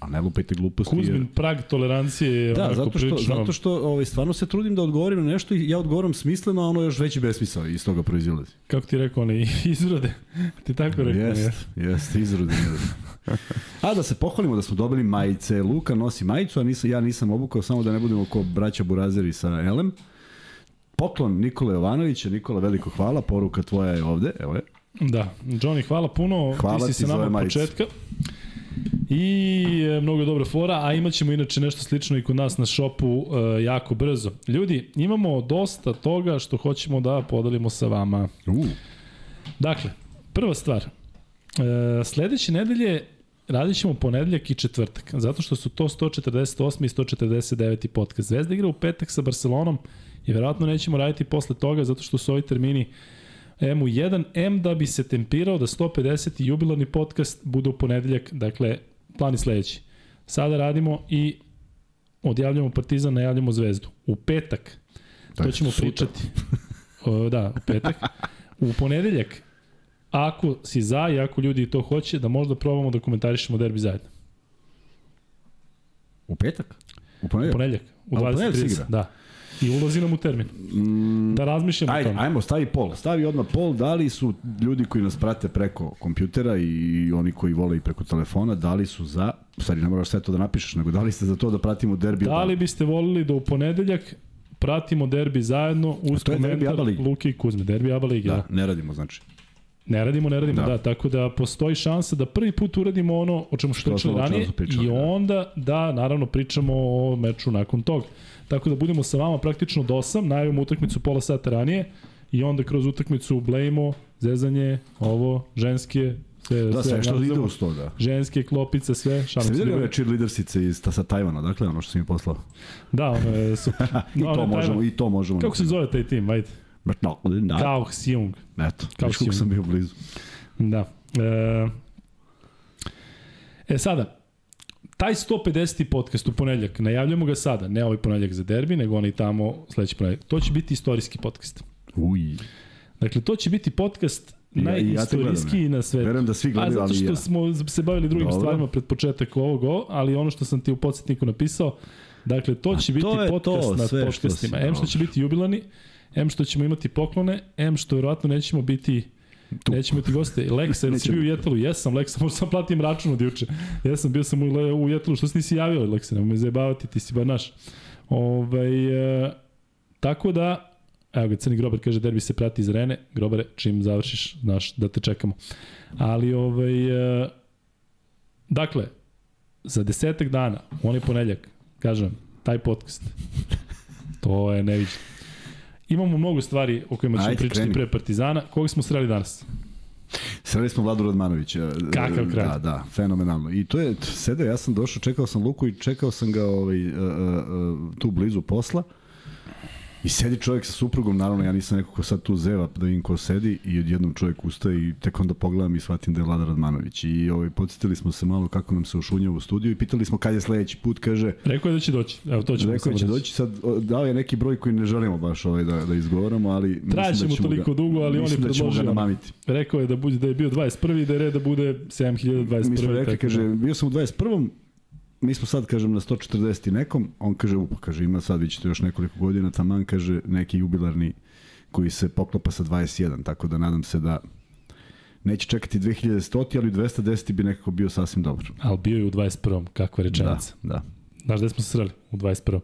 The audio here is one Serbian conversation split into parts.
a ne lupajte gluposti. Kuzmin jer... prag tolerancije je Da, onako zato što, prilično... zato što ovaj, stvarno se trudim da odgovorim na nešto i ja odgovorim smisleno, a ono još veći besmisao iz toga proizilazi. Kako ti rekao, oni izrode. ti tako rekao. Jest, jest, izrode. a da se pohvalimo da smo dobili majice. Luka nosi majicu, a nisam, ja nisam obukao, samo da ne budemo ko braća Burazeri sa Elem. Poklon Nikole Jovanovića. Nikola, veliko hvala. Poruka tvoja je ovde. Evo je. Da, Johnny, hvala puno. Hvala ti si ti sa nama od majice. početka. I e, mnogo dobra fora, a imat ćemo inače nešto slično i kod nas na šopu e, jako brzo. Ljudi, imamo dosta toga što hoćemo da podelimo sa vama. Uh. Dakle, prva stvar, e, sledeće nedelje radit ćemo ponedeljak i četvrtak, zato što su to 148. i 149. podcast. Zvezda igra u petak sa Barcelonom i verovatno nećemo raditi posle toga, zato što su ovi termini uh, M1, M da bi se tempirao da 150. jubilarni podcast bude u ponedeljak, dakle, plan je sledeći. Sada radimo i odjavljamo Partizan, najavljamo Zvezdu. U petak, to ćemo sutra. pričati. o, da, u petak. U ponedeljak, ako si za i ako ljudi to hoće, da možda probamo da komentarišemo derbi zajedno. U petak? U ponedeljak? U ponedeljak. U 20.30, da. I ulazi nam u termin. Mm, Da razmišljamo o Ajde, tome. ajmo, stavi pol. Stavi odmah pol. Da li su ljudi koji nas prate preko kompjutera i oni koji vole i preko telefona, da li su za, stvari ne moraš sve to da napišeš, nego da li ste za to da pratimo derbi? Da li biste volili da u ponedeljak pratimo derbi zajedno uz komentar. Luke i Kuzme. Derbi ABA lige, da. Da, ne radimo, znači. Ne radimo, ne radimo, da. Da. Tako da postoji šansa da prvi put uradimo ono o čemu što pričali o ranije i da. onda da, naravno, pričamo o meču nakon toga. Tako da budemo sa vama praktično do 8, najavimo utakmicu pola sata ranije i onda kroz utakmicu blejmo, zezanje, ovo, ženske, sve, Da, sve što ide uz to, da. Ženske, klopice, sve, šalim Ste ljudi. ove cheerleadersice iz, ta, sa Tajvana, dakle, ono što sam im poslao? Da, ono je super. I ono to možemo, i to možemo. Kako se zove taj tim, ajde? But no, da. Kao Xiong. Eto, Kao si- sam bio blizu. Da. E, e sada, taj 150. podcast u ponedljak, najavljamo ga sada, ne ovaj ponedljak za derbi, nego onaj tamo sledeći ponedljak. To će biti istorijski podcast. Uj. Dakle, to će biti podcast Ja- i ja najistorijski gledam, na svetu. Verujem da svi A gledaju, zato ali i što ja. smo se bavili drugim Dobro. stvarima pred početak ovog, ali ono što sam ti u podsjetniku napisao, dakle, to A će to biti je podcast to, nad sve što si- podcastima. M što će biti jubilani, M što ćemo imati poklone, M što verovatno nećemo biti Tu. Nećemo imati goste. Leksa, jel si Nećemo. bio u Jetelu? Jesam, Leksa, možda sam platim račun od juče. Jesam, bio sam u, u Jetelu. Što se nisi javio, Leksa? Nemoj me zajebavati, ti si bar naš. Ovaj, e, tako da, evo ga, Crni Grobar kaže, derbi se prati iz arene. Grobare, čim završiš, znaš da te čekamo. Ali, ovaj, e, dakle, za desetak dana, u onaj ponedljak, kažem, taj podcast, to je neviđeno. Imamo mnogo stvari o kojima ćemo Ajde, pričati kreni. pre Partizana. Koga smo sreli danas? Sreli smo Vladu Radmanovića. Kakav kraj. Da, da, fenomenalno. I to je, sedeo, ja sam došao, čekao sam Luku i čekao sam ga ovaj, uh, uh, tu blizu posla. I sedi čovjek sa suprugom, naravno ja nisam neko ko sad tu zeva da vidim ko sedi i odjednom čovjek ustaje i tek onda pogledam i shvatim da je Vlada Radmanović. I ovaj, podsjetili smo se malo kako nam se ušunjava u studiju i pitali smo kad je sledeći put, kaže, Rekao je da će doći. Evo, to ćemo Rekao je samo će doći sad, dao je neki broj koji ne želimo baš ovaj da, da izgovoramo, ali mislim mu da toliko ga, dugo, ali on je da predložio. namamiti. Rekao je da, bude, da je bio 21. i da je red da bude 7021. Mi smo rekli, tako kaže, da. bio sam u 21. Mi smo sad, kažem, na 140 i nekom. On kaže, upa, kaže, ima sad, vi ćete još nekoliko godina, taman, kaže, neki jubilarni koji se poklapa sa 21, tako da nadam se da neće čekati 2100, ali 210 bi nekako bio sasvim dobro. Ali bio je u 21. Kakva Da, rečenica. da. Znaš gde smo se sreli? U 21.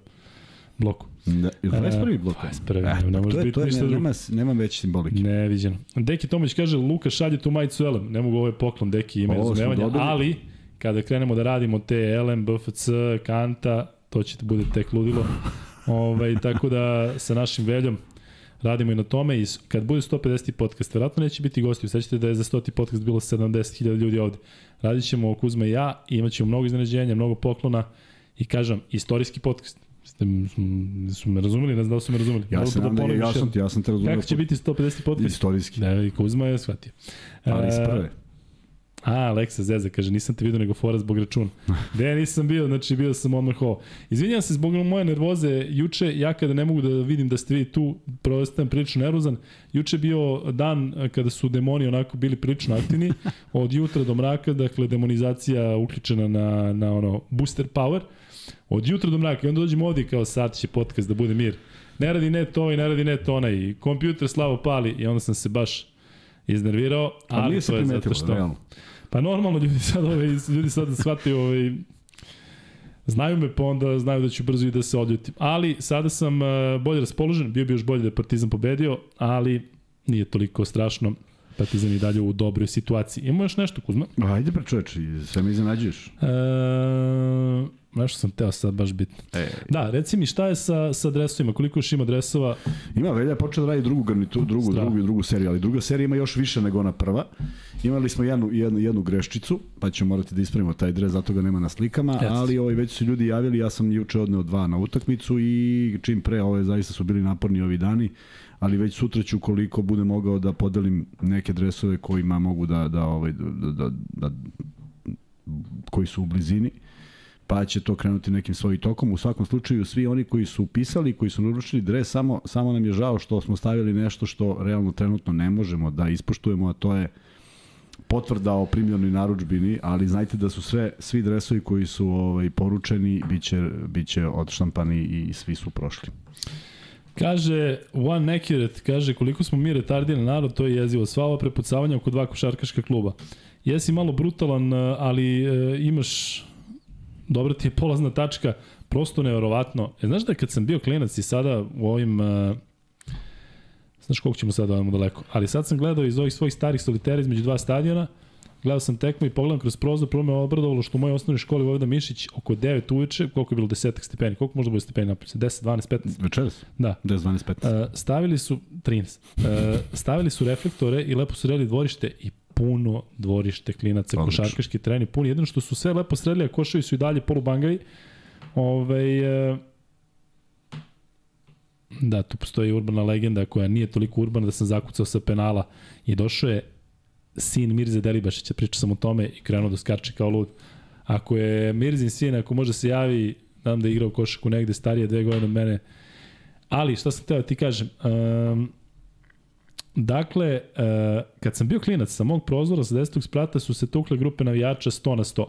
bloku. Da, ili 21. blok? 21. Ne, ne može to je- biti ništa drugo. nema, nema veće simbolike. Neviđeno. Deki Tomić kaže, Luka šalje tu majicu Elem. Ne mogu ovaj poklon, Deki ima razumevanja, ali kada krenemo da radimo te Elem, BFC, Kanta, to će bude tek ludilo. ovaj, tako da sa našim veljom radimo i na tome i kad bude 150. podcast, verovatno neće biti gosti. Sećate da je za 100. podcast bilo 70.000 ljudi ovde. Radit ćemo Kuzma i ja i imat ćemo mnogo iznenađenja, mnogo poklona i kažem, istorijski podcast. Ste, su me razumeli, ne znam da su me razumeli. Ja da nam da ja sam, ja sam te razumio. Kako će biti 150. podcast? Istorijski. Da, i Kuzma je shvatio. Ali iz E, prve. A, Aleksa Zeza kaže, nisam te vidio nego fora zbog računa. Gde nisam bio, znači bio sam odmah ovo. Izvinjam se zbog moje nervoze, juče, ja kada ne mogu da vidim da ste vi tu, prostajem prilično nervozan, juče je bio dan kada su demoni onako bili prilično aktivni, od jutra do mraka, dakle demonizacija uključena na, na ono booster power, od jutra do mraka i onda dođemo ovdje kao sad će podcast da bude mir. Ne radi ne to i ne radi ne to onaj, kompjuter slavo pali i onda sam se baš iznervirao, ali se to je zato što... realno. Pa normalno ljudi sad ovaj ljudi sad shvataju ovaj znaju me pa onda znaju da ću brzo i da se odljutim. Ali sada sam uh, bolje raspoložen, bio bi još bolje da je Partizan pobedio, ali nije toliko strašno. Partizan i dalje u dobroj situaciji. Ima još nešto, Kuzma? Ajde pre čoveče, sve me iznenađuješ. E, nešto sam teo sad baš bitno. E, Da, reci mi šta je sa, sa dresovima, koliko još ima dresova? Ima Velja je počeo da radi drugu garnitu, drugu, Strava. drugu, drugu seriju, ali druga serija ima još više nego ona prva. Imali smo jednu, jednu, jednu greščicu, pa ćemo morati da ispravimo taj dres, zato ga nema na slikama, Jeste. ali ovaj, već su ljudi javili, ja sam juče odneo dva na utakmicu i čim pre, ove zaista su bili naporni ovi dani, ali već sutra ću koliko bude mogao da podelim neke dresove kojima mogu da, da, ovaj, da, da, da, koji su u blizini pa će to krenuti nekim svojim tokom. U svakom slučaju, svi oni koji su upisali, koji su naručili dres, samo, samo nam je žao što smo stavili nešto što realno trenutno ne možemo da ispoštujemo, a to je potvrda o primljenoj naručbini, ali znajte da su sve svi dresovi koji su ovaj poručeni biće biće odštampani i svi su prošli. Kaže, one accurate, kaže koliko smo mi retardirani narod, to je jezivo. Sva ova prepucavanja oko dva košarkaška kluba. Jesi malo brutalan, ali e, imaš, dobra ti je polazna tačka, prosto neverovatno. E, znaš da kad sam bio klinac i sada u ovim, e, znaš koliko ćemo sada ovamo daleko, ali sad sam gledao iz ovih svojih starih solitera između dva stadiona, gledao sam tekmu i pogledam kroz prozor, prvo me obradovalo što u mojoj osnovnoj školi Vojvoda Mišić oko 9 uveče, koliko je bilo 10 stepeni, koliko možda bude stepeni napolje, 10, 12, 15? Večeras? Da. 10, 12, 15. Uh, stavili su 13. Uh, stavili su reflektore i lepo su redili dvorište i puno dvorište klinaca, Odlično. košarkaški treni, puni. Jedino što su sve lepo sredili, a koševi su i dalje polubangavi. Ove, uh, da, tu postoji urbana legenda koja nije toliko urbana da sam zakucao sa penala i došao je sin Mirze Delibašića, pričao sam o tome i krenuo da skarče kao lud. Ako je Mirzin sin, ako može se javi, znam da je igrao košaku negde starije dve godine od mene, Ali, šta sam teo da ti kažem, um, dakle, uh, kad sam bio klinac, sa mog prozora, sa desetog sprata, su se tukle grupe navijača 100 na 100.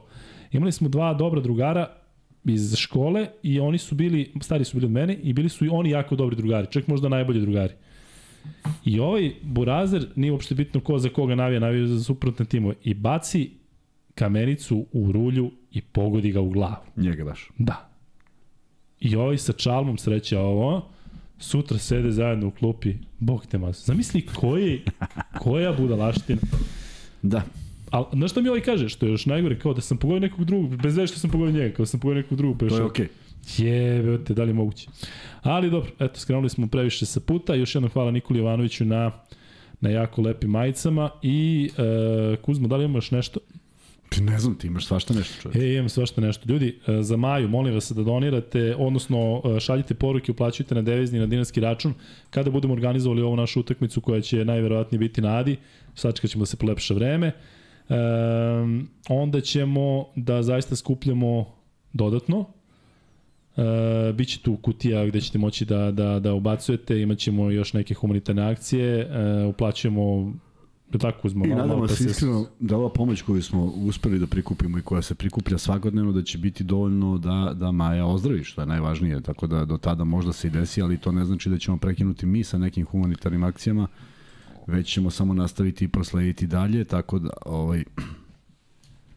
Imali smo dva dobra drugara iz škole i oni su bili, stari su bili od mene i bili su i oni jako dobri drugari, čak možda najbolji drugari. I ovaj Burazer, nije uopšte bitno ko za koga navija, navija za suprotne timove, i baci kamenicu u rulju i pogodi ga u glavu. Njega baš. Da. I ovaj sa čalmom sreća ovo, sutra sede zajedno u klupi, bog te mas. Zamisli koji, koja budalaština. Da. Ali, znaš šta mi ovaj kaže, što je još najgore, kao da sam pogodio nekog drugog, bez veze što sam pogodio njega, kao da sam pogodio nekog drugog. Pa još To je okej. Jebe, te, da li je moguće? Ali dobro, eto, skrenuli smo previše sa puta. Još jednom hvala Nikoli Jovanoviću na, na jako lepim majicama. I e, Kuzmo, da li imamo još nešto? Ti ne znam, ti imaš svašta nešto čovječe. E, imam svašta nešto. Ljudi, e, za Maju, molim vas da donirate, odnosno e, šaljite poruke, uplaćujte na devizni, na dinarski račun. Kada budemo organizovali ovu našu utakmicu koja će najverovatnije biti na Adi, sačekat ćemo da se polepša vreme, um, onda ćemo da zaista skupljamo dodatno. E, biće tu kutija gde ćete moći da, da, da ubacujete, imaćemo još neke humanitarne akcije, e, uplaćujemo tako uzmemo. I nadamo se iskreno da ova pomoć koju smo uspeli da prikupimo i koja se prikuplja svakodnevno da će biti dovoljno da, da Maja ozdravi, što je najvažnije. Tako da do tada možda se i desi, ali to ne znači da ćemo prekinuti mi sa nekim humanitarnim akcijama, već ćemo samo nastaviti i proslediti dalje, tako da ovaj,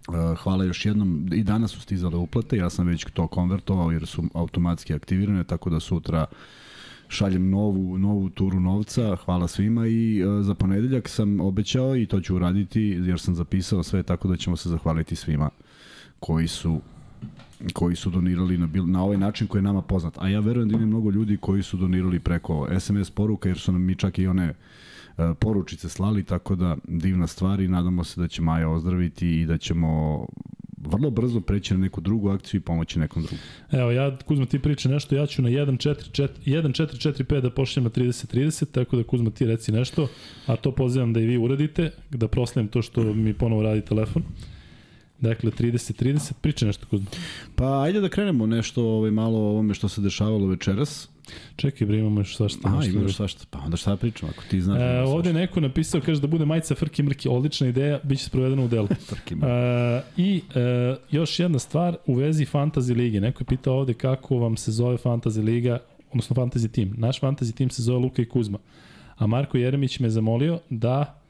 Uh, hvala još jednom. I danas su stizale uplate, ja sam već to konvertovao jer su automatski aktivirane, tako da sutra šaljem novu, novu turu novca, hvala svima i uh, za ponedeljak sam obećao i to ću uraditi jer sam zapisao sve tako da ćemo se zahvaliti svima koji su koji su donirali na, bil, na ovaj način koji je nama poznat. A ja verujem da ima mnogo ljudi koji su donirali preko SMS poruka jer su nam mi čak i one uh, poručice slali, tako da divna stvar i nadamo se da će Maja ozdraviti i da ćemo vrlo brzo preći na neku drugu akciju i pomoći nekom drugom. Evo, ja, Kuzma, ti priča nešto, ja ću na 1-4-4-5 da pošljem na 30-30, tako da Kuzma ti reci nešto, a to pozivam da i vi uradite, da proslavim to što mi ponovo radi telefon. Dakle, 30-30, priča nešto Kuzma. Pa ajde da krenemo nešto ovaj, malo o ovome što se dešavalo večeras. Čekaj, bre, imamo još svašta. A, imaš da- svašta. Pa onda šta pričam, ako ti znaš. da E, ovde je neko napisao, kaže da bude majica Frki Mrki, odlična ideja, bit će sprovedena u delu. Frki E, I e, još jedna stvar u vezi Fantasy Lige. Neko je pitao ovde kako vam se zove Fantasy Liga, odnosno Fantasy Team. Naš Fantasy Team se zove Luka i Kuzma. A Marko Jeremić me zamolio da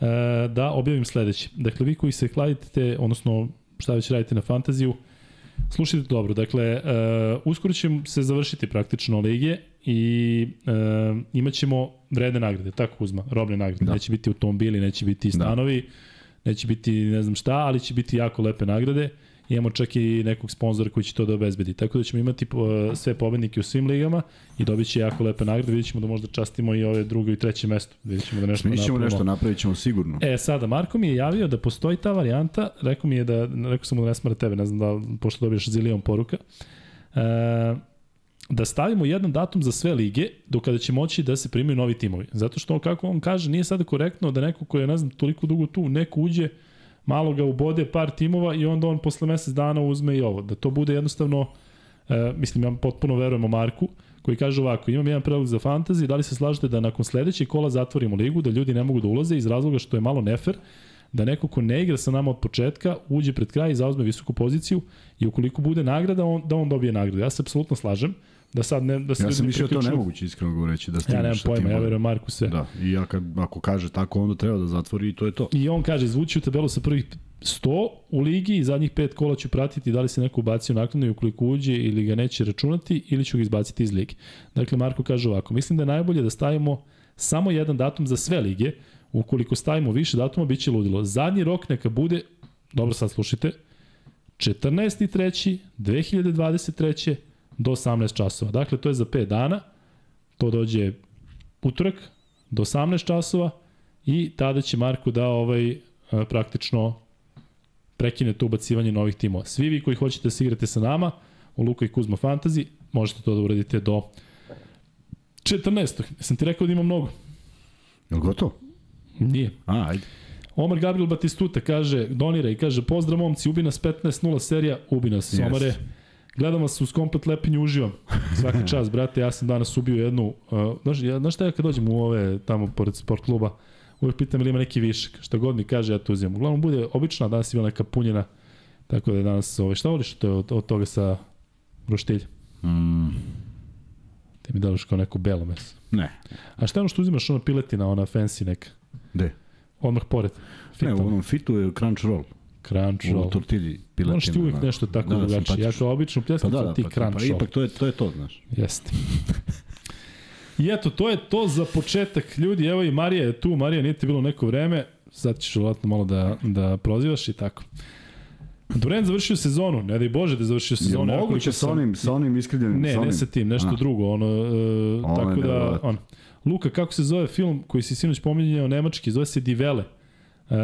e, da objavim sledeće. Dakle, vi koji se kladite, odnosno šta već radite na fantaziju, slušajte dobro. Dakle, uh, uskoro će se završiti praktično ligije i uh, imat ćemo vredne nagrade, tako Kuzma, robne nagrade. Da. Da. Neće biti automobili, neće biti stanovi, da. neće biti ne znam šta, ali će biti jako lepe nagrade. Imamo čak i nekog sponzora koji će to da obezbedi. Tako da ćemo imati uh, sve pobednike u svim ligama i dobit će jako lepe nagrade. Vidjet ćemo da možda častimo i ove drugo i treće mesto. Vidjet ćemo da nešto Mi ćemo nešto, napravit ćemo sigurno. E, sada, Marko mi je javio da postoji ta varijanta, rekao mi je da, rekao sam mu da ne smara tebe, ne znam da, pošto dobiješ zilion poruka, e, da stavimo jedan datum za sve lige, do kada će moći da se primaju novi timovi. Zato što, kako on kaže, nije sada korektno da neko ko je, ne znam, toliko dugo tu, neko uđe, malo ga ubode par timova i onda on posle mesec dana uzme i ovo. Da to bude jednostavno, e, mislim, ja potpuno verujem o Marku, koji kaže ovako, imam jedan predlog za fantasy, da li se slažete da nakon sledećeg kola zatvorimo ligu, da ljudi ne mogu da ulaze iz razloga što je malo nefer, da neko ko ne igra sa nama od početka uđe pred kraj i zauzme visoku poziciju i ukoliko bude nagrada, on, da on dobije nagradu. Ja se apsolutno slažem da sad ne, da se Ja sam mislio to priključuju. nemoguće, iskreno govoreći, da Ja stigneš nemam sa pojma, ja verujem Marku sve. Da, i ja kad, ako kaže tako, onda treba da zatvori i to je to. I on kaže, zvuči u tabelu sa prvih 100 u ligi i zadnjih pet kola ću pratiti da li se neko ubacio naknadno i ukoliko uđe ili ga neće računati ili ću ga izbaciti iz lige. Dakle, Marko kaže ovako, mislim da je najbolje da stavimo samo jedan datum za sve lige, ukoliko stavimo više datuma, bit će ludilo. Zadnji rok neka bude, dobro sad slušajte, 14.3.2023. do 18 časova. Dakle, to je za 5 dana, to dođe utorak do 18 časova i tada će Marko da ovaj e, praktično prekine to ubacivanje novih timova. Svi vi koji hoćete da se igrate sa nama u Luka i Kuzma Fantasy, možete to da uradite do 14. Sam ti rekao da ima mnogo. Je li gotovo? Nije. A, ajde. Omar Gabriel Batistuta kaže, donira i kaže, pozdrav momci, ubi nas 15-0 serija, ubi nas, yes. Yes. Omare. Gledam vas uz komplet lepinju, uživam. Svaka čast, brate, ja sam danas ubio jednu, uh, znaš, ja, znaš šta ja kad dođem u ove, tamo pored sport kluba, uvijek pitam ili ima neki višak, šta god mi kaže, ja to uzimam. Uglavnom bude obično, a danas ima neka punjena, tako da je danas, ove, šta voliš to, od, od toga sa roštilja? Mm, Ti mi dalaš kao neko belo meso. ne. A šta je ono što uzimaš, ona piletina, ona fancy neka? Gde? Odmah pored. Ne, u Fitom, onom fitu je crunch roll. Crunch U tortilji piletina. Moraš ti uvijek da. nešto tako Da, da, da, drugačije. Ja simpatično. kao obično Pa pljesnicu, da, da, da, ti pa, crunch pa ipak to je, to je to, znaš. Jeste. I eto, to je to za početak. Ljudi, evo i Marija je tu. Marija, nije ti bilo neko vreme. Sad ćeš vjerojatno malo da, da prozivaš i tako. Durant završio sezonu. Ne daj Bože da je završio Je sezonu. Ja moguće sa onim, sa onim iskrivljenim? Ne, ne sa tim, nešto A. drugo. Ono, uh, Ono je tako da, on. Luka, kako se zove film koji si sinoć pominjao nemački? Zove se Divele. Uh,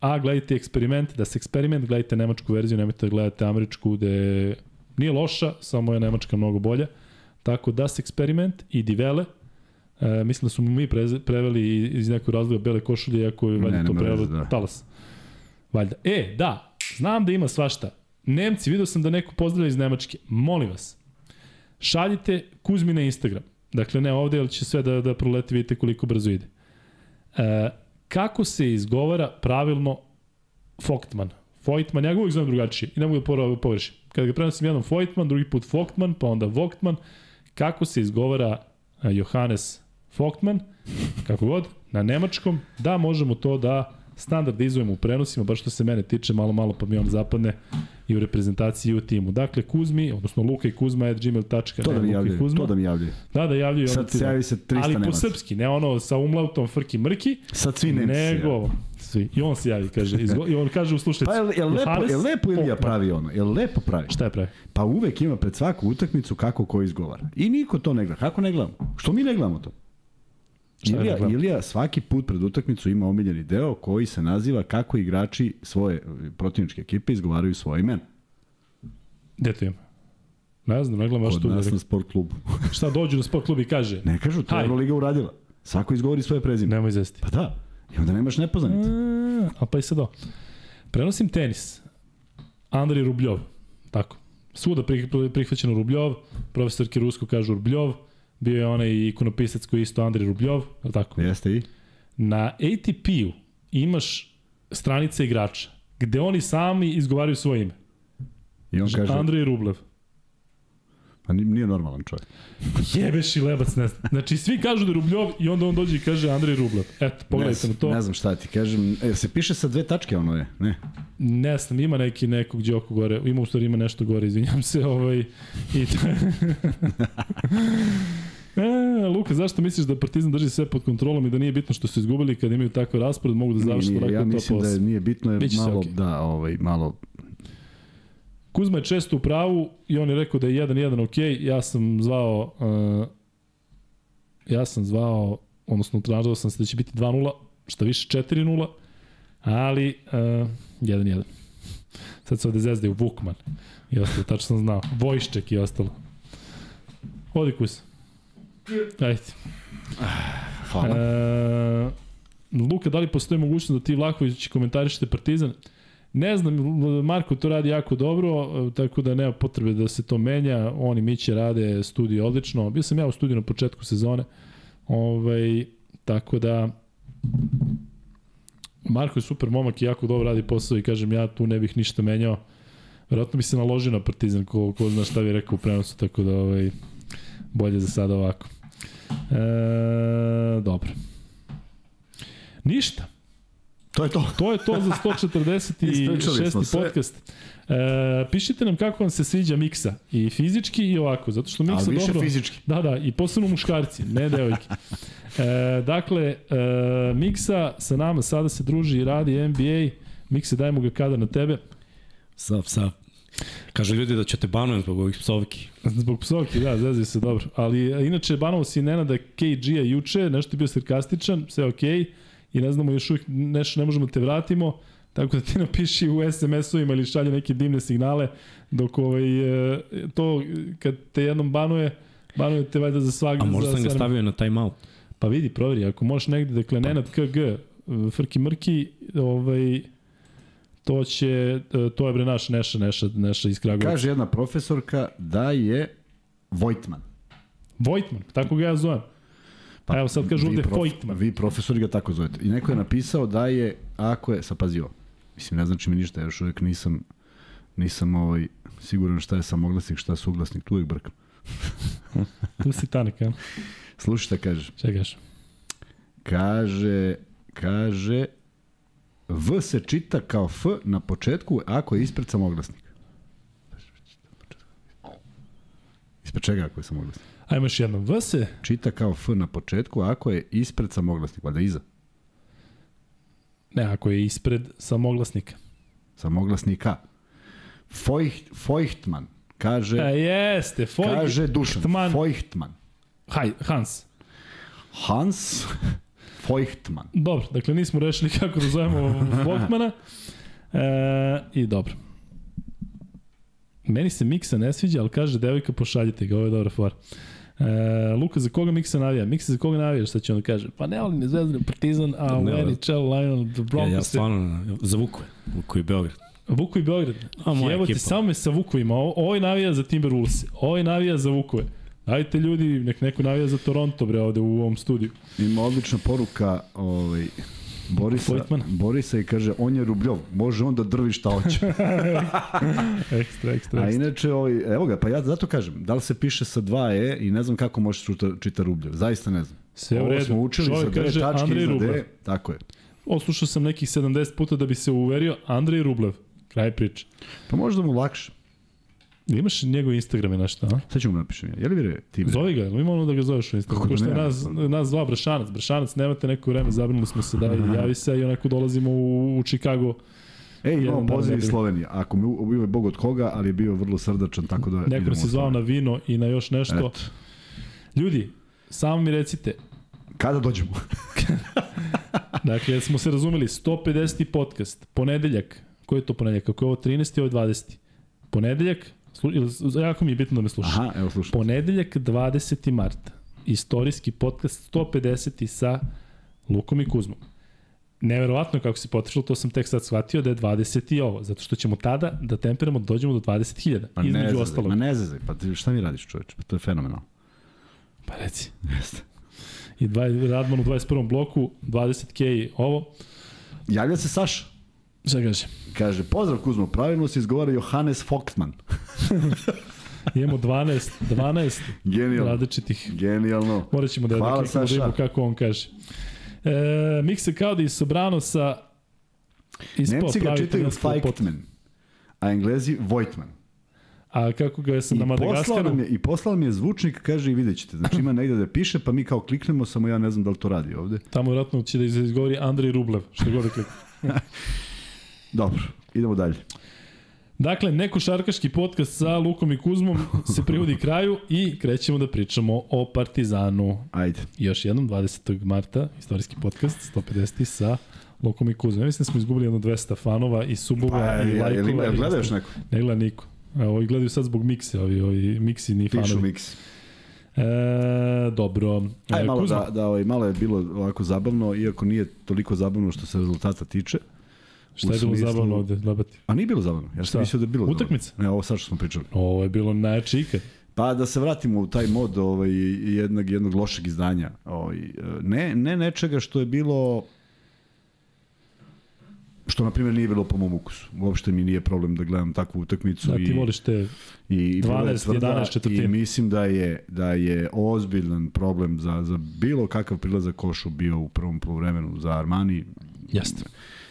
a, gledajte eksperiment, da se eksperiment, gledajte nemačku verziju, nemojte da gledate američku, gde nije loša, samo je nemačka mnogo bolja. Tako da se eksperiment i Divele, E, mislim da su mi preze, preveli iz nekog razloga bele košulje, ako je valjda Ne, to prevelo da. talas. Valjda. E, da, znam da ima svašta. Nemci, vidio sam da neko pozdravlja iz Nemačke. Molim vas, šaljite Kuzmi na Instagram. Dakle, ne ovde, ali će sve da, da proleti, vidite koliko brzo ide. E, kako se izgovara pravilno Voigtman? Voigtman, ja ga uvijek znam drugačije i ne mogu da pogrešim. Kada ga prenosim jednom Voigtman, drugi put Voigtman, pa onda Voigtman, kako se izgovara e, Johannes Voigtman, kako god, na nemačkom, da možemo to da standardizujemo u prenosima, baš što se mene tiče, malo, malo pa mi on zapadne i u reprezentaciji i u timu. Dakle, Kuzmi, odnosno Luka i Kuzma, at gmail.com. To da mi javljaju, to da mi javljaju. Da, da javljaju. Sad se da. javi se 300 Ali po srpski, ne ono sa umlautom frki mrki, Sad svi Nemci nego svi. I on se javi, kaže. Izgo, I on kaže u slušajci. Pa je, je lepo, Johannes je lepo Ilija Voigtman. pravi ono? Je lepo pravi? Šta je pravi? Pa uvek ima pred svaku utakmicu kako ko izgovara. I niko to ne gleda. Kako ne gledamo? Što mi ne gledamo to? Ilija, da? Ilija svaki put pred utakmicu ima omiljeni deo koji se naziva kako igrači svoje e, protivničke ekipe izgovaraju svoje imena. Gde to ima? Ne znam, ne gledam baš Kod tu. nas direkt. na sport klubu. Šta dođu na sport klub i kaže? Ne kažu, to je. Euroliga uradila. Svako izgovori svoje prezime. Nemoj izvesti. Pa da. I onda nemaš nepoznanice. A, a pa i sad ovo. Prenosim tenis. Andrej Rubljov. Tako. Svuda pri- prihvaćeno Rubljov. Profesorki Rusko kažu Rubljov. Bio je onaj ikonopisac koji je isto Andrej Rubljov. je li Tako. Jeste i? Na ATP-u imaš stranice igrača gde oni sami izgovaraju svoje ime. I on kaže, Andrej Rublev. Ni- nije normalan čovjek. Jebeš i lebac, ne znam. Znači, svi kažu da je Rubljov i onda on dođe i kaže Andrej Rublev. Eto, pogledajte ne, na to. Ne znam šta ti kažem. E, se piše sa dve tačke ono je? Ne. Ne znam, ima neki nekog đoko gore, ima u stvari ima nešto gore, izvinjam se, ovaj, i to e, Luka, zašto misliš da Partizan drži sve pod kontrolom i da nije bitno što su izgubili kad imaju takav raspored, mogu da završe lako ja top mislim da je, 8? nije bitno, je Biće malo, okej. da, ovaj, malo Kuzma je često u pravu i on je rekao da je 1-1 ok, ja sam zvao uh, ja sam zvao, odnosno tražao sam se da će biti 2-0, šta više 4-0, ali uh, 1-1. Sad se ovde zezdaju Vukman i ostalo, tačno sam znao. Vojšček i ostalo. Odi kus. Ajde. Hvala. E, Luka, da li postoji mogućnost da ti Vlahović komentarišete Partizan? Ne znam, Marko to radi jako dobro, tako da nema potrebe da se to menja. Oni Miće rade studiju odlično. Bio sam ja u studiju na početku sezone. Ovaj, tako da Marko je super momak i jako dobro radi posao i kažem ja tu ne bih ništa menjao. Verovatno bi se naložio na Partizan, ko, ko zna šta bi rekao u prenosu, tako da ovaj, bolje za sada ovako. E, dobro. Ništa. To je to. To je to za 146. Ispričali smo sve. podcast. E, pišite nam kako vam se sviđa miksa. I fizički i ovako. Zato što miksa Ali više dobro... fizički. Da, da, i posebno muškarci, ne devojke. E, dakle, e, Miksa sa nama sada se druži i radi NBA. Miksa, dajmo ga kada na tebe. Sav, sav. Kaže ljudi da ćete banujem zbog ovih psovki. Zbog psovki, da, zezio se dobro. Ali a, inače, banovo si Nenada KG-a juče, nešto je bio sarkastičan, sve okej. Okay, I ne znamo još uvijek, nešto ne možemo da te vratimo. Tako da ti napiši u SMS-ovima ili šalje neke dimne signale, dok ovaj, e, to, kad te jednom banuje, banuje te valjda za svak. A možda za sam ga sve- stavio na timeout. Pa vidi, proveri, ako možeš negde, dakle, Nenad KG, Frki Mrki, ovaj, to će, uh, to je bre naš Neša, Neša, Neša iz Kragujevca. Kaže jedna profesorka da je Vojtman. Vojtman, tako ga ja zovem. Pa, Evo sad kažu ovde Vojtman. Vi profesori ga tako zovete. I neko je napisao da je, ako je, sad pazi ovo, mislim ne znači mi ništa, ja još uvijek nisam, nisam ovaj, siguran šta je samoglasnik, šta je suglasnik, tu uvijek brkam. Tu si tanak, ja? Slušaj šta kaže. Čekaš. Kaže, kaže, V se čita kao F na početku ako je ispred samoglasnik. Ispred čega ako je samoglasnik? Ajmo još jednom. V se, Čita kao F na početku ako je ispred samoglasnik, valjda iza. ne, ako je ispred samoglasnika. Samoglasnika. Feucht, Feuchtman. Kaže, E, jeste, Foj... kaže Dušan. Htman. Feuchtman. Haj, Hans. Hans Feuchtman. Dobro, dakle nismo rešili kako da zovemo Vojtmana. E, I dobro. Meni se Miksa ne sviđa, ali kaže devojka pošaljite ga, ovo je dobra fora. E, Luka, za koga Miksa navija? Miksa za koga navija, šta će on da kaže? Pa ne volim ni Zvezdan, Partizan, a u Ne, NHL, Lionel, Ja, Broncos. ja stvarno, za Vuku, Vuku i Beograd. Vuku i Beograd. A, moja Evo ti, ekipa. samo me sa Vukovima. O, ovaj navija za Timberwolves. Ovaj navija za Vukove. Dajte ljudi, nek neko navija za Toronto, bre, ovde u ovom studiju. Ima odlična poruka ovaj, Borisa, Voigtmana. Borisa i kaže, on je Rubljov, može on da drvi šta hoće. Ekstra, ekstra, A ekstra. inače, ovaj, evo ga, pa ja zato kažem, da li se piše sa dva E i ne znam kako može čita, čita Rubljov, zaista ne znam. Sve u Ovo redu. smo učili Čovjek sa dve kaže tačke Andrej iza Rublev. D, tako je. Oslušao sam nekih 70 puta da bi se uverio. Andrej Rublev. Kraj priče. Pa možda mu lakše. Imaš njegov Instagram i nešto, a? Sad ću mu napišem ja. Je li vire ti? Zovi ga, ima ono da ga zoveš u Instagram. Kako da što nas, nas zvao Bršanac. Bršanac, nemate neko vreme, zabrinuli smo se da javi se i onako dolazimo u, u Chicago. Ej, imamo poziv iz. Slovenije. Ako mi ubio je bog od koga, ali je bio vrlo srdačan, tako da Neko idemo u zvao na vino i na još nešto. Eto. Ljudi, samo mi recite, Kada dođemo? Dakle, smo se razumeli, 150. podcast, ponedeljak, koji je to ponedeljak? Kako je ovo 13. ovo je 20. Ponedeljak, jako mi je bitno da me slušaš. Aha, evo slušam. Ponedeljak 20. mart. Istorijski podcast 150. sa Lukom i Kuzmom. Neverovatno kako se potrešilo, to sam tek sad shvatio da je 20. i ovo, zato što ćemo tada da temperamo da dođemo do 20.000. Ma ne između ostalog. Ma ne zezaj, pa ti, šta mi radiš čoveče? Pa to je fenomenalno. Pa reci. Jeste. I dva, Radman u 21. bloku, 20k ovo. Javlja se Saša. Šta kaže? Kaže, pozdrav Kuzmo, pravilno se izgovara Johannes Foktman. Imamo 12, 12 Genijalno. različitih. Genijalno. Morat ćemo da, da Hvala, da vidimo kako on kaže. E, Mikse Kaudi iz Sobranosa ispao Nemci ga čitaju. Feiktman, a Englezi Vojtman. A kako ga sam I na Madagaskaru? nam je, I poslao nam je zvučnik, kaže i vidjet ćete. Znači ima negde da piše, pa mi kao kliknemo, samo ja ne znam da li to radi ovde. Tamo vjerojatno će da izgovori Andrej Rublev, što god da klikne. Dobro, idemo dalje. Dakle, neko šarkaški podcast sa Lukom i Kuzmom se privodi kraju i krećemo da pričamo o Partizanu. Ajde. Još jednom, 20. marta, istorijski podcast, 150. sa Lukom i Kuzmom. Ja mislim da smo izgubili jedno 200 fanova i subova Pa, i lajkova. i gledaš neko? Ne gleda niko. Evo, ovi gledaju sad zbog mikse, ovi, ovi miksi ni Pišu fanovi. mix. E, dobro. Aj E, malo Kuzma, da, da ovaj, malo je bilo ovako zabavno, iako nije toliko zabavno što se rezultata tiče. Šta je bilo smislu- zabavno ovde, Labati? A nije bilo zabavno. Ja sam mislio da je bilo Utakmica? zabavno. Ne, ovo sad što smo pričali. Ovo je bilo najjače ikad. Pa da se vratimo u taj mod ovaj, jednog, jednog lošeg izdanja. Ovaj, ne, ne nečega što je bilo što na primjer nije bilo po mom ukusu. Uopšte mi nije problem da gledam takvu utakmicu Da, i ti voliš te... i, i bila je 12, tvrda 11 četvrtina. i mislim da je da je ozbiljan problem za za bilo kakav prilazak košu bio u prvom poluvremenu za Armani Jeste.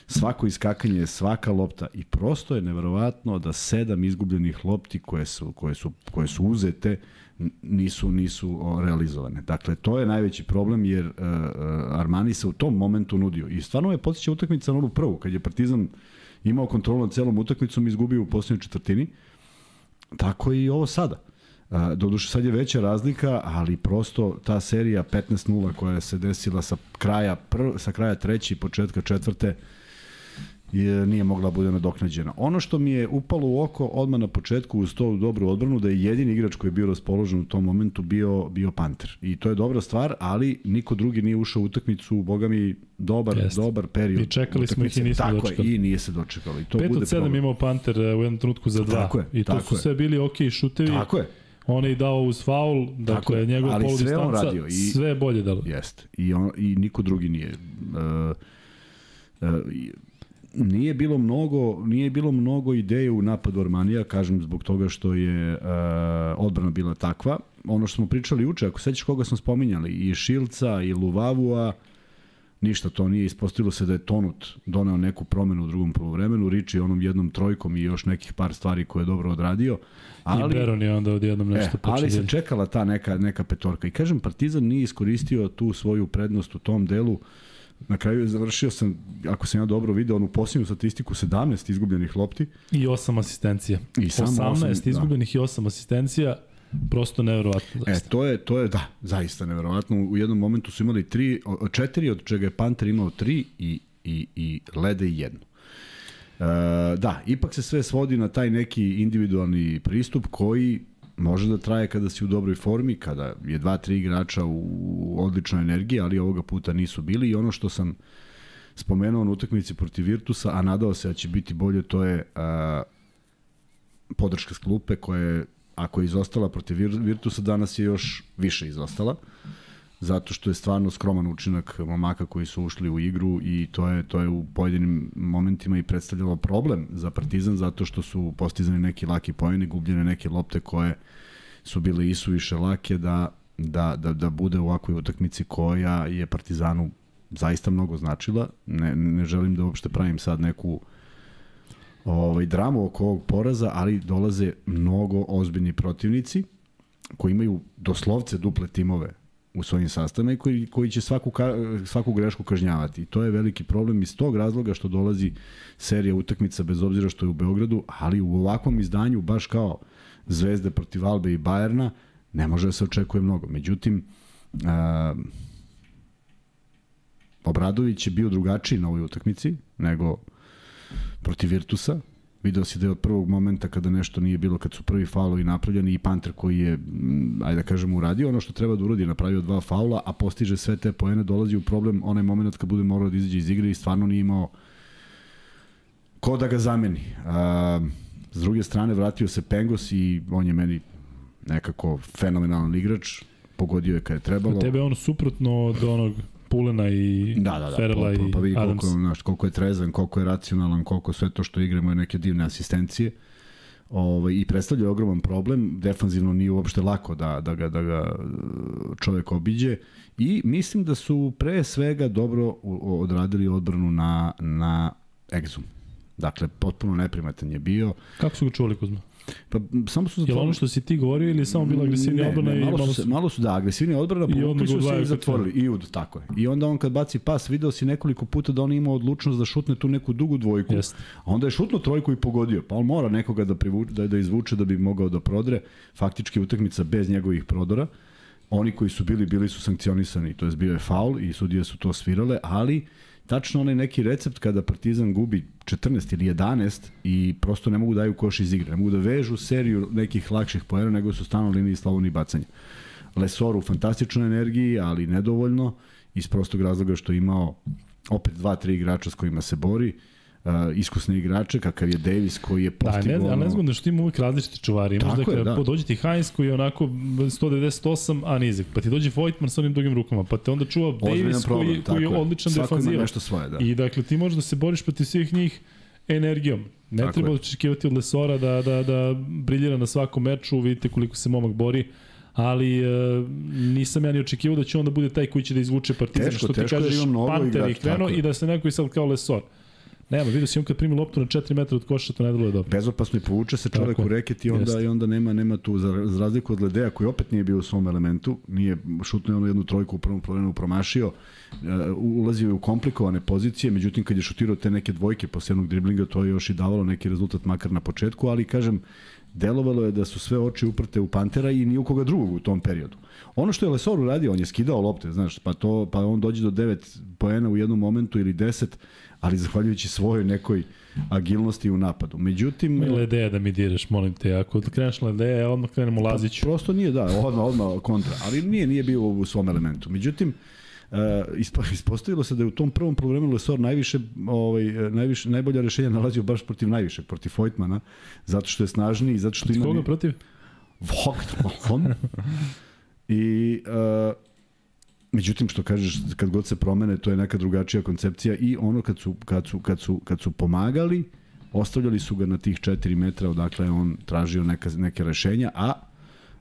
Svako iskakanje, svaka lopta i prosto je neverovatno da sedam izgubljenih lopti koje su, koje su, koje su uzete nisu nisu realizovane. Dakle, to je najveći problem jer uh, Armani se u tom momentu nudio. I stvarno je podsjeća utakmica na onu prvu, kad je Partizan imao kontrolu nad celom utakmicom i izgubio u posljednjoj četvrtini. Tako i ovo sada. A, Doduše sad je veća razlika, ali prosto ta serija 15-0 koja se desila sa kraja, prv, sa kraja treće i početka četvrte je, nije mogla da bude nadoknađena. Ono što mi je upalo u oko odmah na početku uz to dobru odbranu da je jedini igrač koji je bio raspoložen u tom momentu bio bio Panter. I to je dobra stvar, ali niko drugi nije ušao u utakmicu, boga mi dobar Jeste. dobar period. I čekali smo ih i nismo Tako dočekali. je, i nije se dočekalo. I to 5 bude od 7 problem. imao Panter e, u jednom trenutku za 2. Tako je, I to tako su je. sve bili ok šutevi. Tako je. On je i dao uz faul, dakle je, njegova ali polu sve on distanca, radio i- sve je bolje dalo. Jeste. I, on, I niko drugi nije. Uh, uh, nije bilo mnogo nije bilo mnogo ideje u napadu Armanija, kažem zbog toga što je uh, odbrana bila takva. Ono što smo pričali juče, ako sećaš koga smo spominjali, i Šilca i Luvavua, ništa to nije ispostavilo se da je Tonut doneo neku promenu u drugom poluvremenu, Riči onom jednom trojkom i još nekih par stvari koje je dobro odradio. Ali, I Beron je onda odjednom nešto E, ali se čekala ta neka, neka petorka. I kažem, Partizan nije iskoristio tu svoju prednost u tom delu. Na kraju je završio sam, ako sam ja dobro video, onu posljednju statistiku, 17 izgubljenih lopti. I 8 asistencija. I samo 18 osam, da. izgubljenih i 8 asistencija. Prosto nevjerovatno. E, zaista. to je, to je, da, zaista neverovatno. U jednom momentu su imali tri, četiri, od čega je Panter imao tri i, i, i Lede jednu. E, da, ipak se sve svodi na taj neki individualni pristup koji može da traje kada si u dobroj formi, kada je dva, tri igrača u odličnoj energiji, ali ovoga puta nisu bili. I ono što sam spomenuo na utakmici protiv Virtusa, a nadao se da će biti bolje, to je a, podrška s klupe koja je, ako je izostala protiv Vir- Virtusa, danas je još više izostala zato što je stvarno skroman učinak momaka koji su ušli u igru i to je to je u pojedinim momentima i predstavljalo problem za Partizan zato što su postizani neki laki poeni, gubljene neke lopte koje su bile isuviše lake da, da, da, da bude u ovakvoj utakmici koja je Partizanu zaista mnogo značila. Ne, ne želim da uopšte pravim sad neku ovaj, dramu oko ovog poraza, ali dolaze mnogo ozbiljni protivnici koji imaju doslovce duple timove u svojim sastavima i koji, koji će svaku, svaku grešku kažnjavati. I to je veliki problem iz tog razloga što dolazi serija utakmica bez obzira što je u Beogradu, ali u ovakvom izdanju, baš kao Zvezde protiv Albe i Bajerna, ne može da se očekuje mnogo. Međutim, a, Obradović je bio drugačiji na ovoj utakmici nego protiv Virtusa. Video si da je od prvog momenta kada nešto nije bilo, kad su prvi faulovi napravljeni i Panter koji je, mm, ajde da kažemo, uradio ono što treba da uradi, napravio dva faula, a postiže sve te poene, dolazi u problem onaj moment kad bude morao da izađe iz igre i stvarno nije imao ko da ga zameni. A, s druge strane, vratio se Pengos i on je meni nekako fenomenalan igrač, pogodio je kad je trebalo. Tebe on suprotno od onog Pulena i Da, da, da, Ferela pa, pa, pa i Adams. koliko, je, znaš, koliko je trezan, koliko je racionalan, koliko sve to što igramo je neke divne asistencije. Ovaj, I predstavlja ogroman problem, defanzivno nije uopšte lako da, da, ga, da ga čovek obiđe i mislim da su pre svega dobro odradili odbranu na, na egzum. Dakle, potpuno neprimetan je bio. Kako su ga čuvali Kuzma? Pa, samo su zatvorili- ono što si ti govorio ili samo bila agresivnija ne, odbrana ne, i malo, malo su, malo su da agresivnija odbrana, povukli su se i zatvorili. I ud, tako je. I onda on kad baci pas, video si nekoliko puta da on ima odlučnost da šutne tu neku dugu dvojku. Jeste. A onda je šutno trojku i pogodio. Pa on mora nekoga da, privuče, da, da izvuče da bi mogao da prodre. Faktički utakmica bez njegovih prodora. Oni koji su bili, bili su sankcionisani. To je bio je faul i sudije su to svirale, ali tačno onaj neki recept kada Partizan gubi 14 ili 11 i prosto ne mogu da daju koš iz igre. Ne mogu da vežu seriju nekih lakših poena nego su stalno u liniji slobodnih bacanja. Lesor u fantastičnoj energiji, ali nedovoljno iz prostog razloga što je imao opet dva, tri igrača s kojima se bori, uh, iskusne igrače, kakav je Davis koji je Da, postigao... ne, a ne ono- znam da što ima uvijek različiti čuvari. Imaš Tako dakle, je, da. dođe ti Heinz koji je onako 198, a nizak. Pa ti dođe Voigtman sa onim drugim rukama. Pa te onda čuva Ozbiljan Davis problem, koji, koji je odličan Svako defanzivac. nešto svoje, da. I dakle, ti možeš da se boriš protiv svih njih energijom. Ne Tako treba očekivati od Lesora da, da, da briljira na svakom meču, vidite koliko se momak bori ali e, nisam ja ni očekivao da će on da bude taj koji će da izvuče Partizan, Teško, što ti jer kažeš, Panter krenuo tako je. i da se neko i sad kao Lesor. Nema, vidio si on kad primi loptu na 4 metra od koša, to ne deluje dobro. bezopasno i povuče se čovek Tako u je. reket i onda, Jeste. i onda nema, nema tu, za, za razliku od Ledeja koji opet nije bio u svom elementu, nije šutno onu jednu trojku u prvom polovremenu promašio, uh, ulazio je u komplikovane pozicije, međutim kad je šutirao te neke dvojke posle jednog driblinga, to je još i davalo neki rezultat makar na početku, ali kažem, delovalo je da su sve oči uprte u Pantera i ni u koga drugog u tom periodu. Ono što je Lesor uradio, on je skidao lopte, znaš, pa to pa on dođe do 9 poena u jednom momentu ili 10, ali zahvaljujući svojoj nekoj agilnosti u napadu. Međutim, Ledeja da mi diraš, molim te. Ako kreneš Ledeja, ja odmah krenemo Laziću. prosto nije, da, odmah, odmah kontra, ali nije nije bio u svom elementu. Međutim, Uh, ispo- ispostavilo se da je u tom prvom problemu Lesor najviše, ovaj, najviše, najbolja rešenja nalazio baš protiv najvišeg, protiv Vojtmana, zato što je snažniji, zato što Protiv ima... koga protiv? Vogtman. I uh, međutim što kažeš kad god se promene to je neka drugačija koncepcija i ono kad su kad su kad su kad su pomagali ostavljali su ga na tih 4 metra odakle je on tražio neka neke rešenja a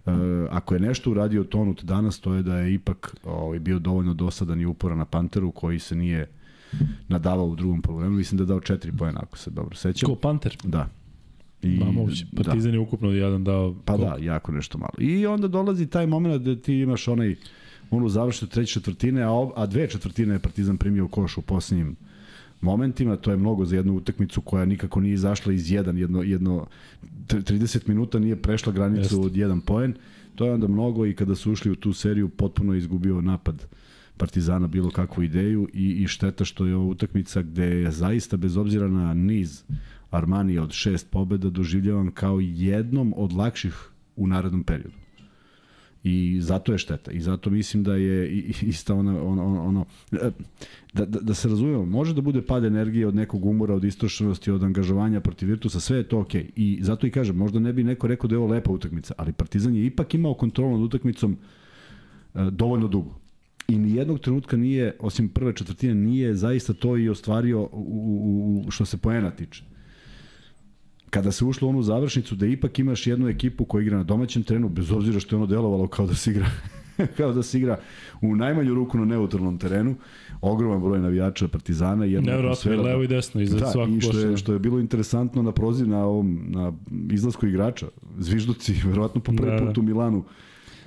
Uh, ako je nešto uradio Tonut danas, to je da je ipak ovaj, bio dovoljno dosadan i uporan na Panteru, koji se nije nadavao u drugom polovremenu. Mislim da je dao 4 poena, ako se dobro sećam. Ko Panter? Da. I, Ma moguće. da. Partizan je ukupno jedan dao... Pa ko- da, jako nešto malo. I onda dolazi taj moment da ti imaš onaj onu završnu treće četvrtine, a, ov- a dve četvrtine je Partizan primio u koš u posljednjim momentima, to je mnogo za jednu utakmicu koja nikako nije izašla iz jedan, jedno, jedno tr- 30 minuta nije prešla granicu Jeste. od jedan poen, to je onda mnogo i kada su ušli u tu seriju potpuno je izgubio napad Partizana bilo kakvu ideju i, i šteta što je ovo utakmica gde je zaista bez obzira na niz Armanija od šest pobeda doživljavan kao jednom od lakših u narednom periodu. I zato je šteta. I zato mislim da je ista ona, ono, ono, ono e, da, da, da se razumemo, može da bude pad energije od nekog umora, od istrošenosti, od angažovanja protiv Virtusa, sve je to okej. Okay. I zato i kažem, možda ne bi neko rekao da je ovo lepa utakmica, ali Partizan je ipak imao kontrolu nad utakmicom e, dovoljno dugo. I ni jednog trenutka nije, osim prve četvrtine, nije zaista to i ostvario u, u, u što se poena tiče kada se ušlo u onu završnicu da ipak imaš jednu ekipu koja igra na domaćem terenu, bez obzira što je ono delovalo kao da se igra kao da se igra u najmanju ruku na neutralnom terenu, ogroman broj navijača Partizana i jedna atmosfera. levo i desno, iza da, svakog i što je, što je bilo interesantno na proziv na ovom na izlasku igrača, zvižduci, verovatno po prvi Da, da. put u Milanu.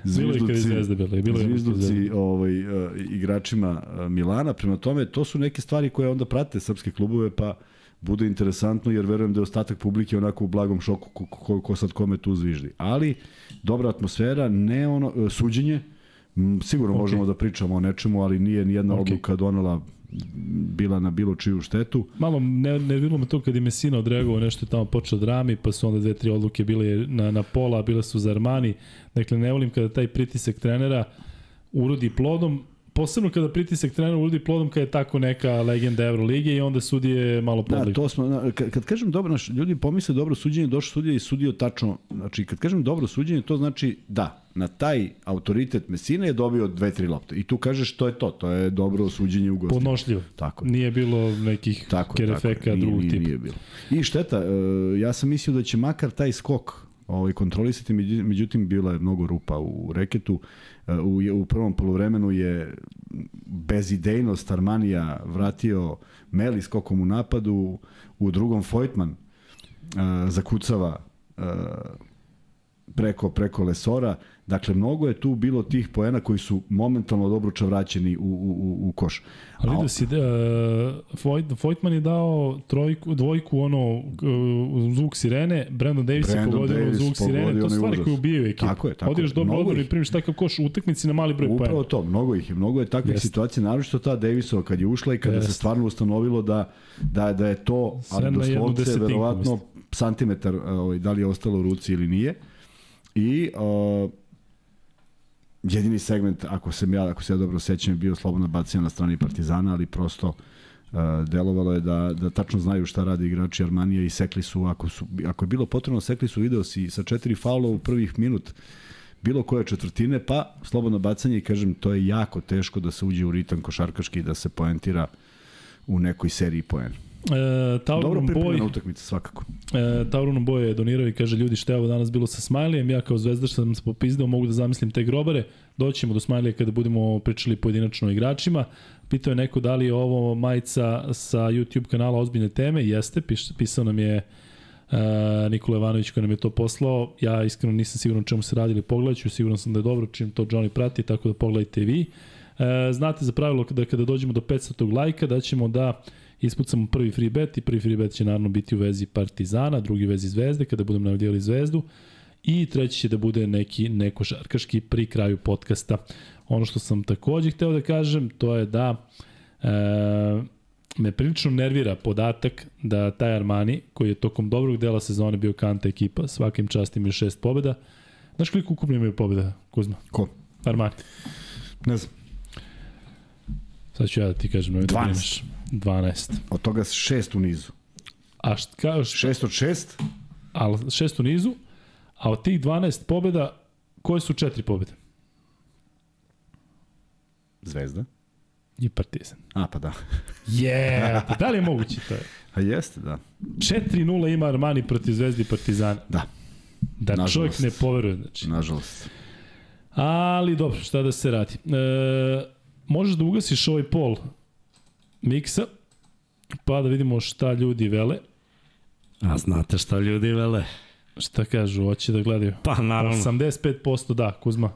Bilo je bilo je zvižduci ovaj, uh, igračima uh, Milana. Prema tome, to su neke stvari koje onda prate srpske klubove, pa bude interesantno, jer verujem da je ostatak publike onako u blagom šoku ko, ko, ko sad kome tu zviždi. Ali, dobra atmosfera, ne ono, uh, suđenje, sigurno Ok. okay. možemo da pričamo o nečemu, ali nije ni jedna Ok. okay. odluka donela bila na bilo čiju štetu. Malo ne, nerviralo me to kad je Messina odreagovao nešto je tamo počeo drami, pa su onda dve, tri odluke bile na, na pola, bile su za Armani. Dakle, ne volim kada taj pritisak trenera urodi plodom, posebno kada pritisak trenera urodi plodom kada je tako neka legenda Evrolige i onda sudije malo Da, podlik. to smo, na- kad, kad kažem dobro, naš, ljudi pomisle dobro suđenje, došao sudija i sudio tačno, znači kad kažem dobro suđenje, to znači da, na taj autoritet Mesina je dobio dve, tri lopte. I tu kažeš to je to, to je dobro suđenje u gostima. Podnošljivo. Tako je. Nije bilo nekih Tako, kerefeka tako. drugog nije, tipa. Nije bilo. I šteta, e, ja sam mislio da će makar taj skok ovaj, kontrolisati, među- međutim bila je mnogo rupa u reketu. U, u prvom polovremenu je bezidejnost Armanija vratio Meli skokom u napadu, u drugom Fojtman e, zakucava e, preko preko Lesora. Dakle, mnogo je tu bilo tih poena koji su momentalno dobruča vraćeni u, u, u, u koš. Ali A vidio si, da, Vojt, Vojtman je dao trojku, dvojku, ono, uh, zvuk sirene, Brandon Davis je Brandon pogodio Davis zvuk sirene, to stvari užas. koje ubijaju ekipu. Tako je, tako Odiš je. dobro odbor i primiš takav koš u utakmici na mali broj Upravo poena. to, mnogo ih je, mnogo je takvih Jeste. situacija, naročito ta Davisova kad je ušla i kada Jeste. se stvarno ustanovilo da, da, da je to, ali doslovce, verovatno mislim. santimetar, ovaj, da li je ostalo u ruci ili nije. I uh, jedini segment, ako se ja, ako se ja dobro sećam, bio slobodna bacanja na strani Partizana, ali prosto uh, delovalo je da, da tačno znaju šta rade igrači Armanija i sekli su, ako, su, ako je bilo potrebno, sekli su video si sa četiri faula u prvih minut bilo koje četvrtine, pa slobodno bacanje i kažem, to je jako teško da se uđe u ritam košarkaški i da se poentira u nekoj seriji poena. E, Dobro Tauron pripremljena utakmica svakako. e, Tauron Boy je donirao i kaže ljudi šta je ovo danas bilo sa Smajlijem, ja kao zvezdaš sam se popizdao, mogu da zamislim te grobare, doćemo do Smajlija kada budemo pričali pojedinačno o igračima. Pitao je neko da li je ovo majica sa YouTube kanala Ozbiljne teme, jeste, piš, pisao nam je Uh, Nikola Ivanović koji nam je to poslao. Ja iskreno nisam siguran čemu se radi ili pogledat ću. Siguran sam da je dobro čim to Johnny prati, tako da pogledajte i vi. Uh, znate za pravilo da kada dođemo do 500. lajka da ćemo da ispucamo prvi free bet i prvi free bet će naravno biti u vezi Partizana, drugi vezi Zvezde kada budemo najavljivali Zvezdu i treći će da bude neki neko šarkaški pri kraju podcasta. Ono što sam takođe hteo da kažem to je da e, me prilično nervira podatak da taj Armani, koji je tokom dobrog dela sezone bio kanta ekipa, svakim čast imaju šest pobjeda. Znaš koliko ukupno imaju pobjeda, Kuzma? Ko? Armani. Ne znam. Sad ću ja da ti kažem. nemoj Da 12. brineš. 12. Od toga šest u nizu. A št, kao, št, Šest od šest? ali šest u nizu, a od tih 12 pobjeda, koje su četiri pobjede? Zvezda. I Partizan. A, pa da. Je, yeah, da li je moguće to? A jeste, da. 4-0 ima Armani protiv Zvezdi i Partizana. Da, Da Nažalost. čovjek ne poveruje. Znači. nažalost. Ali dobro, šta da se radi. E, možeš da ugasiš ovaj pol miksa, pa da vidimo šta ljudi vele. A znate šta ljudi vele? Šta kažu, hoće da gledaju. Pa naravno. 85% da, Kuzma.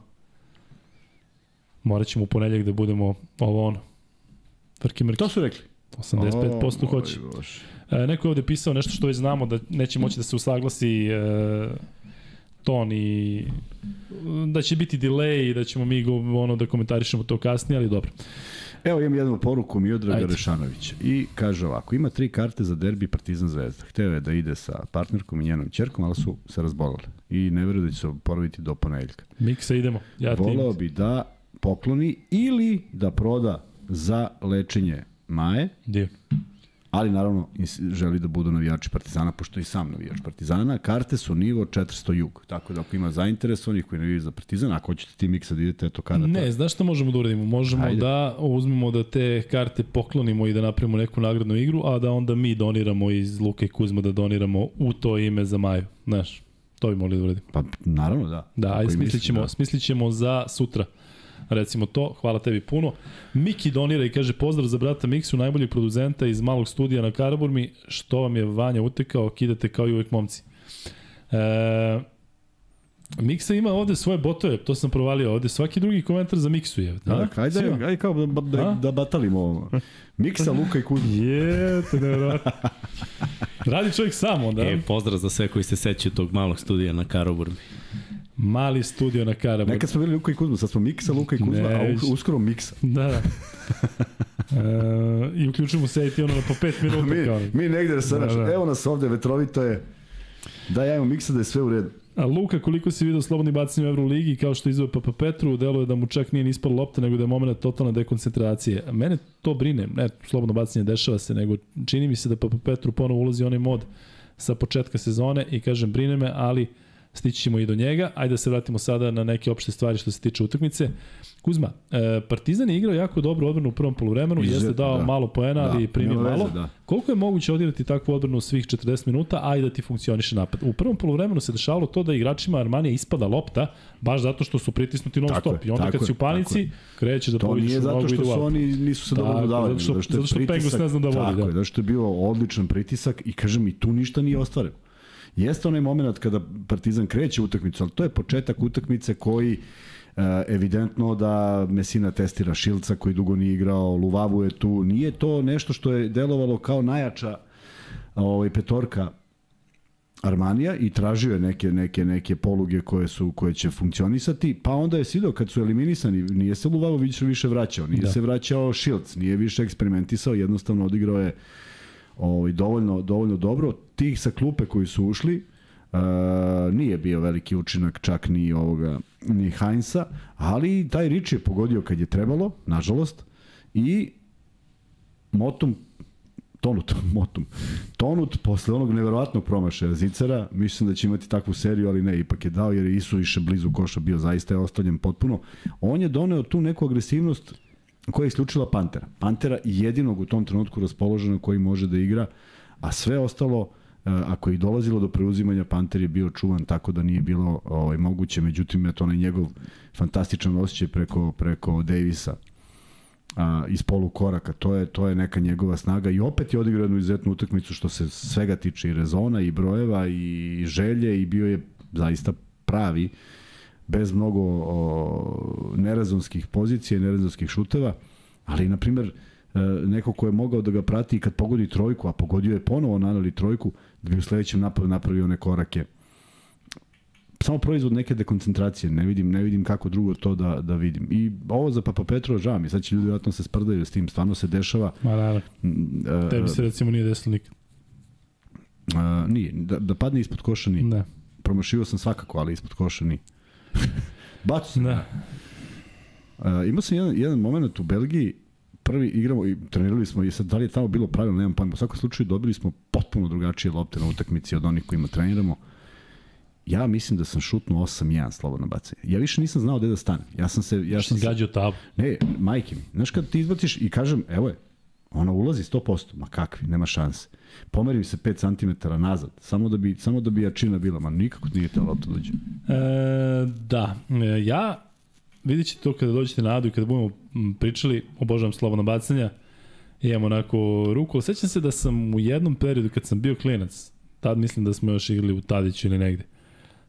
Morat ćemo u ponedljak da budemo ovo ono. Vrki mrki. To su rekli. 85% O, hoće. E, neko je ovde pisao nešto što već znamo da neće moći da se usaglasi e, ton i da će biti delay i da ćemo mi go, ono da komentarišemo to kasnije, ali dobro. Evo imam jednu poruku Miodraga Ajde. Rešanovića i kaže ovako, ima tri karte za derbi Partizan Zvezda. Hteo je da ide sa partnerkom i njenom čerkom, ali su se razbolili i ne veruju da će se oporaviti do ponedeljka. Miksa idemo. Ja Voleo bi da pokloni ili da proda za lečenje Maje, Dio. Ali naravno želi da budu navijači Partizana, pošto i sam navijač Partizana. Karte su nivo 400 jug, tako da ako ima zainteresovanih koji navijaju za Partizan, ako hoćete ti miksa da idete, eto karata. Ne, znaš šta možemo da uradimo? Možemo Ajde. da uzmemo da te karte poklonimo i da napravimo neku nagradnu igru, a da onda mi doniramo iz Luka i Kuzma da doniramo u to ime za Maju. Znaš, to bi mogli da uradimo. Pa naravno da. Da, ajde smislit ćemo, da. smislit ćemo za sutra. Recimo to, hvala tebi puno. Miki donira i kaže pozdrav za brata Miksu, najboljeg producenta iz malog studija na Karaburmi, što vam je Vanja utekao, kidate kao i uvek momci. E, Miksa ima ovde svoje botove, to sam provalio ovde, svaki drugi komentar za Miksu je. Da, ajde, Svi- ajde kao da, da, da batalimo ovo. Miksa, Luka i Kuzma. Je, to je nevjerojatno. Radi čovjek sam onda. E, pozdrav za sve koji se sećaju tog malog studija na Karoburmi. Mali studio na Karaburmi. Nekad smo bili Luka i Kuzma, sad smo Miksa, Luka i Kuzma, Ne, a uskoro Miksa. Da, da. E, I uključimo se i ono na po 5 minuta. mi, kao. mi negde se, Da, da, da. evo nas ovde, vetrovito je, da ja imam miksa da je sve u redu. A Luka, koliko si video slobodni bacanje u Euroligi, kao što izveo Papa Petru, deluje da mu čak nije nispala lopta, nego da je moment totalne dekoncentracije. Mene to brine, ne, slobodno bacanje dešava se, nego čini mi se da Papa Petru ponovo ulazi onaj mod sa početka sezone i kažem brine me, ali stići ćemo i do njega. Ajde da se vratimo sada na neke opšte stvari što se tiče utakmice. Kuzma, e, Partizan je igrao jako dobro odbranu u prvom poluvremenu, jeste dao da. malo poena, ali Da, primio veze, malo. da. Koliko je moguće odigrati takvu odbranu svih 40 minuta, a i da ti funkcioniše napad? U prvom poluvremenu se dešavalo to da igračima Armanija ispada lopta, baš zato što su pritisnuti non stop. je, I onda kad si u panici, krećeš da To povidiš nije u zato nogu i što su oni nisu se dobro Tako, dodavali, zato što- zato što pritisak- ne zna da vodi, Tako da. je, zato što je bio odličan pritisak i kažem i tu ništa nije ostvaren. Jeste onaj moment kada Partizan kreće utakmicu, ali to je početak utakmice koji e, evidentno da Mesina testira Šilca koji dugo nije igrao, Luvavu je tu. Nije to nešto što je delovalo kao najjača ovaj, petorka Armanija i tražio je neke neke neke poluge koje su koje će funkcionisati, pa onda je Sido kad su eliminisani, nije se Luvalović više vraćao, nije Da. da. se vraćao Šilc, nije više eksperimentisao, jednostavno odigrao je ovaj dovoljno dovoljno dobro. Tih sa klupe koji su ušli, Uh, nije bio veliki učinak čak ni ovoga ni Heinza, ali taj Rič je pogodio kad je trebalo, nažalost, i motom Tonut, motom. Tonut, posle onog neverovatnog promašaja Zicera, mislim da će imati takvu seriju, ali ne, ipak je dao jer je Isu više blizu koša bio, zaista je ostavljen potpuno. On je doneo tu neku agresivnost koja je isključila Pantera. Pantera jedinog u tom trenutku raspoloženo koji može da igra, a sve ostalo, e, ako je dolazilo do preuzimanja, Panter je bio čuvan tako da nije bilo ovaj, moguće, međutim, je to onaj njegov fantastičan osjećaj preko, preko Davisa a, iz polu koraka. To je, to je neka njegova snaga i opet je odigrao jednu izuzetnu utakmicu što se svega tiče i rezona i brojeva i želje i bio je zaista pravi bez mnogo o, nerazonskih pozicija i nerazonskih šuteva, ali na primer e, neko ko je mogao da ga prati i kad pogodi trojku, a pogodio je ponovo nanali trojku, da bi u sledećem napadu napravio one korake samo proizvod neke dekoncentracije, ne vidim, ne vidim kako drugo to da, da vidim. I ovo za Papa Petro, žao mi, sad će ljudi vjerojatno se sprdaju s tim, stvarno se dešava. Ma naravno, mm, e, tebi se recimo nije desilo nikad. e, nije, da, da padne ispod koša nije. Da. Promašio sam svakako, ali ispod koša nije. Bacu se. Da. Uh, imao sam jedan, jedan moment u Belgiji, prvi igramo i trenirali smo i sad da li je tamo bilo pravilno, nemam pojma. U svakom slučaju dobili smo potpuno drugačije lopte na utakmici od onih kojima treniramo. Ja mislim da sam šutnuo 8-1 slobodno bacanje. Ja više nisam znao gde da stanem. Ja sam se... Ja sam gađao tabu. ne, majke mi. Znaš kad ti izbaciš i kažem, evo je, ona ulazi 100%, ma kakvi, nema šanse. Pomerim se 5 cm nazad, samo da bi, samo da bi jačina bila, ma nikako nije ta lopta dođe. E, da, e, ja vidjet ćete to kada dođete na Adu i kada budemo pričali, obožavam slobodna bacanja, imam onako ruku, sećam se da sam u jednom periodu kad sam bio klinac, tad mislim da smo još igrali u Tadiću ili negde,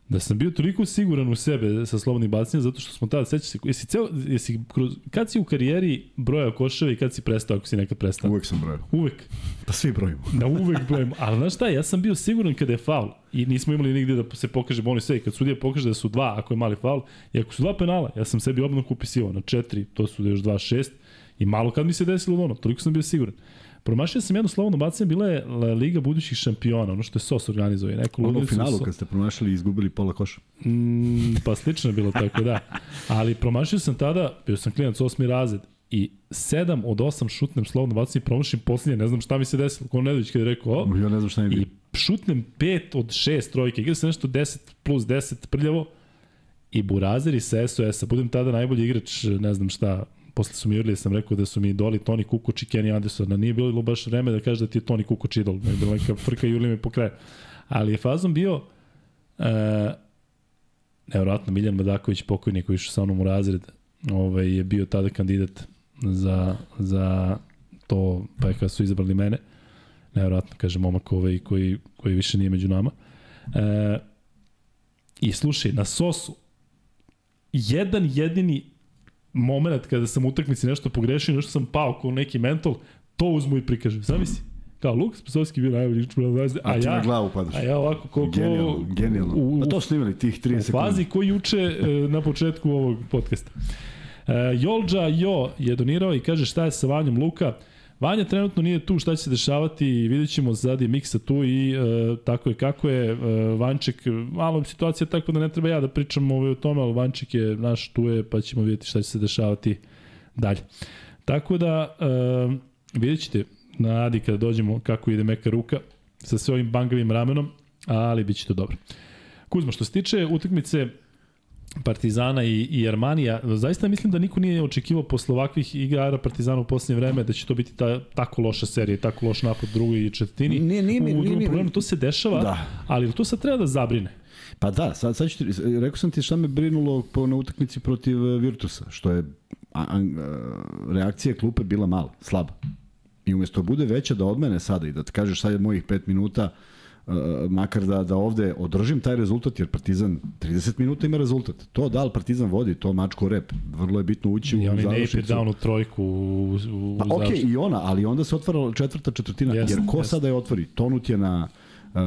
da sam bio toliko siguran u sebe sa slobodnim bacanjem, zato što smo tada, sećam se, jesi ceo, jesi kroz, kad si u karijeri brojao koševe i kad si prestao, ako si nekad prestao? Uvek sam brojao. Uvek. Pa svi brojimo. Da uvek brojimo. Ali znaš šta, ja sam bio siguran kada je faul i nismo imali nigde da se pokaže bonus sve. Kad sudija pokaže da su dva, ako je mali faul, i ako su dva penala, ja sam sebi obnog upisivao na četiri, to su još dva šest, i malo kad mi se desilo ono, toliko sam bio siguran. Promašio sam jedno slobodno bacanje, bila je Liga budućih šampiona, ono što je SOS organizuje. Neko Ono u finalu so- kad ste promašali i izgubili pola koša. Mm, pa slično je bilo tako, da. Ali promašio sam tada, bio sam klinac osmi razred i 7 od 8 šutnem slobodno bacanje i promašim posljednje, ne znam šta mi se desilo. Ko Nedović kada je rekao, o, Ja ne znam šta je i bilo. šutnem 5 od 6 trojke, igra se nešto 10 plus 10 prljavo i Burazer i sa SOS-a, budem tada najbolji igrač, ne znam šta, posle su mi jurili, sam rekao da su mi idoli Toni Kukoč i Kenny Anderson, a nije bilo baš vreme da kaže da ti je Toni Kukoč idol, ne je bila neka frka i jurili me po kraju. Ali je fazom bio, e, nevjerojatno, Miljan Madaković, pokojnik koji išao sa mnom u razred, ovaj, je bio tada kandidat za, za to, pa je kada su izabrali mene, nevjerojatno, kaže momak ovaj, koji, koji više nije među nama. E, I slušaj, na sosu, jedan jedini moment kada sam u utakmici nešto pogrešio, nešto sam pao kao neki mental, to uzmu i prikažu. Zamisli, kao Lukas Pasovski bio najbolji igrač u Vazde, a, A ja, na glavu padaš. a ja ovako ko, ko, Genijalno, genijalno. u, Pa to snimali tih 30 u sekundi. fazi koji juče e, na početku ovog podcasta. Jolđa Jo je donirao i kaže šta je sa Vanjom Luka. Vanja trenutno nije tu, šta će se dešavati vidjet ćemo, je Miksa tu i e, tako je kako je. E, Vanček, malo situacija tako da ne treba ja da pričam ovaj, o tome, ali Vanček je naš tu je, pa ćemo vidjeti šta će se dešavati dalje. Tako da, e, vidjet ćete na Adi kada dođemo kako ide meka ruka sa sve ovim bangavim ramenom, ali bit će to dobro. Kuzma, što se tiče utakmice Partizana i, i Armanija, zaista mislim da niko nije očekivao posle ovakvih igara Partizana u poslednje vreme da će to biti ta, tako loša serija tako loš napad drugoj i četvrtini. Nije, nije, u drugom nije, problemu to se dešava, Da. ali to sad treba da zabrine. Pa da, sad, sad ću ti, rekao sam ti šta me brinulo po, na utakmici protiv e, Virtusa, što je a, a, reakcija klupe bila mala, slaba. I umesto da bude veća da od mene sada i da ti kažeš sad je mojih 5 minuta, makar da, da ovde održim taj rezultat, jer Partizan 30 minuta ima rezultat. To da li Partizan vodi, to mačko rep. Vrlo je bitno ući I u oni ne završnicu. down u trojku u, u, Pa okej, završnicu. i ona, ali onda se otvara četvrta četvrtina, Jeste, jer ko jeste. sada je otvori? Tonut je na uh,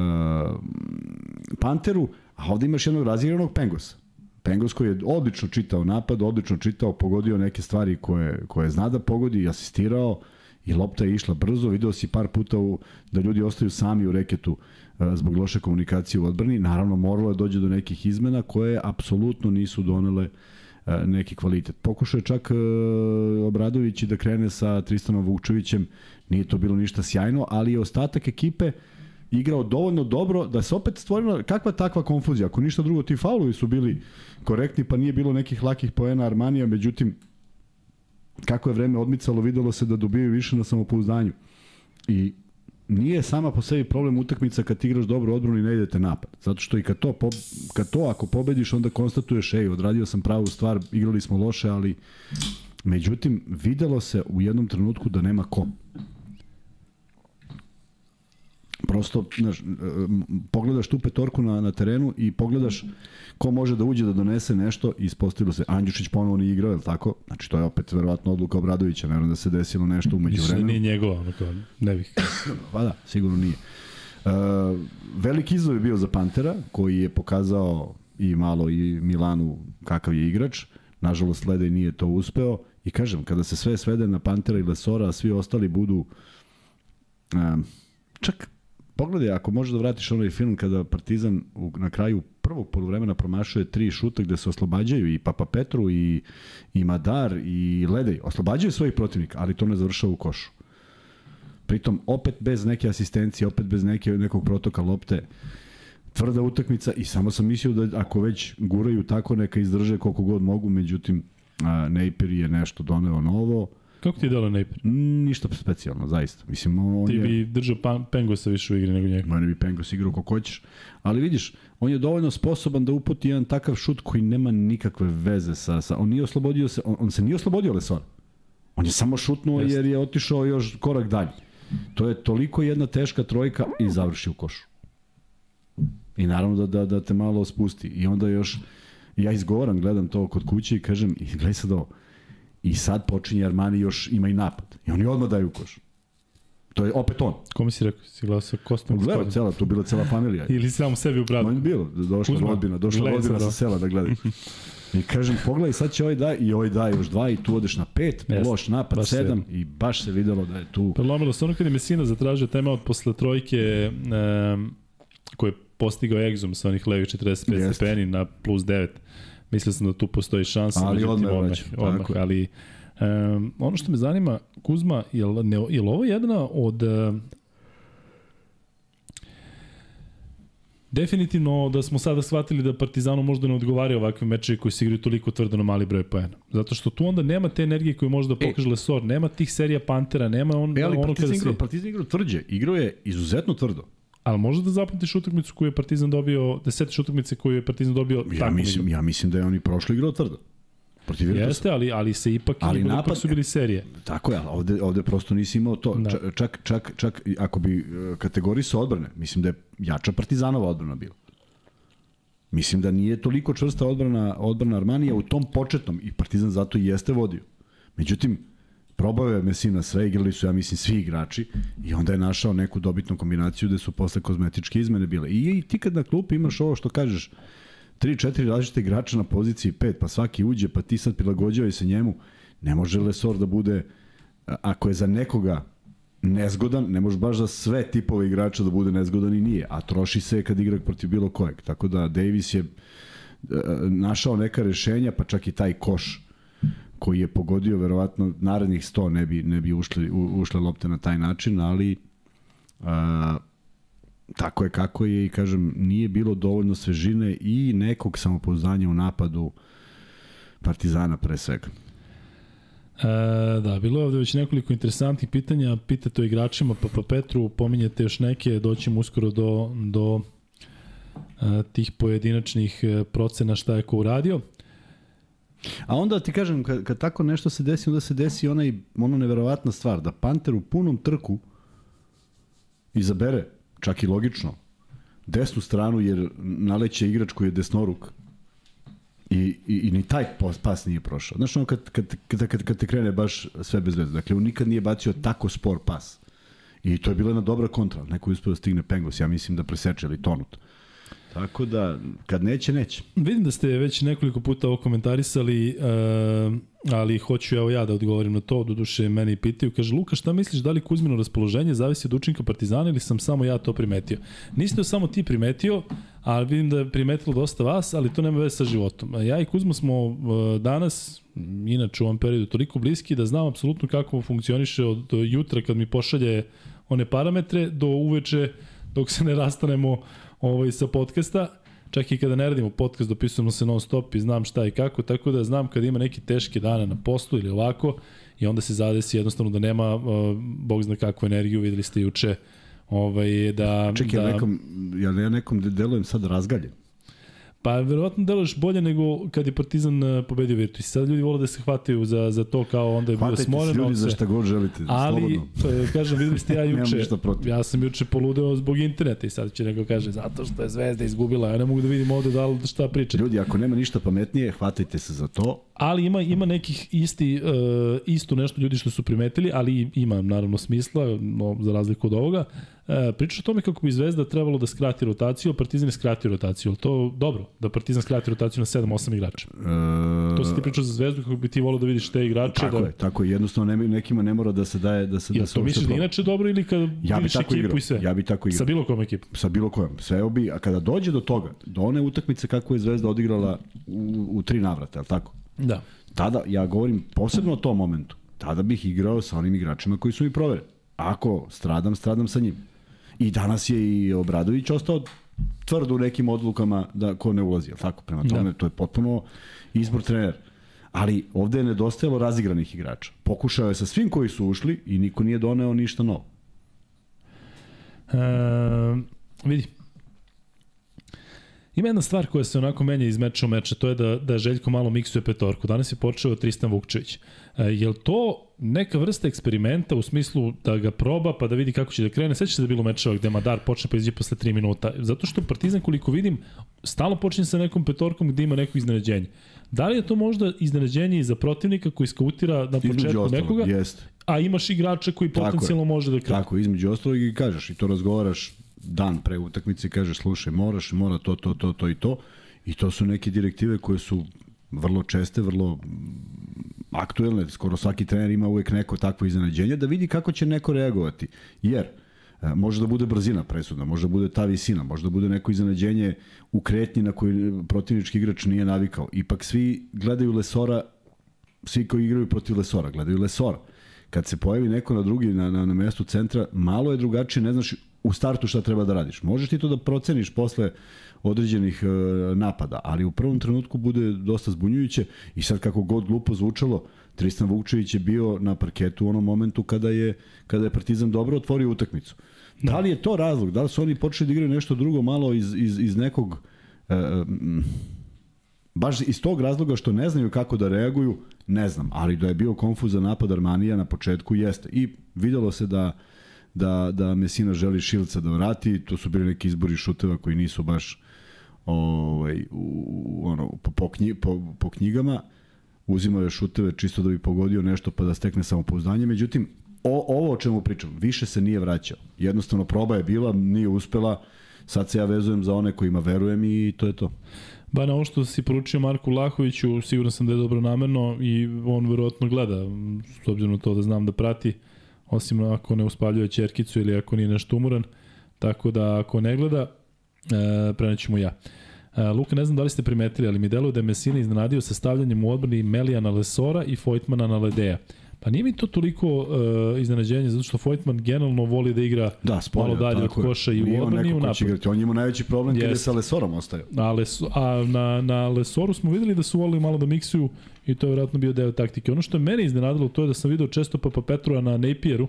Panteru, a ovde imaš jednog razigranog Pengosa. Pengos koji je odlično čitao napad, odlično čitao, pogodio neke stvari koje, koje zna da pogodi, asistirao i lopta je išla brzo. Video si par puta u, da ljudi ostaju sami u reketu uh, zbog loše komunikacije u odbrani. Naravno, moralo je dođe do nekih izmena koje apsolutno nisu donele uh, neki kvalitet. Pokušao je čak uh, Obradović da krene sa Tristanom Vukčevićem, nije to bilo ništa sjajno, ali je ostatak ekipe igrao dovoljno dobro da se opet stvorila kakva takva konfuzija. Ako ništa drugo, ti faulovi su bili korektni, pa nije bilo nekih lakih poena Armanija, međutim, kako je vreme odmicalo, videlo se da dobijaju više na samopouzdanju. I nije sama po sebi problem utakmica kad igraš dobro odbranu i ne idete napad. Zato što i kad to, po, kad to ako pobediš, onda konstatuješ, ej, odradio sam pravu stvar, igrali smo loše, ali međutim, videlo se u jednom trenutku da nema ko. Prosto, znaš, m, pogledaš tu petorku na, na terenu i pogledaš ko može da uđe da donese nešto i ispostavilo se. Andjušić ponovo nije igrao, je tako? Znači, to je opet verovatno odluka Obradovića, ne da se desilo nešto umeđu Mislim da vremenu. nije njegova, ono kao, ne bih. Pa da, sigurno nije. Uh, veliki izazov je bio za Pantera, koji je pokazao i malo i Milanu kakav je igrač. Nažalost, Ledej nije to uspeo. I kažem, kada se sve svede na Pantera i Lesora, a svi ostali budu... Um, čak, pogledaj, ako možeš da vratiš onaj film kada Partizan u, na kraju prvog polovremena promašuje tri šuta gde se oslobađaju i Papa Petru i, i Madar i Ledej. Oslobađaju svojih protivnika, ali to ne završava u košu. Pritom opet bez neke asistencije, opet bez neke, nekog protoka lopte, tvrda utakmica i samo sam mislio da ako već guraju tako neka izdrže koliko god mogu, međutim Napier je nešto doneo novo, Kako ti je delo Napier? Mm, ništa specijalno, zaista. Mislim, on Ti je... bi držao pan, Pengosa više u igri nego njega. Mene bi Pengos igrao kako hoćeš. Ali vidiš, on je dovoljno sposoban da uputi jedan takav šut koji nema nikakve veze sa... sa on, nije oslobodio se, on, on se nije oslobodio Lesora. On je samo šutnuo Jeste. jer je otišao još korak dalje. To je toliko jedna teška trojka i završi u košu. I naravno da, da, da te malo spusti. I onda još, ja izgovaram, gledam to kod kuće i kažem, i gledaj sad ovo. I sad počinje Armani još ima i napad. I oni odmah daju koš. To je opet on. Kome si rekao? Si gledao sa Kostom? Gledao Gospodinom? cela, tu bila cela familija. Ili sam u sebi u bradu? On je bilo, došla Kuzma, rodbina, došla rodbina sa ovo. sela da gledaj. I kažem, pogledaj, sad će ovaj da i ovaj da još dva i tu odeš na pet, Jeste, loš napad, baš se sedam i baš se videlo da je tu. Prelomilo se ono kad je Mesina zatražio tema od posle trojke um, koje je postigao egzum sa onih levih 45 Jeste. stepeni na plus 9. Mislio sam da tu postoji šansa. Ali odmah odmah, odmah, ali um, ono što me zanima, Kuzma, je li, ne, je li ovo jedna od um, Definitivno da smo sada shvatili da Partizanu možda ne odgovaraju ovakve mečevi koji se igraju toliko tvrdo na mali broj poena. Zato što tu onda nema te energije koju može da pokaže e, Lesor, nema tih serija Pantera, nema on, E, ali ono kada Partizan, svi... igrao, Partizan igrao tvrđe, igrao je izuzetno tvrdo. Ali možeš da zapamtiš utakmicu koju je Partizan dobio, da se setiš utakmice koju je Partizan dobio Ja tako mislim, ja mislim da je on i prošlo igrao tvrdo. Protiv Virtusa. Jeste, ali, ali se ipak, Ali napad- ipak su bili serije. Tako je, ali ovde, ovde prosto nisi imao to. Da. Čak, čak, čak, ako bi e, kategorisao odbrane, mislim da je jača Partizanova odbrana bila. Mislim da nije toliko čvrsta odbrana, odbrana Armanija u tom početnom i Partizan zato i jeste vodio. Međutim, probao je Mesina sve, igrali su, ja mislim, svi igrači i onda je našao neku dobitnu kombinaciju gde su posle kozmetičke izmene bile. I, i ti kad na klupi imaš ovo što kažeš, 3-4 različite igrača na poziciji 5, pa svaki uđe, pa ti sad prilagođavaj se njemu. Ne može Lesor da bude, ako je za nekoga nezgodan, ne može baš za sve tipove igrača da bude nezgodan i nije, a troši se kad igra protiv bilo kojeg. Tako da Davis je e, našao neka rešenja, pa čak i taj koš koji je pogodio verovatno narednih 100 ne bi ne bi ušli u, ušle lopte na taj način, ali a, tako je kako je i kažem nije bilo dovoljno svežine i nekog samopouzdanja u napadu Partizana pre svega. E, da, bilo je ovde već nekoliko interesantnih pitanja, pitate o igračima, pa, pa Petru, pominjete još neke, doćemo uskoro do, do e, tih pojedinačnih e, procena šta je ko uradio. A onda ti kažem, kad, kad tako nešto se desi, onda se desi onaj, ono neverovatna stvar, da Panter u punom trku izabere, čak i logično, desnu stranu jer naleće igrač koji je desnoruk i, i, i ni taj pas- nije prošao. Znaš ono kad, kad, kad, kad, kad te krene baš sve bez veze. Dakle, on nikad nije bacio tako spor pas. I to je bila jedna dobra kontra. Neko je uspio da stigne Pengos, ja mislim da preseče ili tonut. Tako da, kad neće, neće. Vidim da ste već nekoliko puta ovo komentarisali, e, ali hoću evo ja da odgovorim na to, doduše meni pitaju. Kaže, Luka, šta misliš, da li Kuzmino raspoloženje zavisi od učinka Partizana ili sam samo ja to primetio? Niste to samo ti primetio, ali vidim da je primetilo dosta vas, ali to nema veze sa životom. Ja i Kuzmo smo e, danas, inače u ovom periodu, toliko bliski da znam apsolutno kako funkcioniše od jutra kad mi pošalje one parametre do uveče dok se ne rastanemo ovaj, sa podcasta čak i kada ne radimo podcast, dopisujemo se non stop i znam šta i kako, tako da znam kada ima neki teške dane na poslu ili ovako i onda se zadesi jednostavno da nema uh, bog zna kakvu energiju, videli ste juče ovaj, da... Čekaj, da, ja nekom, ja, ja nekom de- delujem sad razgaljen. Pa verovatno deluješ bolje nego kad je Partizan uh, pobedio Virtus. Sad ljudi vole da se hvataju za, za to kao onda je bio Hvatajte smoren. se ljudi za šta god želite, Ali, slobodno. pa, kažem, videli ste ja juče, ja sam juče poludeo zbog interneta i sad će neko kaže zato što je Zvezda izgubila, ja ne mogu da vidim ovde da li šta pričate. Ljudi, ako nema ništa pametnije, hvatajte se za to. Ali ima ima nekih isti uh, isto nešto ljudi što su primetili, ali ima naravno smisla no, za razliku od ovoga. Uh, priča o tome kako bi Zvezda trebalo da skrati rotaciju, a Partizan je skratio rotaciju. To dobro da Partizan skrati rotaciju na 7-8 igrača? E, To si ti pričao za Zvezdu kako bi ti volio da vidiš te igrače Tako da je, tako je. Jednostavno ne, nekima ne mora da se daje da se Jel da se to misliš da inače dobro ili kad Ja bi vidiš tako ekipu igrao. i sve? Ja bi tako igrao. Sa bilo kom ekipom. sa bilo kojom. Sve bi, a kada dođe do toga, do one utakmice kako je Zvezda odigrala u, u tri navrata, li tako? Da. Tada, ja govorim posebno o tom momentu, tada bih igrao sa onim igračima koji su mi provereni. Ako stradam, stradam sa njim. I danas je i Obradović ostao tvrd u nekim odlukama da ko ne ulazi, tako? Prema tome, Da. to je potpuno izbor trenera. Ali ovde je nedostajalo razigranih igrača. Pokušao je sa svim koji su ušli i niko nije doneo ništa novo. E, vidi. Ima jedna stvar koja se onako menja iz meča u meče, to je da, da Željko malo miksuje petorku. Danas je počeo Tristan Vukčević. E, je li to neka vrsta eksperimenta u smislu da ga proba pa da vidi kako će da krene? Sveća se da je bilo mečeva gde Madar počne pa izađe posle 3 minuta. Zato što Partizan, koliko vidim, stalno počinje sa nekom petorkom gde ima neko iznenađenje. Da li je to možda iznenađenje i za protivnika koji skautira na početku ostalog, nekoga, jeste. a imaš igrača koji Tako je. potencijalno može da krene? Tako, između ostalog i kažeš i to razgovaraš dan pre utakmice i kažeš slušaj, moraš, mora to, to, to, to i to. I to su neke direktive koje su vrlo česte, vrlo mm, aktuelne, skoro svaki trener ima uvek neko takvo iznenađenje, da vidi kako će neko reagovati. Jer, e, može da bude brzina presudna, može da bude ta visina, može da bude neko iznenađenje u kretnji na koji protivnički igrač nije navikao. Ipak svi gledaju Lesora, svi koji igraju protiv Lesora, gledaju Lesora. Kad se pojavi neko na drugi, na, na, na mestu centra, malo je drugačije, ne znaš u startu šta treba da radiš. Možeš ti to da proceniš posle određenih e, napada, ali u prvom trenutku bude dosta zbunjujuće i sad kako god glupo zvučalo, Tristan Vukčević je bio na parketu u onom momentu kada je, kada je Partizan dobro otvorio utakmicu. Da. da li je to razlog? Da li su oni počeli da igraju nešto drugo malo iz, iz, iz nekog e, m, baš iz tog razloga što ne znaju kako da reaguju, ne znam, ali da je bio konfuzan napad Armanija na početku jeste. I videlo se da da, da Mesina želi Šilca da vrati, to su bili neki izbori šuteva koji nisu baš ovaj, u, ono, po, po, knji, po, po knjigama, uzimao je šuteve čisto da bi pogodio nešto pa da stekne samopouzdanje, međutim, o, ovo o čemu pričam, više se nije vraćao. Jednostavno proba je bila, nije uspela, sad se ja vezujem za one kojima verujem i to je to. Ba na ovo što si poručio Marku Lahoviću, siguran sam da je dobro namerno i on verovatno gleda, s obzirom na to da znam da prati, osim ako ne uspaljuje čerkicu ili ako nije nešto umoran. Tako da ako ne gleda, e, preneću mu ja. E, Luka, ne znam da li ste primetili, ali mi deluje da je Messina iznenadio sa stavljanjem u odbrani Melijana Lesora i Fojtmana na Ledeja. Pa nije mi to toliko uh, iznenađenje, zato što Fojtman generalno voli da igra Da, spolja, malo dalje od koša i u odbrani i u napadu. On ima najveći problem kada je sa Lesorom ostaje. A, Les, a na, na Lesoru smo videli da su volili malo da miksuju i to je vjerojatno bio deo taktike. Ono što je mene iznenadilo to je da sam video često Papa Petrova na Napieru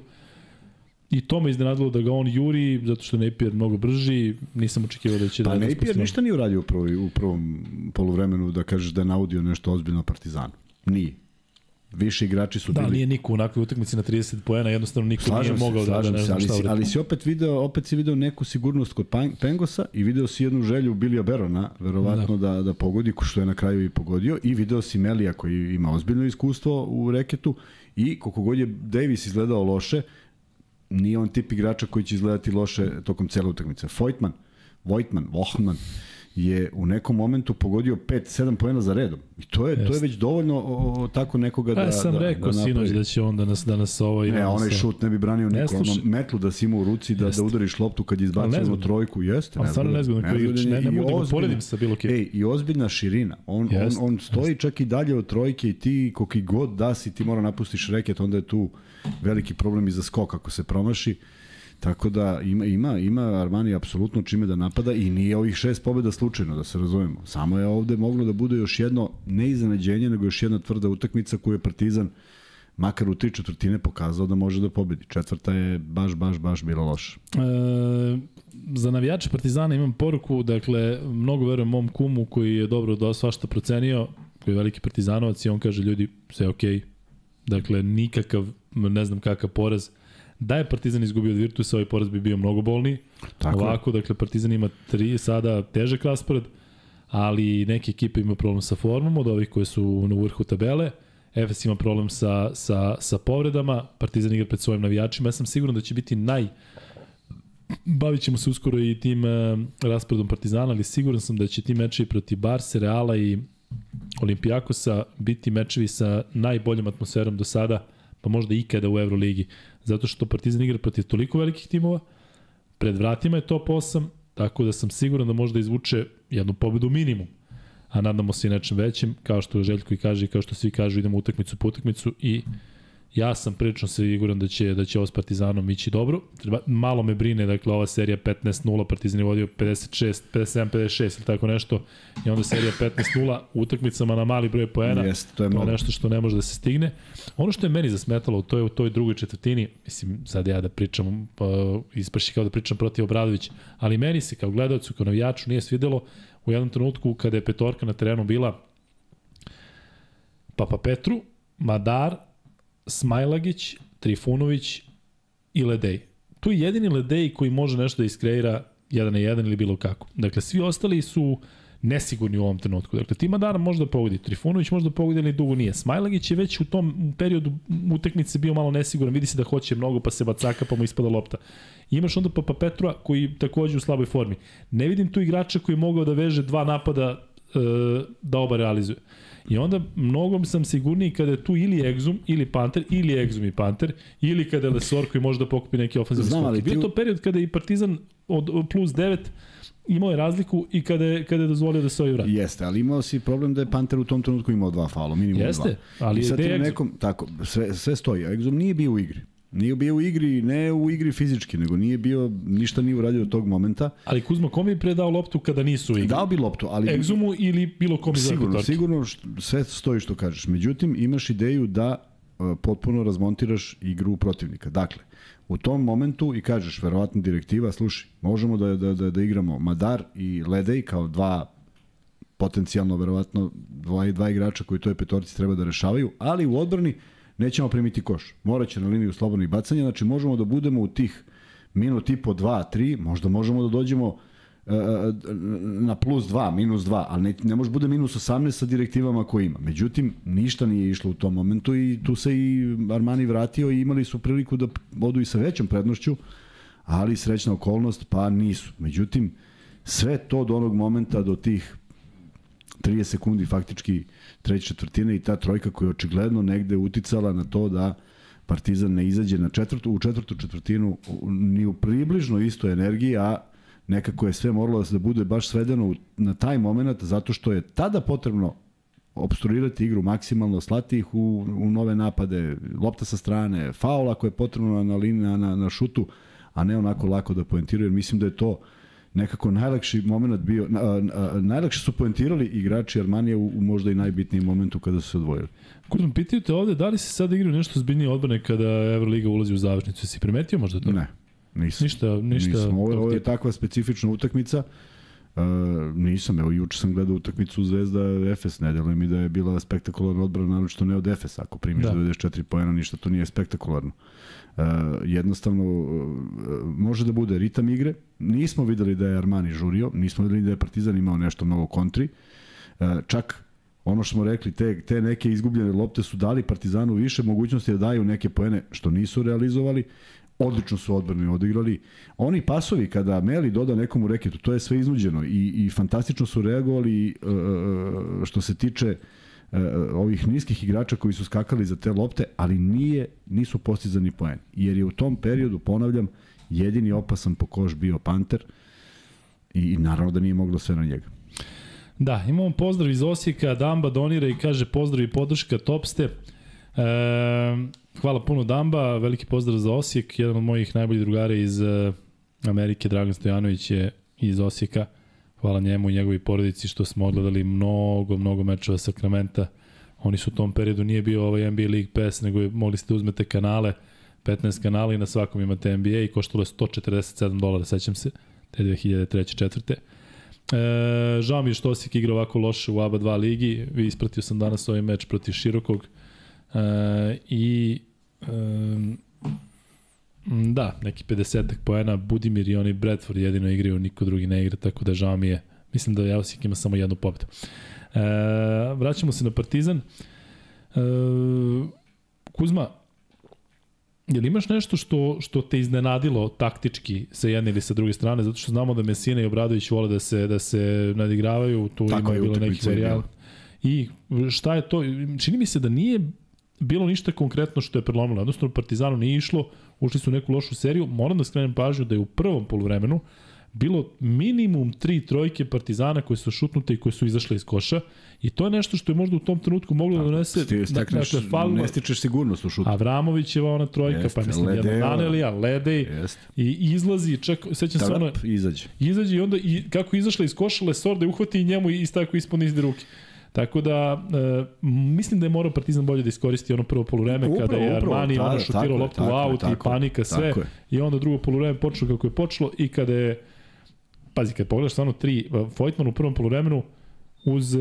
i to me iznenadilo da ga on juri zato što je Napier mnogo brži, nisam očekivao da će Pa da je Napier ništa nije uradio u, prvoj, u prvom poluvremenu da kažeš da je naudio nešto ozbiljno Partizanu. Nije. Više igrači su Da, bili nije niko u onakvoj utakmici na 30 poena, jednostavno niko Slažem nije se, mogao da, da ne znam ali, šta si, ali si opet video, opet si video neku sigurnost kod Pengosa i video si jednu želju Bilija Berona, verovatno da. da, da pogodi, što je na kraju i pogodio, i video si Melija koji ima ozbiljno iskustvo u reketu i koliko god je Davis izgledao loše, nije on tip igrača koji će izgledati loše tokom cele utakmice. Vojtman, Vojtman, Vohman, je u nekom momentu pogodio 5-7 poena za redom. I to je, to je Jeste. već dovoljno o, o, tako nekoga da, Da, ja sam da, rekao da sinoć da će on da nas, da nas ovo Ne, onaj sa- šut ne bi branio Ne niko. Ono, metlu da si ima u ruci, da, Jeste. da udariš loptu kad nezgodno. ono trojku, jeste. Ali stvarno nezgodno koji igrač, ne- ne mogu da poredim sa bilo kim. Ej, i ozbiljna širina. On, on, Jeste, on stoji čak i dalje od trojke i ti koliki god da si, ti mora napustiš reket, onda je tu veliki problem i za skok ako se promaši. Tako da ima, ima, ima Armani apsolutno čime da napada i nije ovih šest pobjeda slučajno, da se razumemo. Samo je ovde moglo da bude još jedno, ne iznenađenje, nego još jedna tvrda utakmica koju je Partizan makar u tri četvrtine pokazao da može da pobedi. Četvrta je baš, baš, baš bila loša. E, za navijače Partizana imam poruku, dakle, mnogo verujem mom kumu koji je dobro do svašta procenio, koji je veliki partizanovac i on kaže, ljudi, sve je okej. Okay. Dakle, nikakav, ne znam kakav poraz. Da je Partizan izgubio od Virtusa, ovaj poraz bi bio mnogo bolniji. Tako je. Ovako, dakle, Partizan ima tri sada težak raspored, ali neke ekipe ima problem sa formom od ovih koje su na vrhu tabele. Efes ima problem sa, sa, sa povredama, Partizan igra pred svojim navijačima. Ja sam siguran da će biti naj bavit ćemo se uskoro i tim uh, rasporedom Partizana, ali siguran sam da će ti mečevi protiv Barse, Reala i Olimpijakosa biti mečevi sa najboljom atmosferom do sada, pa možda ikada u Euroligi. Zato što Partizan igra protiv toliko velikih timova, pred vratima je top 8, tako da sam siguran da može da izvuče jednu pobedu minimum. A nadamo se i nečem većem, kao što Željko i kaže kao što svi kažu, idemo utakmicu po utakmicu i Ja sam prilično siguran da će da će ovo s Partizanom ići dobro. Treba, malo me brine, dakle, ova serija 15-0, Partizan je vodio 56, 57-56 ili tako nešto, i onda serija 15-0 u utakmicama na mali broj poena. Jeste, to je To je nešto što ne može da se stigne. Ono što je meni zasmetalo, to je u toj drugoj četvrtini, mislim, sad ja da pričam, pa, ispaši kao da pričam protiv Obradović, ali meni se kao gledalcu, kao navijaču nije svidelo u jednom trenutku kada je petorka na terenu bila Papa Petru, Madar, Smajlagić, Trifunović i Ledej. Tu je jedini Ledej koji može nešto da iskreira jedan na jedan ili bilo kako. Dakle, svi ostali su nesigurni u ovom trenutku. Dakle, ti Madara može da pogodi, Trifunović može da pogodi, ali dugo nije. Smajlagić je već u tom periodu utakmice bio malo nesiguran, vidi se da hoće mnogo, pa se bacaka, pa mu ispada lopta. I imaš onda Papa Petrua koji takođe u slaboj formi. Ne vidim tu igrača koji je mogao da veže dva napada e, da oba realizuje. I onda mnogo sam sigurniji kada je tu ili Exum, ili Panter, ili Exum i Panter, ili kada je Lesor koji može da pokupi neki ofenzivni skok. ali Bio ti- to period kada je i Partizan od plus 9 imao je razliku i kada je, kada je dozvolio da se ovi vrati. Jeste, ali imao si problem da je Panter u tom trenutku imao dva faula, minimum Jeste, dva. ali I sad je Exum? nekom, tako, sve, sve stoji. A Exum nije bio u igri. Nije bio u igri, ne u igri fizički, nego nije bio, ništa nije uradio od tog momenta. Ali Kuzma, kom je predao loptu kada nisu u igri? Dao bi loptu, ali... Exumu ili bilo kom iz Sigurno, Sigurno, sigurno što, sve stoji što kažeš. Međutim, imaš ideju da uh, potpuno razmontiraš igru protivnika. Dakle, u tom momentu i kažeš, verovatno direktiva, slušaj, možemo da, da, da, da igramo Madar i Ledej kao dva potencijalno, verovatno, dva, dva igrača koji toj petorci treba da rešavaju, ali u odbrani nećemo primiti koš. Moraće na liniju slobodnih bacanja, znači možemo da budemo u tih minut i po, dva, tri, možda možemo da dođemo e, na plus 2, minus 2, ali ne, ne može bude minus 18 sa direktivama koje ima. Međutim, ništa nije išlo u tom momentu i tu se i Armani vratio i imali su priliku da odu i sa većom prednošću, ali srećna okolnost, pa nisu. Međutim, sve to do onog momenta, do tih 30 sekundi faktički treće četvrtine i ta trojka koja je očigledno negde uticala na to da Partizan ne izađe na četvrtu, u četvrtu četvrtinu ni u približno istoj energiji, a nekako je sve moralo da bude baš svedeno na taj moment zato što je tada potrebno obstruirati igru maksimalno, slati ih u, u nove napade, lopta sa strane, faul ako je potrebno na, na, na, na šutu, a ne onako lako da poentiraju, jer mislim da je to nekako najlakši moment bio, na, a, najlakše su poentirali igrači Armanija u, u možda i najbitnijem momentu kada su se odvojili. Kuzma, pitaju te ovde da li se sad igraju nešto zbiljnije odbrane kada Euroliga ulazi u završnicu. Si primetio možda to? Ne, nisam. Ništa, ništa. Nisam. Ovo, ovo je takva specifična utakmica. Uh, nisam, evo juče sam gledao utakmicu Zvezda Efes, ne deluje mi da je bila spektakularna odbrana, naročito ne od Efesa, ako primiš Da. da. 94 poena, ništa to nije spektakularno. Uh, jednostavno uh, može da bude ritam igre. Nismo videli da je Armani žurio, nismo videli da je Partizan imao nešto mnogo kontri. Uh, čak ono što smo rekli, te, te neke izgubljene lopte su dali Partizanu više mogućnosti da daju neke poene što nisu realizovali. Odlično su odbrane odigrali. Oni pasovi kada Meli doda nekom u reketu, to je sve iznuđeno i, i fantastično su reagovali uh, što se tiče uh, ovih niskih igrača koji su skakali za te lopte, ali nije nisu postizani poen. Jer je u tom periodu, ponavljam, jedini opasan po koš bio Panter i, i naravno da nije moglo sve na njega. Da, imamo pozdrav iz Osijeka, Damba donira i kaže pozdrav i podrška, top ste. E, hvala puno Damba, veliki pozdrav za Osijek, jedan od mojih najboljih drugara iz e, Amerike, Dragan Stojanović je iz Osijeka. Hvala njemu i njegovi porodici što smo odgledali mnogo, mnogo mečeva Sakramenta. Oni su u tom periodu, nije bio ovaj NBA League Pass, nego je, mogli ste da uzmete kanale, 15 kanala i na svakom imate NBA i koštalo je 147 dolara, sećam se, te 2003. četvrte. E, žao mi je što Osijek igra ovako loše u ABA 2 ligi. Vi ispratio sam danas ovaj meč protiv Širokog. E, I e, da, neki 50 poena. Budimir i oni Bradford jedino igraju, niko drugi ne igra, tako da žao mi je. Mislim da Osijek ima samo jednu pobedu. E, vraćamo se na Partizan. E, Kuzma, Jel imaš nešto što, što te iznenadilo taktički sa jedne ili sa druge strane, zato što znamo da Mesina i Obradović vole da se, da se nadigravaju, tu Tako ima je bilo nekih utakmica i šta je to? Čini mi se da nije bilo ništa konkretno što je prelomilo. Jednostavno Partizanu nije išlo, ušli su u neku lošu seriju. Moram da skrenem pažnju da je u prvom poluvremenu bilo minimum tri trojke Partizana koje su šutnute i koje su izašle iz koša i to je nešto što je možda u tom trenutku moglo da donese Ti stekneš, dakle, faul, ne stičeš sigurnost u šutu. Avramovićeva ona trojka, Jeste, pa mislim Ledejeva. jedan Nanelija, Ledej Jeste. i izlazi, čak, sećam se ono, izađe. izađe i onda i kako izašla iz koša Lesor da je uhvati i njemu i tako ispod nizde ruke. Tako da, e, mislim da je morao Partizan bolje da iskoristi ono prvo poluvreme Upravo, kada je upravo, Armani da, ono šutirao loptu u aut i panika sve i onda drugo poluvreme počelo kako je počelo i kada je pazi, kad pogledaš stvarno tri, Vojtman u prvom poluvremenu uz e,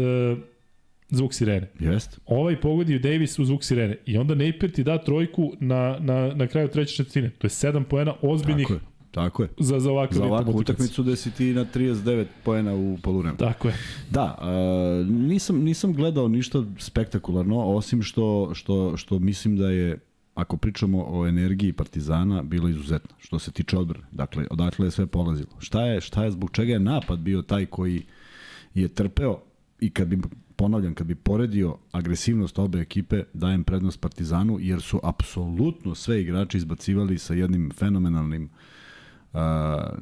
zvuk sirene. Jeste. Ovaj pogodio Davis u zvuk sirene i onda Napier ti da trojku na, na, na kraju treće četvrtine. To je 7 poena ozbiljnih Tako je. Tako je. za, za ovakav Za ovakvu utakmicu da si ti na 39 poena u poluvremenu. Tako je. Da, uh, nisam, nisam gledao ništa spektakularno, osim što, što, što mislim da je, ako pričamo o energiji Partizana, bilo izuzetno, što se tiče odbrane. Dakle, odakle je sve polazilo. Šta je, šta je, zbog čega je napad bio taj koji je trpeo i kad bi, ponavljam, kad bi poredio agresivnost obe ekipe, dajem prednost Partizanu, jer su apsolutno sve igrači izbacivali sa jednim fenomenalnim a,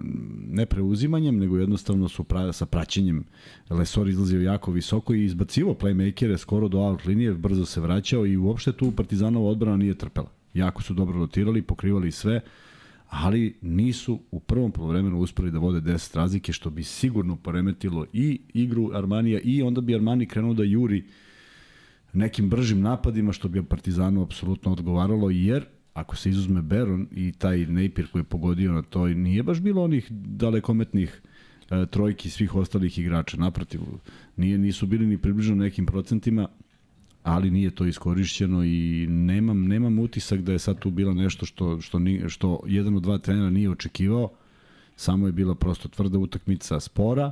ne preuzimanjem, nego jednostavno su pra, sa praćenjem Lesor izlazio jako visoko i izbacivo playmakere skoro do out linije, brzo se vraćao i uopšte tu Partizanova odbrana nije trpela. Jako su dobro rotirali, pokrivali sve, ali nisu u prvom polovremenu uspeli da vode 10 razlike, što bi sigurno poremetilo i igru Armanija i onda bi Armani krenuo da juri nekim bržim napadima, što bi Partizanu apsolutno odgovaralo, jer ako se izuzme Beron i taj Napier koji je pogodio na to, nije baš bilo onih dalekometnih e, trojki svih ostalih igrača. Naprotiv, nije, nisu bili ni približno nekim procentima, ali nije to iskorišćeno i nemam, nemam utisak da je sad tu bilo nešto što, što, ni, što jedan od dva trenera nije očekivao. Samo je bila prosto tvrda utakmica spora,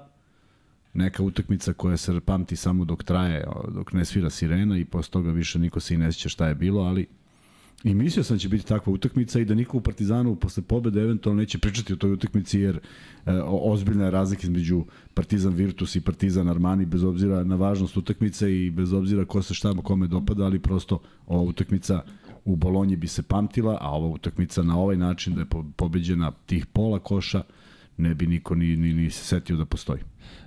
neka utakmica koja se pamti samo dok traje, dok ne svira sirena i posle toga više niko se i ne sjeća šta je bilo, ali I mislio sam da će biti takva utakmica i da niko u Partizanu posle pobede eventualno neće pričati o toj utakmici jer e, ozbiljna je razlika između Partizan Virtus i Partizan Armani bez obzira na važnost utakmice i bez obzira ko se šta kome dopada, ali prosto ova utakmica u Bolonji bi se pamtila, a ova utakmica na ovaj način da je po- pobeđena tih pola koša ne bi niko ni, ni, ni se setio da postoji.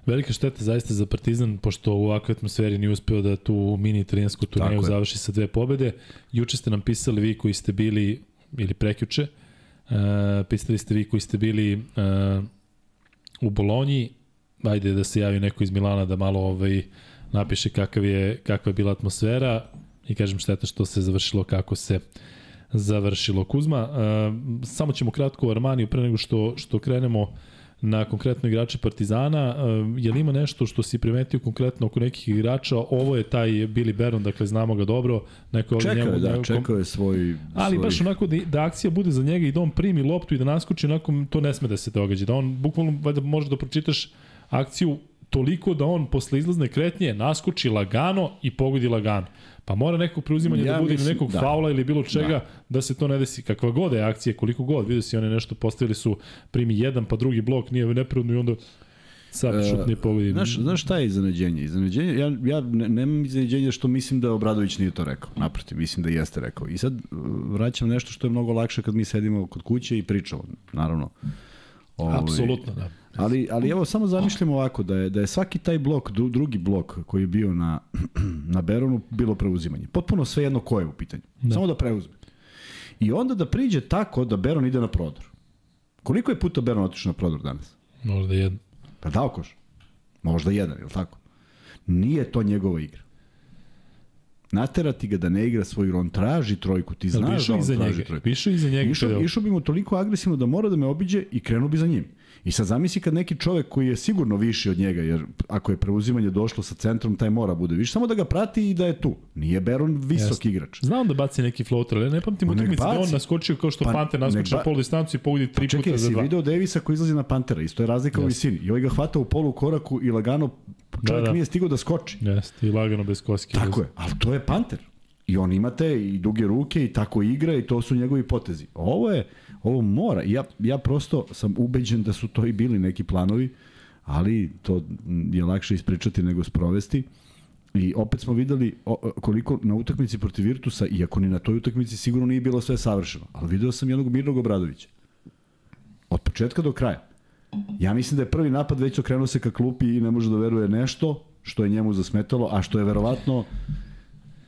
Velika šteta zaista za Partizan, pošto u ovakvoj atmosferi nije uspeo da tu mini italijansku turneju završi sa dve pobede. Juče ste nam pisali vi koji ste bili, ili prekjuče, uh, pisali ste vi koji ste bili uh, u Bolonji, ajde da se javi neko iz Milana da malo ovaj, napiše kakav je, kakva je bila atmosfera i kažem šteta što se završilo kako se završilo. Kuzma, uh, samo ćemo kratko o Armaniju pre nego što, što krenemo na konkretno igrače Partizana. Uh, je li ima nešto što si primetio konkretno oko nekih igrača? Ovo je taj Billy Baron, dakle znamo ga dobro. Neko ovde Čekao je, njemu, da, njemu- čekao je svoj... Ali svoj... baš onako da, da akcija bude za njega i da on primi loptu i da naskoči, onako to ne sme da se događa. Da on bukvalno valjda može da pročitaš akciju toliko da on posle izlazne kretnje naskoči lagano i pogodi lagano. Pa mora neko preuzimanje Ja da bude mislim- nekog da. faula ili bilo čega da. da se to ne desi. Kakva god je akcija, koliko god, vidio si one nešto postavili su primi jedan pa drugi blok, nije neprirodno i onda sad E, šut nije pogodi. Znaš, znaš šta je iznenađenje? Iznenađenje, ja, ja ne, nemam iznenađenje što mislim da Obradović nije to rekao. Naprotiv, mislim da jeste rekao. I sad uh, vraćam nešto što je mnogo lakše kad mi sedimo kod kuće i pričamo, naravno. Ovaj, Apsolutno, da. Ali, ali evo samo zamišljamo ovako, da je, da je svaki taj blok, dru, drugi blok koji je bio na, na Beronu, bilo preuzimanje. Potpuno sve jedno ko je u pitanju. Da. Samo da preuzme. I onda da priđe tako da Beron ide na prodor. Koliko je puta Beron otišao na prodor danas? Možda jedno. Pa dao koš. Možda jedan, je li tako? Nije to njegova igra. Naterati ga da ne igra svoj igru, on traži trojku, ti znaš da on traži njega? trojku. Išao iza njega? Išao, išao bi mu toliko agresivno da mora da me obiđe i krenuo bi za njim. I sad zamisli kad neki čovek koji je sigurno viši od njega, jer ako je preuzimanje došlo sa centrom, taj mora bude više, samo da ga prati i da je tu. Nije Beron visok Jeste. igrač. Znam da baci neki floater, ali ne pamtim Pa utakmice da on naskočio kao što Pa pa, Panter naskoči ba- na polu distancu i pogodi tri Čekaj, puta za si dva. video Davisa koji izlazi na Pantera, isto je razlika u visini. I ovaj ga hvata u polu koraku i lagano čovjek Da, da. nije stigao da skoči. Jeste, i lagano bez koske. Tako je, ali to je Panter. I on imate i duge ruke i tako igra i to su njegovi potezi. Ovo je, ovo mora. Ja, ja prosto sam ubeđen da su to i bili neki planovi, ali to je lakše ispričati nego sprovesti. I opet smo videli koliko na utakmici protiv Virtusa, iako ni na toj utakmici sigurno nije bilo sve savršeno, ali video sam jednog Mirnog Obradovića. Od početka do kraja. Ja mislim da je prvi napad već okrenuo se ka klupi i ne može da veruje nešto što je njemu zasmetalo, a što je verovatno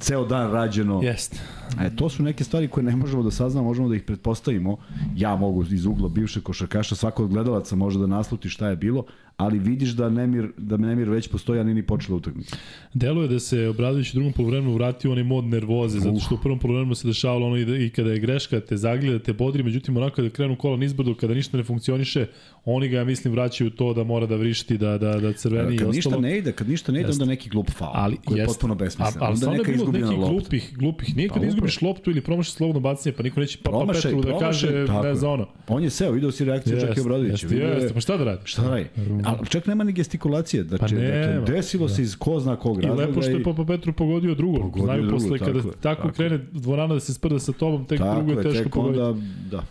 ceo dan rađeno. Jeste. E, to su neke stvari koje ne možemo da saznamo, možemo da ih pretpostavimo. Ja mogu iz ugla bivšeg košarkaša, svako od gledalaca može da nasluti šta je bilo, ali vidiš da Nemir, da Nemir već postoji, a nije ni počela utakmica. Deluje da se Obradović u drugom polovremenu vratio onaj mod nervoze, zato što u prvom polovremenu se dešavalo ono i, da, i kada je greška, te zagleda, te bodri, međutim onako kada krenu kola nizbrdo, kada ništa ne funkcioniše, oni ga, ja mislim, vraćaju to da mora da vrišti, da, da, da crveni i Kad ostalo. ništa ne ide, kad ništa ne ide, onda neki glup faul, ali koji je jeste. potpuno besmislen. Ali stvarno je neka bilo izgubljena nekih lopta. glupih, glupih. Nije kad Pa izgubiš loptu ili promašiš slobodno bacanje, pa niko neće pa, pa Petru da kaže ne je. za ono. On je seo, video si reakciju Čeke Obradovića. jeste, jeste, pa šta da radi? Šta radi? Ali čak nema ni gestikulacije. Znači, Pa dakle, nema, desilo se iz ko zna kog I razloga. lepo što je Papa Petru pogodio drugo. Pogodio Znaju drugo, posle kada tako je, tako, tako krene dvorana da se sprda sa tobom, tek tako drugo je teško tek pogoditi. onda, da.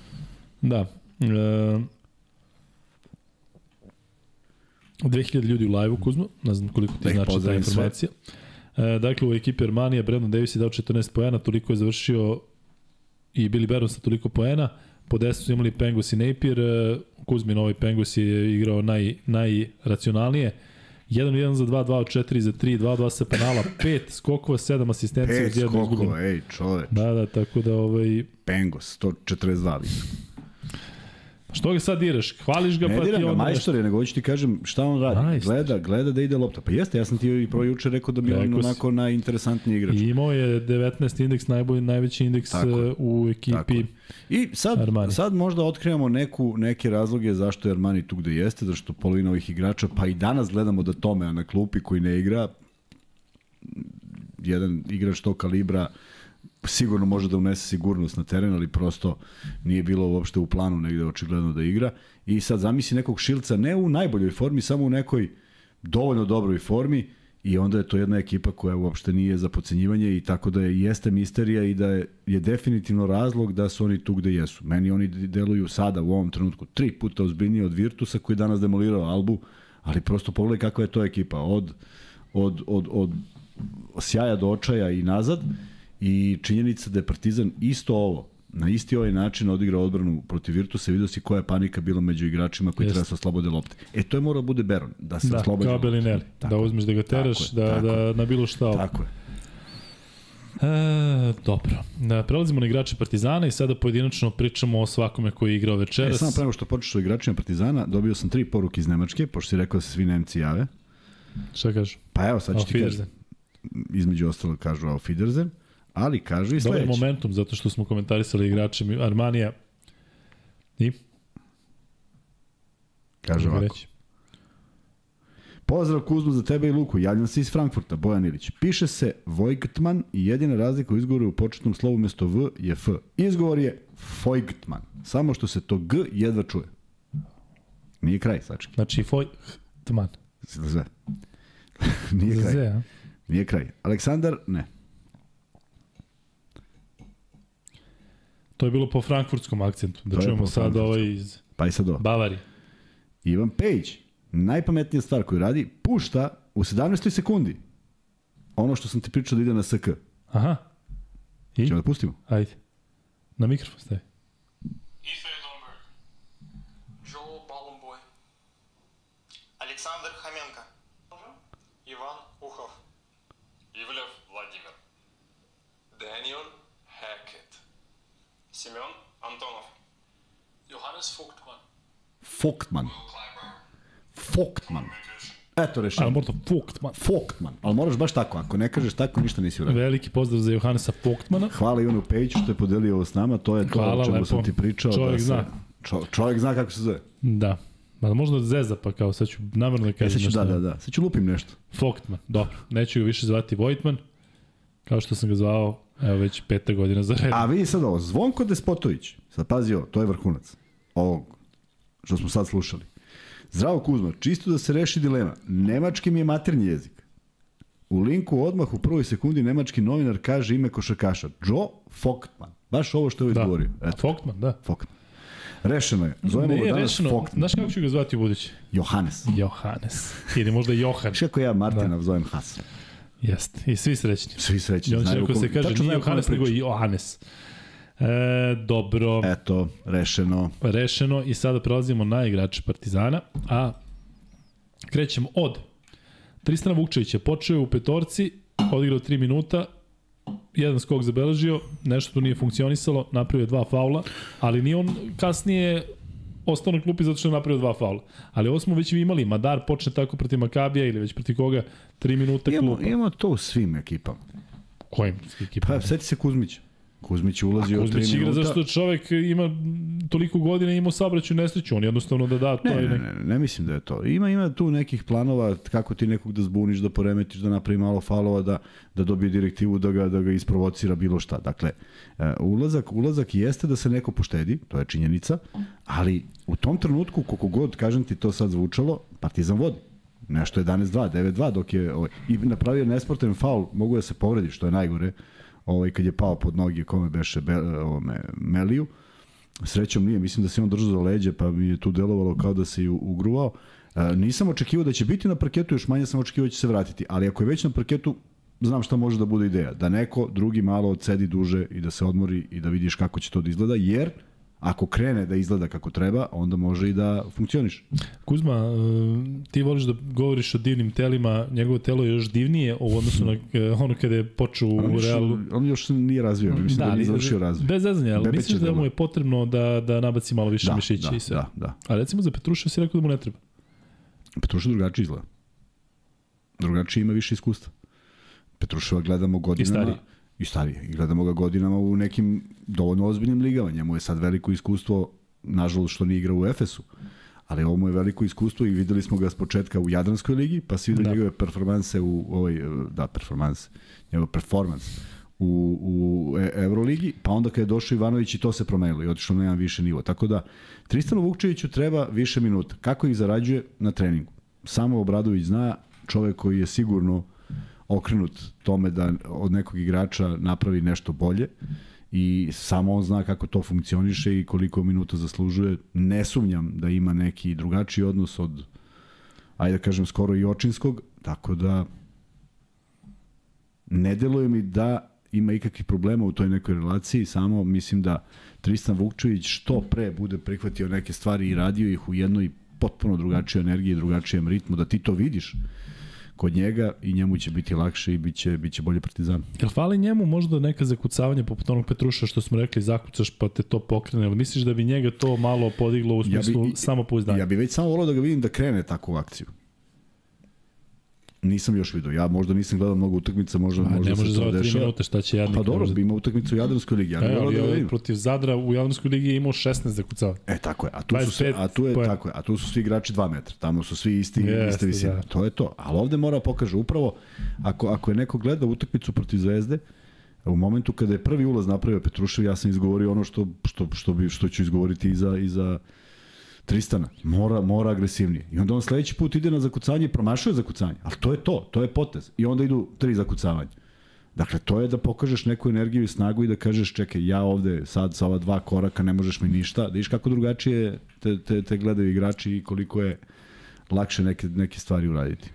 Da. E, 2000 ljudi u live-u, Kuzmo, ne znam koliko ti Da ih znači ta pozdravim sve. informacija. E, dakle, u ekipi Armanija Brandon Davis je dao 14 poena, toliko je završio i Billy Baron sa toliko poena. Po 10 su imali Pengos i Napier, e, Kuzmin ovaj Pengos je igrao naj, najracionalnije. 1-1 za 2, 2 od 4 za 3, 2-2 sa penala, 5 skokova, 7 asistencija Pet uz jednu izgubljenu. skokova, ej, čoveč. Da, da, tako da ovaj, Pengos, 142 visok. Što ga sad diraš? Hvališ ga Ne pa ti ga onda majstor je, nego hoću ti kažem šta on radi. Majstor. Gleda, gleda da ide lopta. Pa jeste, ja sam ti i pro juče rekao da mi je on onako najinteresantniji igrač. I imao je 19 indeks, najbolji, najveći indeks Tako uh, u ekipi. Tako. I sad, Armani. sad možda otkrivamo neku, neke razloge zašto je Armani tu gde jeste, zašto polovina ovih igrača, pa i danas gledamo da Tome na klupi koji ne igra, jedan igrač tog kalibra sigurno može da unese sigurnost na teren, ali prosto nije bilo uopšte u planu negde očigledno da igra. I sad zamisli nekog Šilca ne u najboljoj formi, samo u nekoj dovoljno dobroj formi i onda je to jedna ekipa koja uopšte nije za pocenjivanje i tako da je jeste misterija i da je, je definitivno razlog da su oni tu gde jesu. Meni oni deluju sada u ovom trenutku tri puta ozbiljnije od Virtusa koji je danas demolirao Albu, ali prosto pogledaj kakva je to ekipa. Od, od, od, od sjaja do očaja i nazad i činjenica da je Partizan isto ovo na isti ovaj način odigrao odbranu protiv Virtusa i vidio si koja je panika bila među igračima koji Jeste. treba da se oslobode lopte. E, to je mora bude Beron, da se Da, oslobode kao. Belinelli. Da uzmeš da ga teraš, Tako je, da, da na bilo šta. Tako je. E, dobro. Da, prelazimo na igrače Partizana i sada pojedinačno pričamo o svakome koji je igrao E, večeras. samo prema što počeš o igračima Partizana, dobio sam tri poruke iz Nemačke, pošto si rekao da se svi Nemci jave. Šta kažu? Pa evo, sad ću ti kažem. Wiedersehen. Između ostalog kažu Auf Wiedersehen, ali kažu i Dobar sledeće. momentum, zato što smo komentarisali igrače Armanija. I? Kaže ovako. reći. Pozdrav Kuzmu za tebe i Luku, javljam se iz Frankfurta, Bojan Ilić. Piše se Vojgtman i jedina razlika u izgovoru u početnom slovu mesto V je F. Izgovor je Vojgtman, samo što se to G jedva čuje. Nije kraj, sački. Znači, Foj Tman. Sve. Nije kraj. Nije kraj. Aleksandar, ne. To je bilo po frankfurtskom akcentu. Da To je čujemo sad ovaj iz Pa i sad ovo. Bavarije. Ivan Pejić, najpametnija stvar koju radi, pušta u 17. sekundi ono što sam ti pričao da ide na SK. Aha. I? Ćemo da pustimo? Ajde. Na mikrofon stavi. Ифе Семен Антонов. Johannes Vogtmann. Foktman. Foktman. Eto Ali rešenje. možda Vogt, man. Foktman. Ali moraš baš tako. Ako ne kažeš tako, ništa nisi uradio. Veliki pozdrav za Johannesa Vogtmana. Hvala Ivanu Pejiću što je podelio ovo s nama. To je to Hvala, o čemu lepo. sam ti pričao. Čovjek da se, zna. Čo, čovjek zna kako se zove. Da. Ma možda zeza, pa kao sad ću namjerno da E, kažem ću, nešto. da, da, da. Sad ću lupim nešto. Vogtman, dobro. Neću ga više zvati Vojtman, kao što sam ga zvao, evo već peta godina za redom. A vidi sad ovo, Zvonko Despotović, sad pazi ovo, to je vrhunac ovog što smo sad slušali. Zdravo Kuzma, čisto da se reši dilema. Nemački mi je maternji jezik. U linku odmah u prvoj sekundi nemački novinar kaže ime košarkaša. Joe Foktman. Baš ovo što je Da. izgovorio. A Eto, Vogtman, da. Foktman. Rešeno je. Zovemo Ne ga danas rešeno, Foktman. znaš kako ću ga zvati u budući? Johannes. Johannes. Ili možda Johan. Kako ja Martina da. zovem Hasan. Jeste. I svi srećni. Svi srećni. I on će znaju neko o kom- se kaže, nije Johannes, nego pričam. Johannes. E, dobro. Eto, rešeno. rešeno i sada prelazimo na igrače Partizana, a krećemo od Tristana Vukčevića. Počeo je u petorci, odigrao 3 minuta, jedan skok zabeležio, nešto tu nije funkcionisalo, napravio je dva faula, ali nije on kasnije ostao na klupi zato što je napravio dva faula. Ali ovo smo već imali, Madar počne tako protiv Makabija ili već protiv koga, 3 minuta Imamo, klupa. imamo to u svim ekipama. Kojim ekipama? Pa, seti se Kuzmić. Kuzmić je ulazio u 3 Kuzmić minuta. igra zašto čovek ima toliko godina i imao sabraću nesreću, on jednostavno da da to Ne, je ne, ne, ne, mislim da je to. Ima ima tu nekih planova kako ti nekog da zbuniš, da poremetiš, da napravi malo falova, da, da dobije direktivu, da ga, da ga isprovocira bilo šta. Dakle, e, ulazak, ulazak jeste da se neko poštedi, to je činjenica, ali u tom trenutku, koliko god, kažem ti, to sad zvučalo, Partizan vodi. Nešto 11-2, 9-2, dok je ovaj, i napravio nesportan faul, mogu da se povredi, što je najgore, ovaj, kad je pao pod noge kome beše be, ovome, Meliju. Srećom nije, mislim da se on držao za leđe, pa mi je tu delovalo kao da se ugruvao. E, nisam očekivao da će biti na parketu, još manje sam očekivao da će se vratiti, ali ako je već na parketu, znam šta može da bude ideja. Da neko drugi malo odsedi duže i da se odmori i da vidiš kako će to da izgleda, jer ako krene da izgleda kako treba, onda može i da funkcioniš. Kuzma, e, ti voliš da govoriš o divnim telima, njegovo telo je još divnije u odnosu na e, ono kada je počeo On u još, Realu. on još nije razvio, mislim da, da nije završio razvoj. Bez zezanja, ali misliš da mu je potrebno da, da nabaci malo više Da, mišića da, i sve. da, da. A recimo za Petruša si rekao da mu ne treba. Petruša drugačije izgleda. Drugačije ima više iskustva. Petruševa gledamo godinama. stariji. I starije. I gledamo ga godinama u nekim dovoljno ozbiljnim ligama. Njemu je sad veliko iskustvo, nažalost što nije igrao u Efesu. Ali ovo mu je veliko iskustvo i videli smo ga s početka u Jadranskoj ligi, pa se vidi Da. njegove performanse u ovoj, da, performanse, njegov performans u, u E- Euroligi, pa onda kad je došao Ivanović i to se promenilo i otišao na jedan više nivo. Tako da, Tristanu Vukčeviću treba više minuta. Kako ih zarađuje? Na treningu. Samo Obradović zna, čovek koji je sigurno okrenut tome da od nekog igrača napravi nešto bolje i samo on zna kako to funkcioniše i koliko minuta zaslužuje. Ne sumnjam da ima neki drugačiji odnos od ajde da kažem skoro i očinskog, tako da ne deluje mi da ima ikakvih problema u toj nekoj relaciji, samo mislim da Tristan Vukčević što pre bude prihvatio neke stvari i radio ih u jednoj potpuno drugačijoj energiji, drugačijem ritmu, da ti to vidiš kod njega i njemu će biti lakše i biće, biće bolje partizan. Jel fali njemu možda neka zakucavanja poput onog Petruša što smo rekli zakucaš pa te to pokrene, ili misliš da bi njega to malo podiglo u smislu ja bi, samopouzdanja? Ja bih već samo volao da ga vidim da krene takvu akciju. Nisam još vidio. Ja možda nisam gledao mnogo utakmica, možda, A, možda ne može se za 3 dešava. minute, šta će jadnik? Pa dobro, možda... ima utakmicu u Jadranskoj ligi. Ja E, ali da vidim. protiv Zadra u Jadranskoj ligi je imao 16 zakucavanja. E, tako je. A tu, su, 25 sve, a tu je, poena. tako je. A tu su svi igrači 2 metra. Tamo su svi isti, Jeste, iste visine. da. To je to. Ali ovde mora da pokaže upravo, ako, ako je neko gleda utakmicu protiv Zvezde, u momentu kada je prvi ulaz napravio Petrušev, ja sam izgovorio ono što, što, što, bi, što ću izgovoriti i za, i za Tristana. Mora, mora agresivnije. I onda on sledeći put ide na zakucanje i promašuje zakucanje. Ali to je to, to je potez. I onda idu tri zakucavanja. Dakle, to je da pokažeš neku energiju i snagu i da kažeš, čekaj, ja ovde sad sa ova dva koraka ne možeš mi ništa. Da viš kako drugačije te, te, te gledaju igrači i koliko je lakše neke, neke stvari uraditi.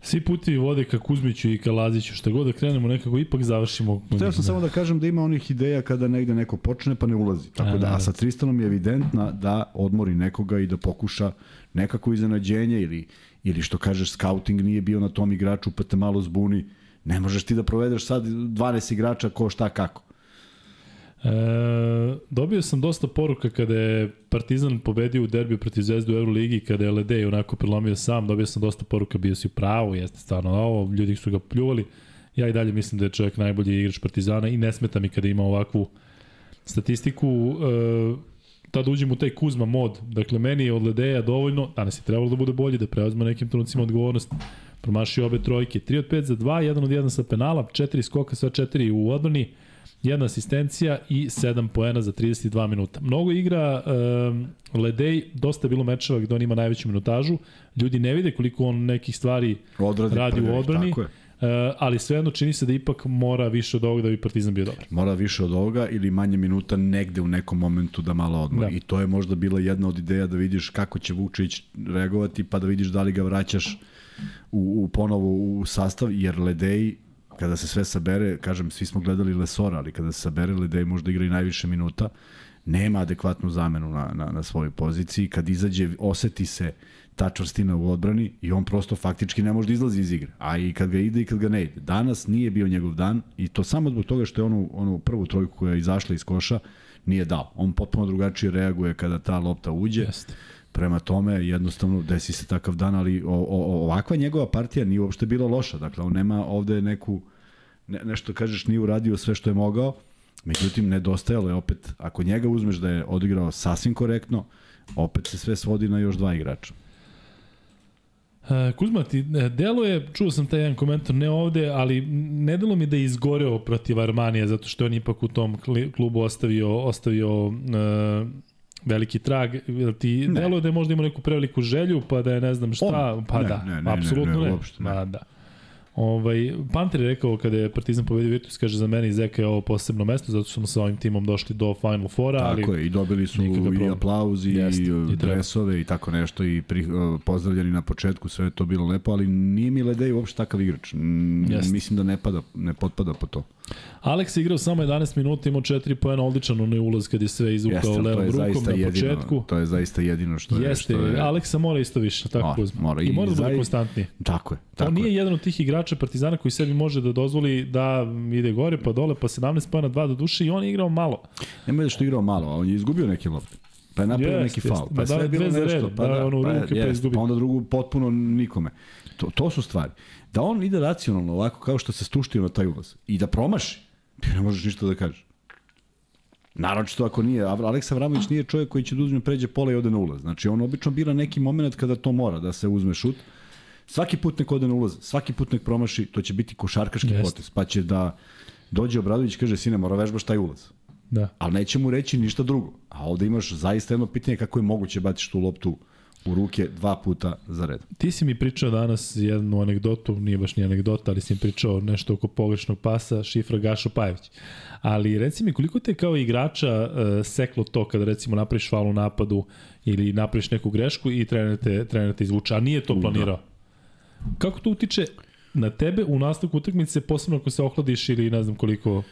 Svi putevi vode ka Kuzmiću i ka Laziću, šta god da krenemo, nekako ipak završimo. Hteo sam samo da kažem da ima onih ideja kada negde neko počne pa ne ulazi. Tako A, da, a sa Tristanom je evidentna da odmori nekoga i da pokuša nekako iznenađenje ili, ili što kažeš scouting nije bio na tom igraču pa te malo zbuni. Ne možeš ti da provedeš sad 12 igrača ko šta kako. E, dobio sam dosta poruka kada je Partizan pobedio u derbiju protiv Zvezde u Euroligi, kada je Ledej onako prelomio sam, dobio sam dosta poruka, bio si u pravu, jeste stvarno ovo, ljudi su ga pljuvali. Ja i dalje mislim da je čovjek najbolji igrač Partizana i ne smeta mi kada ima ovakvu statistiku. E, tada uđem u taj Kuzma mod. Dakle, meni je od Ledeja dovoljno, danas je trebalo da bude bolji, da preuzme nekim trenucima odgovornost. Promašio obe trojke. 3 od 5 za 2, 1 od 1 sa penala, 4 skoka, sva 4 u odbrani, jedna asistencija i 7 poena za 32 minuta. Mnogo igra um, Ledej, dosta je bilo mečeva gde on ima najveću minutažu. Ljudi ne vide koliko on nekih stvari Odradi radi u prljavih, odbrani. Tako je. Uh, ali svejedno čini se da ipak mora više od ovoga da bi Partizan bio dobar. Mora više od ovoga ili manje minuta negde u nekom momentu da malo odmori. Da. I to je možda bila jedna od ideja da vidiš kako će Vukčević reagovati pa da vidiš da li ga vraćaš u, u ponovo u sastav, jer Ledej kada se sve sabere, kažem, svi smo gledali Lesora, ali kada se sabere Ledej možda igra i najviše minuta, nema adekvatnu zamenu na, na, na svojoj poziciji. Kad izađe, oseti se ta čvrstina u odbrani i on prosto faktički ne može da izlazi iz igre. A i kad ga ide i kad ga ne ide. Danas nije bio njegov dan i to samo zbog toga što je onu, onu prvu trojku koja je izašla iz koša nije dao. On potpuno drugačije reaguje kada ta lopta uđe. Jeste. Prema tome, jednostavno, desi se takav dan, ali o, o, ovakva njegova partija nije uopšte bila loša. Dakle, on nema ovde neku, ne, nešto kažeš, nije uradio sve što je mogao, međutim, nedostajalo je opet, ako njega uzmeš da je odigrao sasvim korektno, opet se sve svodi na još dva igrača. E, Kuzma, ti e, deluje, čuo sam taj jedan komentar, ne ovde, ali ne delo mi da je izgoreo protiv Armanija, zato što on ipak u tom klubu ostavio, ostavio e, veliki trag. Jel Ti ne. deluje da je možda imao neku preveliku želju, pa da je ne znam šta, On? pa Ne, da, ne, ne, ne, apsolutno ne, ne. uopšte ne. Ma, da. Ovaj, Panter je rekao kada je Partizan pobedio Virtus, kaže za mene i Zeka je ovo posebno mesto, zato što smo sa ovim timom došli do Final Fora, ali Tako je, i dobili su nikakav i aplauz i, Jeste, i dresove i tako nešto i pri, uh, pozdravljeni na početku, sve je to bilo lepo, ali nije mi Ledej uopšte takav igrač. Jeste. Mislim da ne, pada, ne potpada po to. Alex je igrao samo 11 minuta, imao 4 poena, odličan onaj ulaz kad je sve izvukao levom je rukom na jedino, početku. to je zaista jedino što je. Jeste, što je, Aleksa mora isto više, tako Mora, Kuzma. mora. I, I mora da bude zaista- konstantniji. Tako je. On Tako nije je. jedan od tih igrača Partizana koji sebi može da dozvoli da ide gore pa dole, pa 17 pojena 2 do duše i on je igrao malo. Nema da što je igrao malo, a on je izgubio neke lopte. Pa je napravio Jeste, neki faul. Pa je sve da, bilo nešto. Pa da, da, ono pa, ruke pa jest, izgubi. pa onda drugu potpuno nikome. To, to su stvari. Da on ide racionalno ovako kao što se stuštio na taj ulaz i da promaši, ti ne možeš ništa da kažeš. Naročito ako nije, Aleksa Vramović nije čovjek koji će da uzme pređe pola i ode na ulaz. Znači on obično bira neki moment kada to mora da se uzme šut. Svaki put nek ode na ulaz, svaki put nek promaši, to će biti košarkaški Jeste. potez. Pa će da dođe Obradović kaže, sine, mora vežbaš taj ulaz Da. ali neće mu reći ništa drugo. A ovde imaš zaista jedno pitanje kako je moguće batiš tu loptu u ruke dva puta za red. Ti si mi pričao danas jednu anegdotu, nije baš ni anegdota, ali si mi pričao nešto oko pogrešnog pasa, šifra Gašo Pajević. Ali reci mi, koliko te kao igrača uh, seklo to kada recimo napraviš faul u napadu ili napraviš neku grešku i trener te, trener te izvuče, a nije to planirao? Kako to utiče na tebe u nastavku utakmice, posebno ako se ohladiš ili ne znam koliko...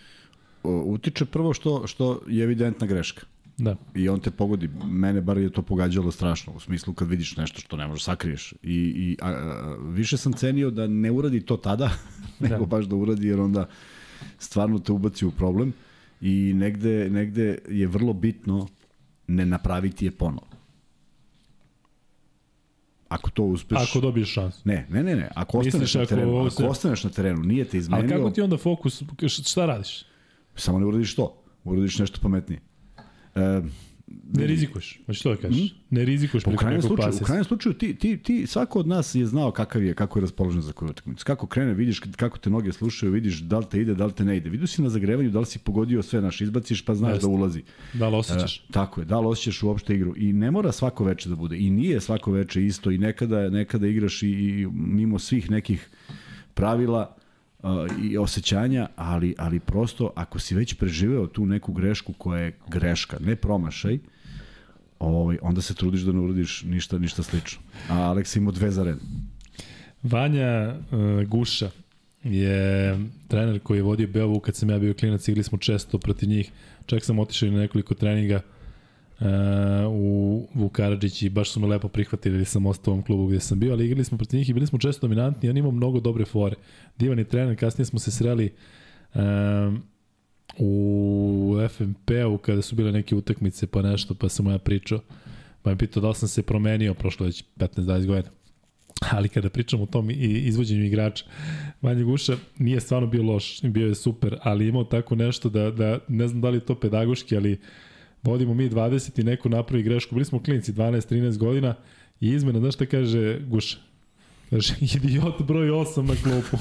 Utiče prvo što, što je evidentna greška. Da. I on te pogodi. Mene bar je to pogađalo strašno, u smislu kad vidiš nešto što ne možeš sakriješ. I, i a, a, više sam cenio da ne uradi to tada, nego Da. baš da uradi, jer onda stvarno te ubaci u problem. I negde, negde je vrlo bitno ne napraviti je ponovo. Ako to uspeš... Ako dobiješ šansu. Ne, ne, ne, ne. Ako Misliš ostaneš na ako terenu, ako se- ostaneš na terenu, nije te izmenio, Ali kako ti onda fokus, šta radiš? samo ne uradiš to. Uradiš nešto pametnije. E, Ne rizikuješ, hoćeš to da kažeš. Ne rizikuješ Pa u preko krajnjem slučaju, pasa. u krajnjem slučaju ti, ti, ti, svako od nas je znao kakav je, kako je raspoložen za koju utakmicu. Kako krene, vidiš kako te noge slušaju, vidiš da li te ide, da li te ne ide. Vidio si na zagrevanju da li si pogodio sve naš, izbaciš pa znaš Jeste. da ulazi. Da li osjećaš? E, tako je, da li osjećaš uopšte igru. I ne mora svako veče da bude. I nije svako veče isto. I nekada, nekada igraš i, i mimo svih nekih pravila i osjećanja, ali, ali prosto ako si već preživeo tu neku grešku koja je greška, ne promašaj, ovaj, onda se trudiš da ne uradiš ništa, ništa slično. A Aleks imao dve za red. Vanja uh, Guša je trener koji je vodio Beovu kad sam ja bio klinac, igli smo često protiv njih. Čak sam otišao i na nekoliko treninga uh, u Vukarađić i baš su me lepo prihvatili jer sam ostao u ovom klubu gde sam bio, ali igrali smo protiv njih i bili smo često dominantni, on imao mnogo dobre fore. Divan je trener, kasnije smo se sreli u FMP-u kada su bile neke utakmice pa nešto, pa sam ja pričao, pa me pitao da li sam se promenio, prošlo već 15-20 godina. Ali kada pričam o tom izvođenju igrača, Vanja Guša nije stvarno bio loš, bio je super, ali imao tako nešto da, da ne znam da li je to pedagoški, ali vodimo mi 20 i neko napravi grešku, bili smo klinci 12-13 godina i izmena, znaš šta kaže Guša? Kaže, idiot broj 8 na klupu.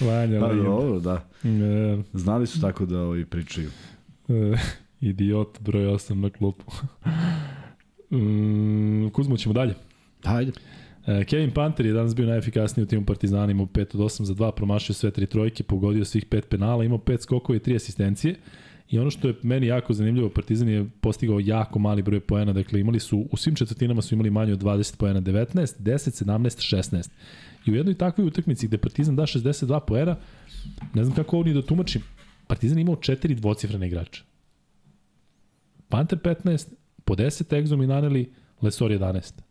Vanja, Pa dobro, da. E, Znali su tako da ovi pričaju. e, idiot broj 8 na klupu. Mm, Kuzmo, ćemo dalje. Hajde. E, Kevin Panter je danas bio najefikasniji u timu Partizana, imao 5 od 8 za 2, promašio sve tri trojke, pogodio svih pet penala, imao 5 skokova i 3 asistencije. I ono što je meni jako zanimljivo, Partizan je postigao jako mali broj poena, dakle imali su, u svim četvrtinama su imali manje od 20 poena, 19, 10, 17, 16. I u jednoj takvoj utakmici gde Partizan da 62 poena, ne znam kako ovo ni da tumačim, Partizan je imao četiri dvocifrene igrača. Panter 15, po 10 egzom i naneli, Lesor 11.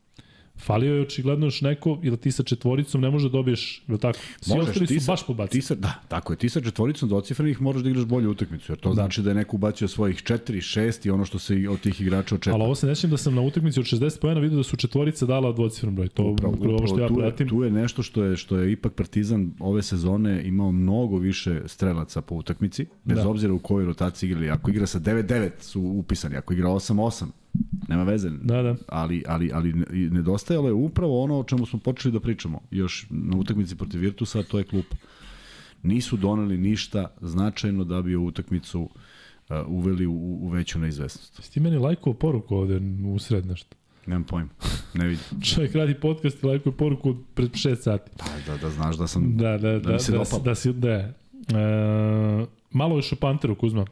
Falio je očigledno još neko, ili ti sa četvoricom ne može da dobiješ, ili tako? Svi ostali su sa- baš podbacili. Ti sa, da, tako je. Ti sa četvoricom docifrenih moraš da igraš bolju utakmicu, jer to da. znači da je neko ubacio svojih 4, 6 i ono što se od tih igrača očekuje. Ali ovo se nećem da sam na utakmici od 60 pojena vidio da su četvorica dala dvocifren broj. To upravo, upravo ovo što ja pratim. tu je nešto što je što je ipak Partizan ove sezone imao mnogo više strelaca po utakmici, bez da. obzira u kojoj rotaciji igrali. Ako igra sa 9-9 su upisani, ako igra 8-8, nema veze. Da, da. Ali, ali, ali nedostajalo je upravo ono o čemu smo počeli da pričamo. Još na utakmici protiv Virtusa, to je klupa. Nisu doneli ništa značajno da bi ovu utakmicu uh, uveli u, u veću neizvesnost. Jesi ti meni lajkao poruku ovde u sred nešto? Nemam pojma. Ne vidim. Čovjek radi podcast i lajkuje poruku pred 6 sati. Da, da, da znaš da sam... Da, da, da, mi se da, dopalo. da, si, da. E, malo još o Panteru, Kuzma.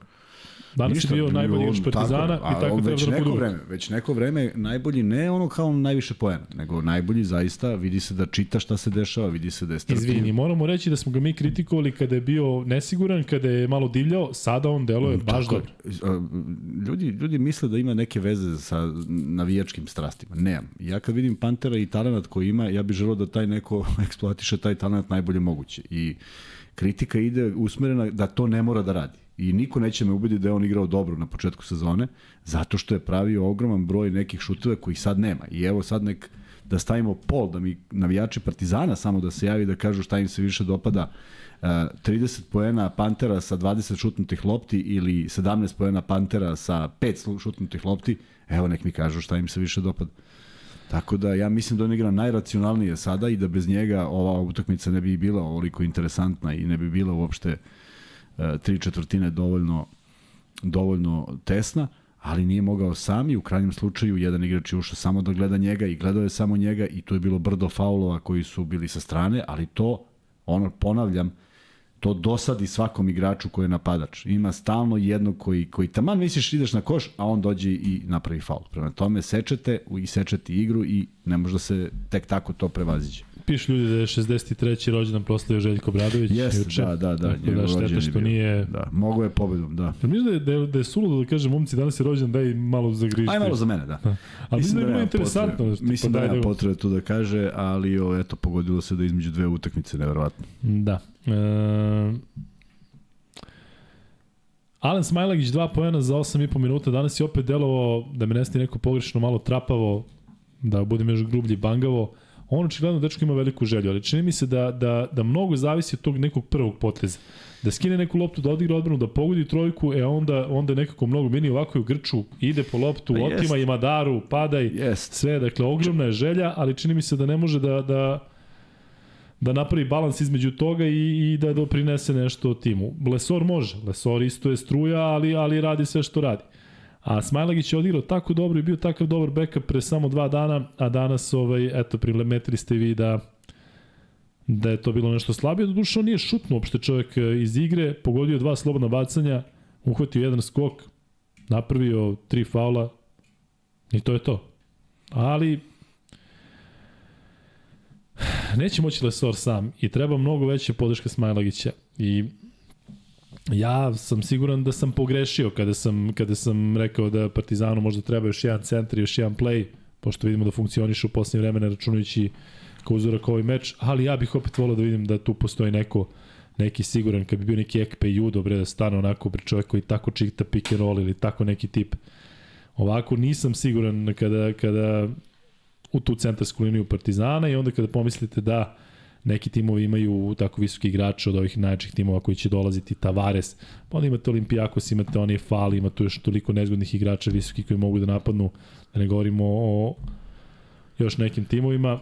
Danas Ništa, je bio najbolji igrač Partizana tako, je. i tako treba već da neko vreme, već neko vreme najbolji ne ono kao najviše poena, nego najbolji zaista vidi se da čita šta se dešava, vidi se da je strpljiv. Izvini, moramo reći da smo ga mi kritikovali kada je bio nesiguran, kada je malo divljao, sada on deluje baš Tako je. dobro. Ljudi, ljudi misle da ima neke veze sa navijačkim strastima. Nemam. Ja kad vidim Pantera i talent koji ima, ja bih želeo da taj neko eksploatiše taj talent najbolje moguće. I kritika ide usmerena da to ne mora da radi. I niko neće me ubediti da je on igrao dobro na početku sezone, zato što je pravio ogroman broj nekih šuteva kojih sad nema. I evo sad nek da stavimo pol, da mi navijači Partizana samo da se javi da kažu šta im se više dopada. Uh, 30 poena Pantera sa 20 šutnutih lopti ili 17 poena Pantera sa 5 šutnutih lopti, evo nek mi kažu šta im se više dopada. Tako da ja mislim da on igra najracionalnije sada i da bez njega ova utakmica ne bi bila ovoliko interesantna i ne bi bila uopšte uh, tri četvrtine dovoljno dovoljno tesna, ali nije mogao sam i u krajnjem slučaju jedan igrač je ušao samo da gleda njega i gledao je samo njega i tu je bilo brdo faulova koji su bili sa strane, ali to, ono, ponavljam, to dosadi svakom igraču koji je napadač. Ima stalno jednog koji, koji taman misliš ideš na koš, a on dođe i napravi faul. Prema tome sečete i sečete igru i ne može da se tek tako to prevaziđe. Piš ljudi da je 63. rođendan proslavio Željko Bradović. Jeste, juče. da, da, da. Tako da šteta što nije... Da, mogo je pobedom, da. Jel Mislim da je, da je, da je suludo da kaže, momci, danas je rođendan, daj malo zagrižite. Aj malo za mene, da. Ali mislim da je bilo nema interesantno. potrebe- Mislim da nema potrebe tu da kaže, ali o, eto, pogodilo se da između dve utakmice, nevjerovatno. Da. E, Alen Smajlagić dva poena za 8,5 minuta. Danas je opet delovao da me nesti neko pogrešno malo trapavo, da budem još grublji bangavo. On očigledno dečko ima veliku želju, ali čini mi se da, da, da mnogo zavisi od tog nekog prvog poteza. Da skine neku loptu, da odigra odbranu, da pogodi trojku, e onda, onda nekako mnogo mini ovako je u grču, ide po loptu, Pa otima jest. ima daru, padaj, Jest. sve, dakle, ogromna je želja, ali čini mi se da ne može da, da, da napravi balans između toga i, i da doprinese nešto timu. Lesor može, Lesor isto je struja, ali, ali radi sve što radi. A Smajlagić je odigrao tako dobro i bio takav dobar backup pre samo dva dana, a danas, ovaj, eto, primetili ste vi da da je to bilo nešto slabije. Doduše, on nije šutno uopšte čovjek e, iz igre, pogodio dva slobodna bacanja, uhvatio jedan skok, napravio tri faula i to je to. Ali neće moći Lesor sam i treba mnogo veća podrška Smajlagića. I ja sam siguran da sam pogrešio kada sam, kada sam rekao da Partizanu možda treba još jedan centar još jedan play, pošto vidimo da funkcioniše u posljednje vremena računajući kao uzorak ovaj meč, ali ja bih opet volio da vidim da tu postoji neko neki siguran, kad bi bio neki Ekpe Judo, bre, da stane onako bre čovjek koji tako čita pick and roll ili tako neki tip. Ovako nisam siguran kada, kada u tu centarsku liniju Partizana i onda kada pomislite da neki timovi imaju tako visoki igrače od ovih najjačih timova koji će dolaziti Tavares, pa onda imate Olimpijakos, imate oni Fali, ima tu još toliko nezgodnih igrača visokih koji mogu da napadnu, da ne govorimo o još nekim timovima.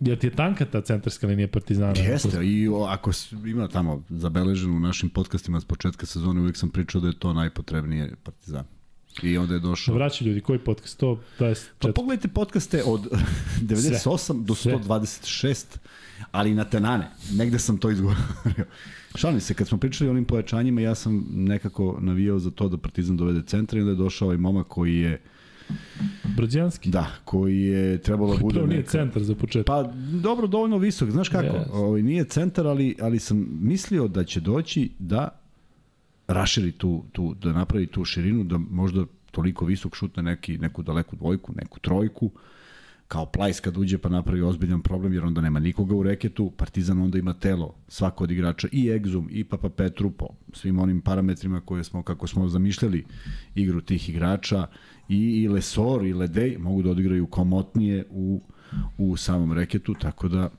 Jer ti je tanka ta centarska linija Partizana? Jeste, i o, ako ima tamo zabeleženo u našim podcastima s početka sezone, uvijek sam pričao da je to najpotrebnije Partizan. I onda je došao... Vraćaju ljudi, koji podcast? 124. Pa pogledajte podcaste od 98 do Sve. 126, ali na tenane. Negde sam to izgovorio. Šalim se, kad smo pričali o onim pojačanjima, ja sam nekako navijao za to da Partizan dovede centra i onda je došao ovaj momak koji je, Brođanski. da, koji je trebalo da bude Prvo nije neka... centar za početak. Pa dobro, dovoljno visok. Znaš kako? Yes. Ovaj, nije centar, ali, ali sam mislio da će doći da raširi tu, tu, da napravi tu širinu, da možda toliko visok šutne neki, neku daleku dvojku, neku trojku, kao Plajs kad uđe pa napravi ozbiljan problem jer onda nema nikoga u reketu, Partizan onda ima telo svako od igrača i Egzum i Papa Petru po svim onim parametrima koje smo, kako smo zamišljali igru tih igrača i, i Lesor i Ledej mogu da odigraju komotnije u, u samom reketu, tako da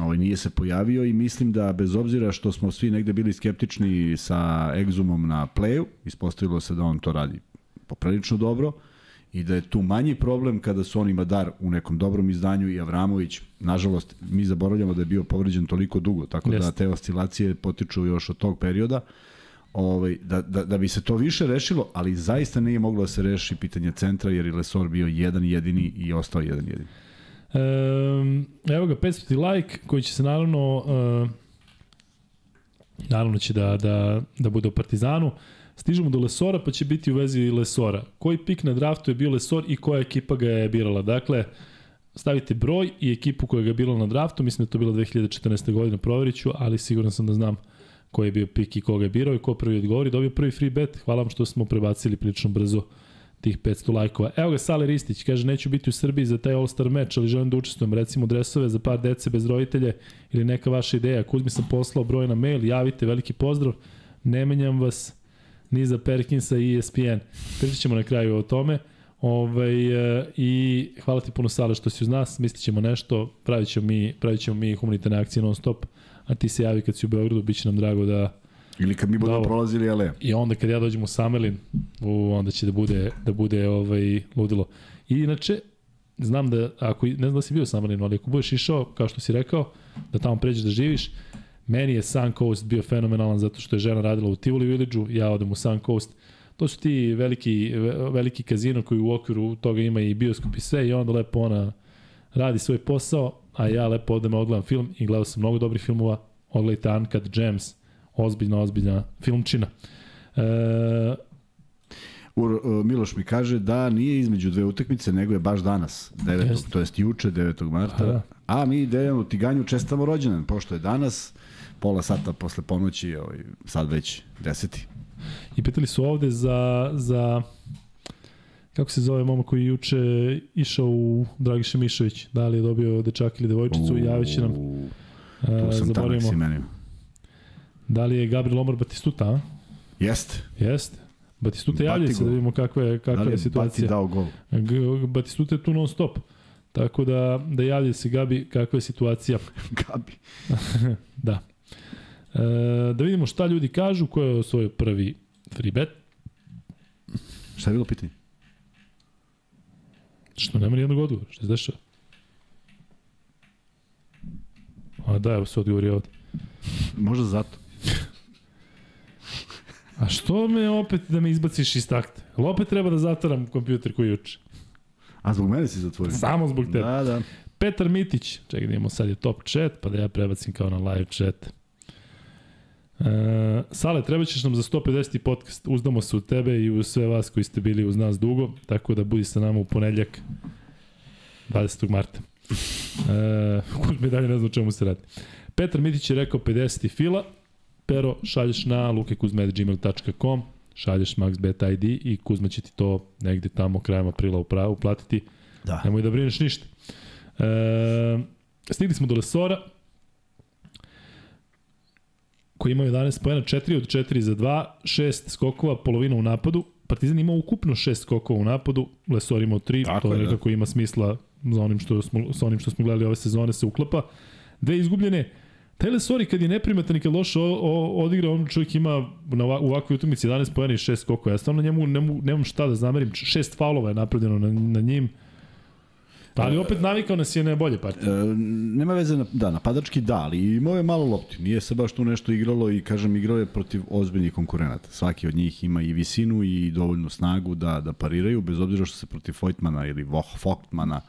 ovaj, nije se pojavio i mislim da bez obzira što smo svi negde bili skeptični sa Egzumom na playu, ispostavilo se da on to radi poprilično dobro i da je tu manji problem kada su on ima dar u nekom dobrom izdanju i Avramović, nažalost, mi zaboravljamo da je bio povređen toliko dugo, tako da Jeste. te oscilacije potiču još od tog perioda, ovaj, da, da, da bi se to više rešilo, ali zaista nije moglo da se reši pitanje centra, jer je Lesor bio jedan jedini i ostao jedan jedini. Evo ga, 500 like, koji će se naravno uh, naravno će da, da, da bude u Partizanu. Stižemo do Lesora, pa će biti u vezi Lesora. Koji pik na draftu je bio Lesor i koja ekipa ga je birala? Dakle, stavite broj i ekipu koja ga je birala na draftu, mislim da to bilo 2014. godine, proverit ću, ali siguran sam da znam koji je bio pik i koga je birao i ko prvi odgovori. Dobio prvi free bet, hvala vam što smo prebacili prilično brzo tih 500 lajkova. Evo ga Sale Ristić, kaže neću biti u Srbiji za taj All-Star meč, ali želim da učestvujem, recimo dresove za par dece bez roditelje ili neka vaša ideja. Kuzmi sam poslao broj na mail, javite, veliki pozdrav, ne menjam vas ni za Perkinsa i ESPN. Pričat ćemo na kraju o tome. Ovaj, e, I hvala ti puno Sale što si uz nas, mislit ćemo nešto, pravit ćemo mi, pravit ćemo mi humanitarne akcije non stop, a ti se javi kad si u Beogradu, bit će nam drago da, Ili kad mi budemo Dobro. prolazili, ale I onda kad ja dođem u Samelin, u, onda će da bude, da bude ovaj, ludilo. I inače, znam da, ako, ne znam da si bio u Samelinu, ali ako budeš išao, kao što si rekao, da tamo pređeš da živiš, meni je Sun Coast bio fenomenalan zato što je žena radila u Tivoli Village-u, ja odem u Sun Coast, To su ti veliki, ve- veliki kazino koji u okviru toga ima i bioskop i sve i onda lepo ona radi svoj posao, a ja lepo odem da odgledam film i gledao sam mnogo dobrih filmova. Odgledajte Uncut Gems, ozbiljna, ozbiljna filmčina. E, Ur, uh, Miloš mi kaže da nije između dve utakmice, nego je baš danas, 9. Jeste. to jest juče, 9. marta. A, da. A mi Dejanu Tiganju čestamo rođendan, pošto je danas, pola sata posle ponoći, ovaj, sad već deseti. I pitali su ovde za, za kako se zove momak koji je juče išao u Dragiša Mišović, da li je dobio dečak ili devojčicu, javit će nam, e, Tu sam tanak zaboravimo, si menio. Da li je Gabriel Omar Batistuta, a? Jeste. Jeste. Batistuta Bati javlja se da vidimo kakva je, kakva Da je je Bati situacija. dao gol? Batistuta je tu non stop. Tako da, da javlja se Gabi kakva je situacija. Gabi. Da. E, da vidimo šta ljudi kažu, ko je osvojio prvi free bet. Šta je bilo pitanje? Što nema nijednog odgovora, što se dešava? A da, evo se odgovori ovde. Možda zato. A što me opet da me izbaciš iz takta? Jel opet treba da zatvaram kompjuter koji juče? A zbog mene si zatvorio? Samo zbog tebe. Da, da. Petar Mitić, čekaj da imamo sad je top chat, pa da ja prebacim kao na live chat. E, Sale, treba ćeš nam za 150. podcast, uzdamo se u tebe i u sve vas koji ste bili uz nas dugo, tako da budi sa nama u ponedljak 20. marta. E, Kuzme dalje ne znam čemu se radi. Petar Mitić je rekao 50. fila, pero šalješ na lukekuzme.gmail.com, šalješ maxbet ID i Kuzma će ti to negde tamo krajem aprila upravo uplatiti. Da. Nemoj da brineš ništa. E, stigli smo do Lesora, koji ima 11 pojena, 4 od 4 za 2, 6 skokova, polovina u napadu. Partizan ima ukupno 6 skokova u napadu, Lesor imao 3, Tako to je, da. nekako ima smisla za onim što smo, sa onim što smo gledali ove sezone se uklapa. Dve izgubljene, Taj Lesori kad je neprimetan i kad loše odigra, on čovjek ima na ovakvoj utakmici 11 pojena i 6 skokova. Ja stvarno njemu nemu, nemam šta da zamerim. Šest faulova je napravljeno na, na njim. Ali opet navikao nas je na bolje partije. E, nema veze, na, da, napadački da, ali imao je malo lopti. Nije se baš tu nešto igralo i, kažem, igrao je protiv ozbiljnih konkurenata. Svaki od njih ima i visinu i dovoljnu snagu da, da pariraju, bez obzira što se protiv Vojtmana ili Voh Voktmana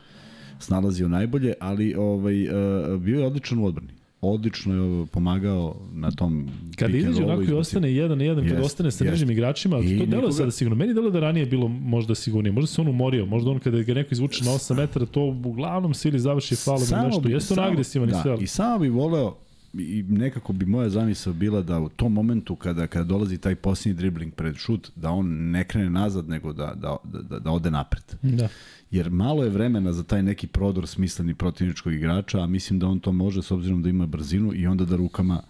snalazio najbolje, ali ovaj, e, bio je odličan u odbrani. Odlično je pomagao na tom Kad izađe onako i ostane jedan na jedan, kad Jest, ostane sa nižim igračima, I to nikoga- sada sigurno. Meni deluje da ranije je bilo možda sigurnije. Možda se on umorio, možda on kada ga neko izvuče na 8 metara, to uglavnom sili završi faulom ili nešto. Jeste on agresivan da, i sve. ali- I samo bi voleo i nekako bi moja zamisao bila da u tom momentu kada kada dolazi taj posljednji dribling pred šut, da on ne krene nazad, nego da, da, da, da ode napred. Da. Jer malo je vremena za taj neki prodor smisleni protivničkog igrača, a mislim da on to može s obzirom da ima brzinu i onda da rukama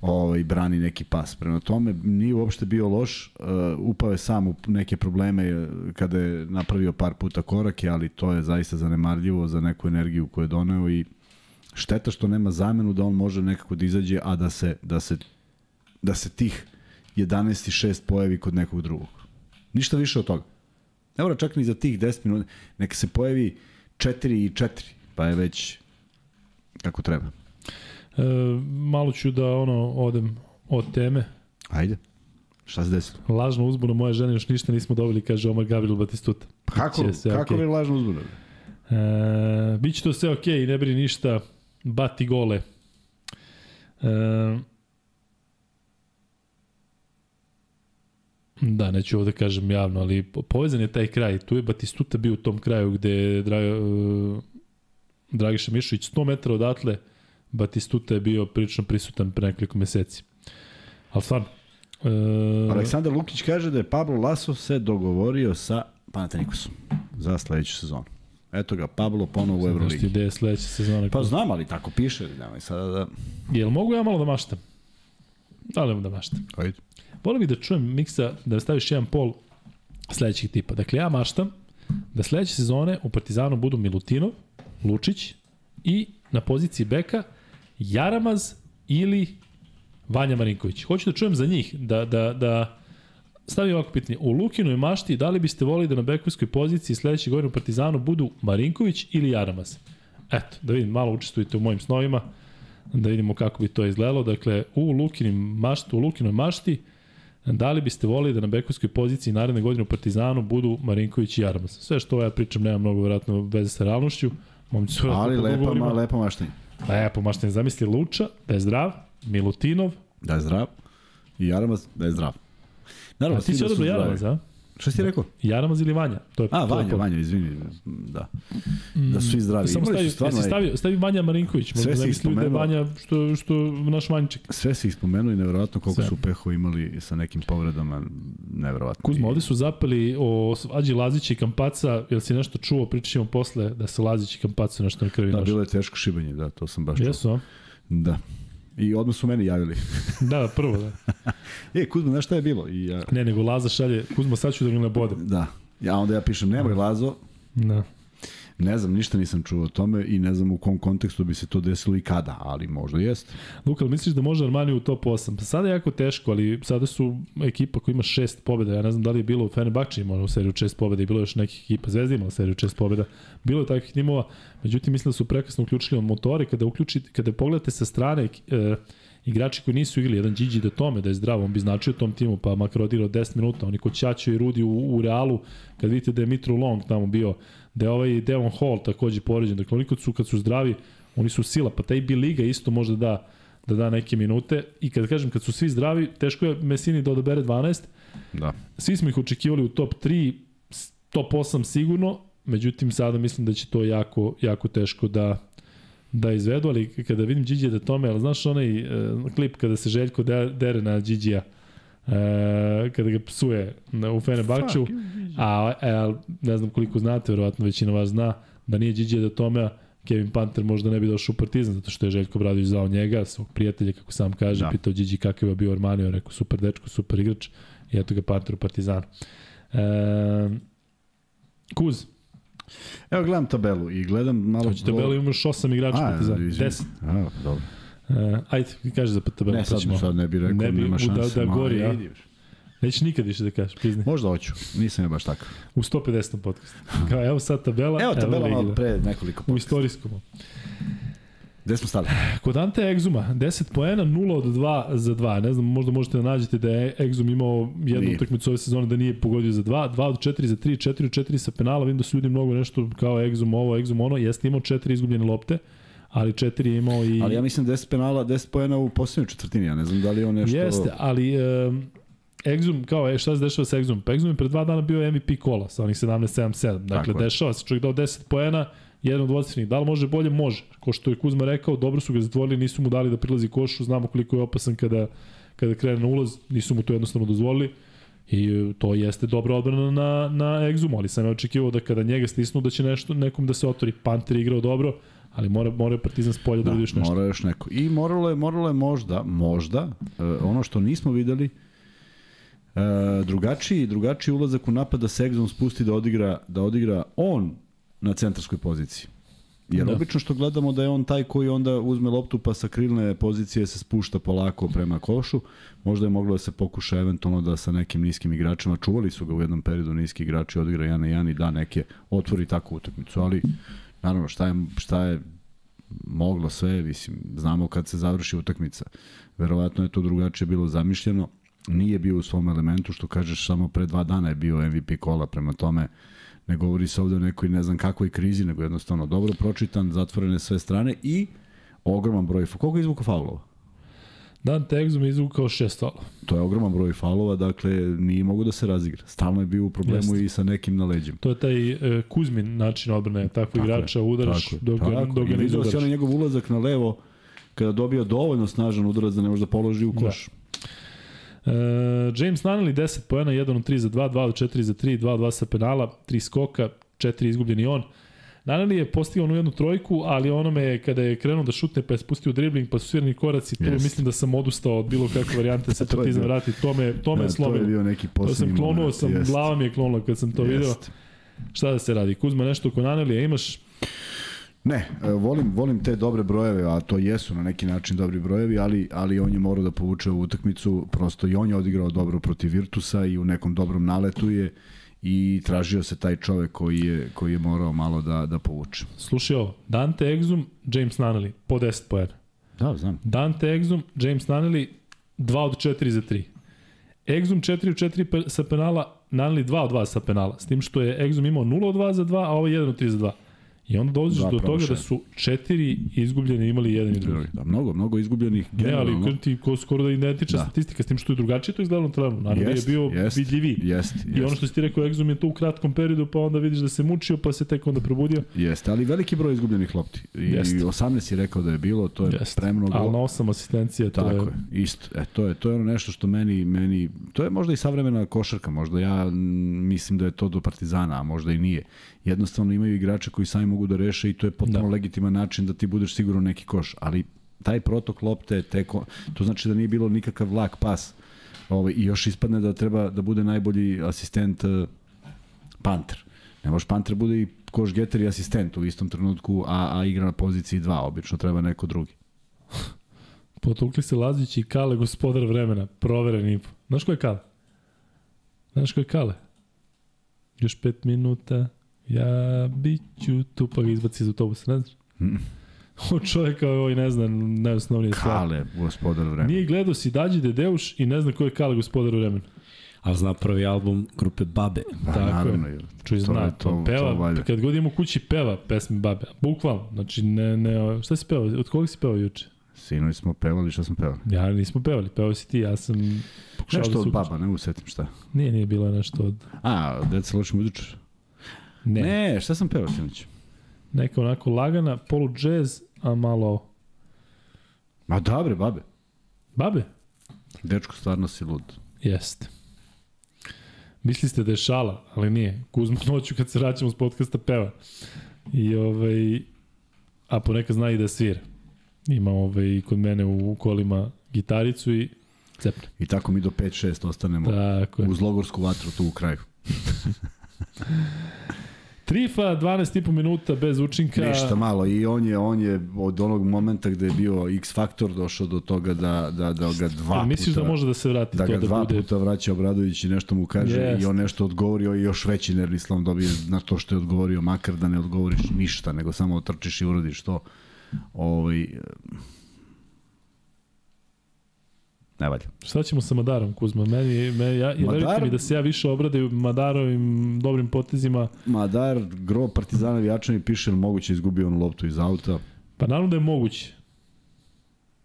ovaj, brani neki pas. Prema tome, nije uopšte bio loš, upao je sam u neke probleme eh, kada je napravio par puta korake, ali to je zaista zanemarljivo za neku energiju koju je doneo i šteta što nema zamenu da on može nekako da izađe, a da se, da se, da se tih 11 i 6 pojavi kod nekog drugog. Ništa više od toga. Ne mora čak ni za tih 10 minuta, neka se pojavi 4 i 4, pa je već kako treba. E, malo ću da ono odem od teme. Ajde. Šta se desilo? Lažna uzbuna moje žene još ništa nismo dobili, kaže Omar Gabriel Batistuta. Kako, Biće sve kako okej. je lažno uzbuda? E, biće to sve okej, ne brini ništa, bati gole. E, da, neću ovde kažem javno, ali po- povezan je taj kraj. Tu je Batistuta bio u tom kraju gde je Dra, uh, Dragiša Mišović 100 metara odatle, Batistuta je bio prilično prisutan pre nekoliko meseci. Ali stvarno, e, Aleksandar Lukić kaže da je Pablo Laso se dogovorio sa Panathinaikosom za sledeću sezonu. Eto ga, Pablo ponovo u Znaš ti Euroligi. gde je sledeća sezona? Pa znam, ali tako piše. Nemoj sada da... Jel mogu ja malo da maštam? Da li da maštam? Ajde. Volio bih da čujem miksa da staviš jedan pol sledećeg tipa. Dakle, ja maštam da sledeće sezone u Partizanu budu Milutinov, Lučić i na poziciji beka Jaramaz ili Vanja Marinković. Hoću da čujem za njih, da, da, da stavim ovako pitanje. U Lukinoj mašti, da li biste volili da na bekovskoj poziciji sledeće godine u Partizanu budu Marinković ili Jaramaz? Eto, da vidim, malo učestvujete u mojim snovima, da vidimo kako bi to izgledalo. Dakle, u Lukinim mašti, u Lukinoj mašti, Da li biste volili da na bekovskoj poziciji naredne godine u Partizanu budu Marinković i Jarmas? Sve što ja pričam nema mnogo vjerojatno veze sa realnošću. Momci su Ali vjerojatno po lepa, dogovorima. ma, lepa maštenja. Lepo, mašten, zamisli Luča, da je zdrav, Milutinov, Da je zdrav. I Jaramaz da je zdrav. Naravno, a ti si da odabro zdravi. Jaramaz, a? Šta si rekao? Jaramaz ili Vanja? To je, A, to je Vanja. Vanja, izvini. Da. Da su svi zdravi. Samo stavi, stvarno, jesi ej, stavio, stavi Vanja Marinković, Sve možda si ne ih misli da. Vanja što, što naš Vanjček. sve si ih spomenuo i nevjerovatno koliko Sve. su peho imali sa nekim povredama. Nevjerovatno. Kuzma, ovde su zapeli o svađi Lazića i Kampaca, jel si nešto čuo, pričat ćemo posle da se Lazić i Kampaca nešto na krvi Da, bilo je teško šibanje, da, to sam baš čuo. Jesu, a? Da. I odmah su meni javili. Da, prvo, da. E, Kuzma, znaš šta je bilo? I ja, Ne, nego Laza šalje, Kuzma, sad ću da ga nabodem. da. Ja onda ja pišem, nemoj Lazo, Da. Ne znam, ništa nisam čuo o tome i ne znam u kom kontekstu bi se to desilo i kada, ali možda jeste. Luka, misliš da može Armani u top 8? Pa sada je jako teško, ali sada su ekipa koja ima šest pobjeda. Ja ne znam da li je bilo Fenerbahče imao u seriju šest pobjeda i bilo je još nekih ekipa. Zvezda imala seriju šest pobjeda. Bilo je takvih timova. Međutim, mislim da su prekasno uključili motore. Kada, uključite, kada pogledate sa strane e, igrači koji nisu igrali, jedan Gigi da tome, da je zdrav, on bi značio tom timu, pa makar odigrao 10 minuta. Oni kod Ćaćo i Rudi u, u Realu, kad vidite da je Mitro Long tamo bio, da je ovaj Devon Hall takođe poređen. Dakle, oni kad su, kad su zdravi, oni su sila, pa taj Biliga isto može da da da neke minute i kad kažem kad su svi zdravi, teško je Mesini da odabere 12. Da. Svi smo ih očekivali u top 3, s- top 8 sigurno, međutim sada mislim da će to jako jako teško da da izvedu, ali kada vidim Điđija da tome, ali znaš onaj e, klip kada se Željko de- dere na Điđija, kada ga psuje na, u Fenerbahču, a, a ne znam koliko znate, verovatno većina vas zna, da nije Điđija da tome, Kevin Panter možda ne bi došao u Partizan, zato što je Željko Bradović zvao njega, svog prijatelja, kako sam kaže, Da. pitao Điđi kakav je bio Armanio, rekao super dečko, super igrač, i eto ga Panter u Partizanu. E, Kuz, Evo gledam tabelu i gledam malo... hoće tabelu imaš 8 igrača A, Partizanu, izvini. 10. A, dobro. E, ajde, kaži za tabelu. Ne, pa sad, sad ne bih rekao, ne bi nema u- šanse. Da, da gori, a? idi još. Nećeš nikad više da kažeš, priznaj. Možda hoću, nisam ja baš takav. U 150. podcastu. Kao, evo sad tabela. Evo tabela Liga. malo pre nekoliko U podcasta. istorijskom. Gde smo stali? Kod Ante Egzuma, 10 poena, 0 od 2 za 2. Ne znam, možda možete da nađete da je Egzum imao jednu Nije. utakmicu ove sezone da nije pogodio za 2, 2 od 4 za 3, 4 od 4 sa penala. Vidim da su ljudi mnogo nešto kao Egzum ovo, Egzum ono. Jeste imao 4 izgubljene lopte, ali 4 je imao i... Ali ja mislim 10 penala, 10 poena u poslednjoj četvrtini, ja ne znam da li je on nešto... Jeste, ali um, Exum, kao, e, šta se dešava sa Exum? Pa Exum je pre dva dana bio MVP kola sa onih 17-7-7. Dakle, Tako je. dešava se, čovjek dao 10 poena, jedan od dvocifrenih. Da li može bolje? Može. Ko što je Kuzma rekao, dobro su ga zatvorili, nisu mu dali da prilazi košu, znamo koliko je opasan kada, kada krene na ulaz, nisu mu to jednostavno dozvolili. I e, to jeste dobra odbrana na, na Exumu, ali sam ja očekivao da kada njega stisnu da će nešto, nekom da se otvori. Panter je igrao dobro, ali mora, mora Partizan s polja da, Da, vidiš nešto. mora još neko. I moralo je, moralo je možda, možda, uh, ono što nismo videli, uh, drugačiji, drugačiji ulazak u napad da se Exxon spusti da odigra, da odigra on na centarskoj poziciji. Jer Da. obično što gledamo da je on taj koji onda uzme loptu pa sa krilne pozicije se spušta polako prema košu, možda je moglo da se pokuša eventualno da sa nekim niskim igračima, čuvali su ga u jednom periodu niski igrači, odigra 1 na 1 i da neke otvori takvu utakmicu, ali naravno šta je, šta je moglo sve, mislim, znamo kad se završi utakmica. Verovatno je to drugačije bilo zamišljeno. Nije bio u svom elementu, što kažeš, samo pre dva dana je bio MVP kola, prema tome ne govori se ovde o nekoj ne znam kakvoj krizi, nego jednostavno dobro pročitan, zatvorene sve strane i ogroman broj, koliko je izvuka faulova? Dante Exum je izvukao šest faula. To je ogroman broj faulova, dakle nije mogu da se razigra. Stalno je bio u problemu Jeste. i sa nekim na leđima. To je taj e, Kuzmin način odbrane, tako, Tako igrača je, udaraš tako dok, tako dok ga I ne vidio izudaraš. onaj njegov ulazak na levo, kada dobio dovoljno snažan udarac da ne može da položi u koš. E, James Nunnally 10 pojena, 1 od 3 za 2, 2 od 4 za 3, 2 od 2 sa penala, 3 skoka, 4 izgubljeni on. Nunnally je postigao onu jednu trojku, ali onome kada je krenuo da šutne pa je spustio dribling pa su svirani koraci, tu Jest. mislim da sam odustao od bilo kakve varijante se Partizan bio- vrati. To me, to me Da, je to je slomilo. bio neki To sam klonuo, moment, sam, jest. glava mi je klonula kad sam to video. Jest. Šta da se radi? Kuzma nešto oko Nunnally, imaš Ne, e, volim, volim te dobre brojeve, a to jesu na neki način dobri brojevi, ali, ali on je morao da povuče ovu utakmicu, prosto i on je odigrao dobro protiv Virtusa i u nekom dobrom naletu je i tražio se taj čovek koji je, koji je morao malo da, da povuče. Slušaj ovo, Dante Exum, James Nunnally, po 10 pojena. Da, znam. Dante Exum, James Nunnally, 2 od 4 za 3. Exum 4 od 4 pe- sa penala, naneli 2 od 2 sa penala. S tim što je Exum imao 0 od 2 za 2, a ovo 1 od 3 za 2. I onda dolaziš Dva do toga da su četiri izgubljeni imali jedan i drugi. Da, mnogo, mnogo izgubljenih Ne, ali ti ko skoro da identična Da. statistika, s tim što je drugačije to izgledalo na terenu. Naravno Jest, je bio jest, vidljiviji. Jest, jest, I ono što si ti rekao, Exum je to u kratkom periodu, pa onda vidiš da se mučio, pa se tek onda probudio. Jeste, ali veliki broj izgubljenih lopti. I Jeste. 18 je rekao da je bilo, to je Jeste. premnogo. Ali na osam asistencija, to Tako je... je, isto. E, to je, to je ono nešto što meni, meni, to je možda i savremena košarka, možda ja mislim da je to do Partizana, a možda i nije. Jednostavno imaju igrače koji sami mogu da reše i to je potpuno Da. legitiman način da ti budeš siguran u neki koš, ali taj protok lopte, teko, to znači da nije bilo nikakav lak pas. Ovaj, I još ispadne da treba da bude najbolji asistent uh, Panter. Ne može Panter bude i koš getter i asistent u istom trenutku, a, a igra na poziciji 2, obično treba neko drugi. Potukli se Lazić i Kale, gospodar vremena. Proveren info. Znaš ko je Kale? Znaš ko je Kale? Još pet minuta, ja bit ću tu, pa ga izbaci iz autobusa, ne znaš? O čovjeka ovaj ne znam, najosnovnije stvari. Kale, gospodar vremena. Nije gledao si Dađi Dedeuš i ne zna ko je Kale, gospodar vremena. Ali zna prvi album grupe Babe. Pa, Tako naravno, je. Čuj, zna, to, to- peva, to valja. kad god imamo kući peva pesme babe, bukvalno, znači ne, ne, šta si pevao, od koga si pevao juče? Sinoć smo pevali, šta smo pevali? Ja nismo pevali, pevao si ti, ja sam pokušao Nešto da od baba, ne usetim šta. Nije, nije bilo nešto od... A, deca loši muzičar. Ne, ne. Šta sam pevao sinoć? Neka onako lagana, polu džez, a malo... Ma dobre, babe. Babe? Dečko, stvarno si lud. Jeste. Mislili ste da je šala, ali nije. Kuzma noću kad se vraćamo s podcasta peva. I ovaj... A ponekad zna i da svira. Ima ovaj, kod mene u kolima gitaricu i cepne. I tako mi do 5-6 ostanemo Tako je. uz logorsku vatru tu u kraju. Trifa, 12,5 minuta bez učinka. Ništa malo i on je on je od onog momenta gde je bio X faktor došao do toga da da da ga dva Jel misliš puta da može da se vrati da to ga da dva bude... puta vraća Obradović i nešto mu kaže Jest. i on nešto odgovorio i još veći nervni slom dobije na to što je odgovorio, makar da ne odgovoriš ništa, nego samo otrčiš i uradiš to. Ovaj, ne valja. Šta ćemo sa Madarom, Kuzma? Meni, me, ja, Madar... Madar- verujte mi da se ja više obradaju Madarovim dobrim potezima. Madar, gro Partizana Vijačani piše, jel moguće izgubio on loptu iz auta. Pa naravno da je moguće.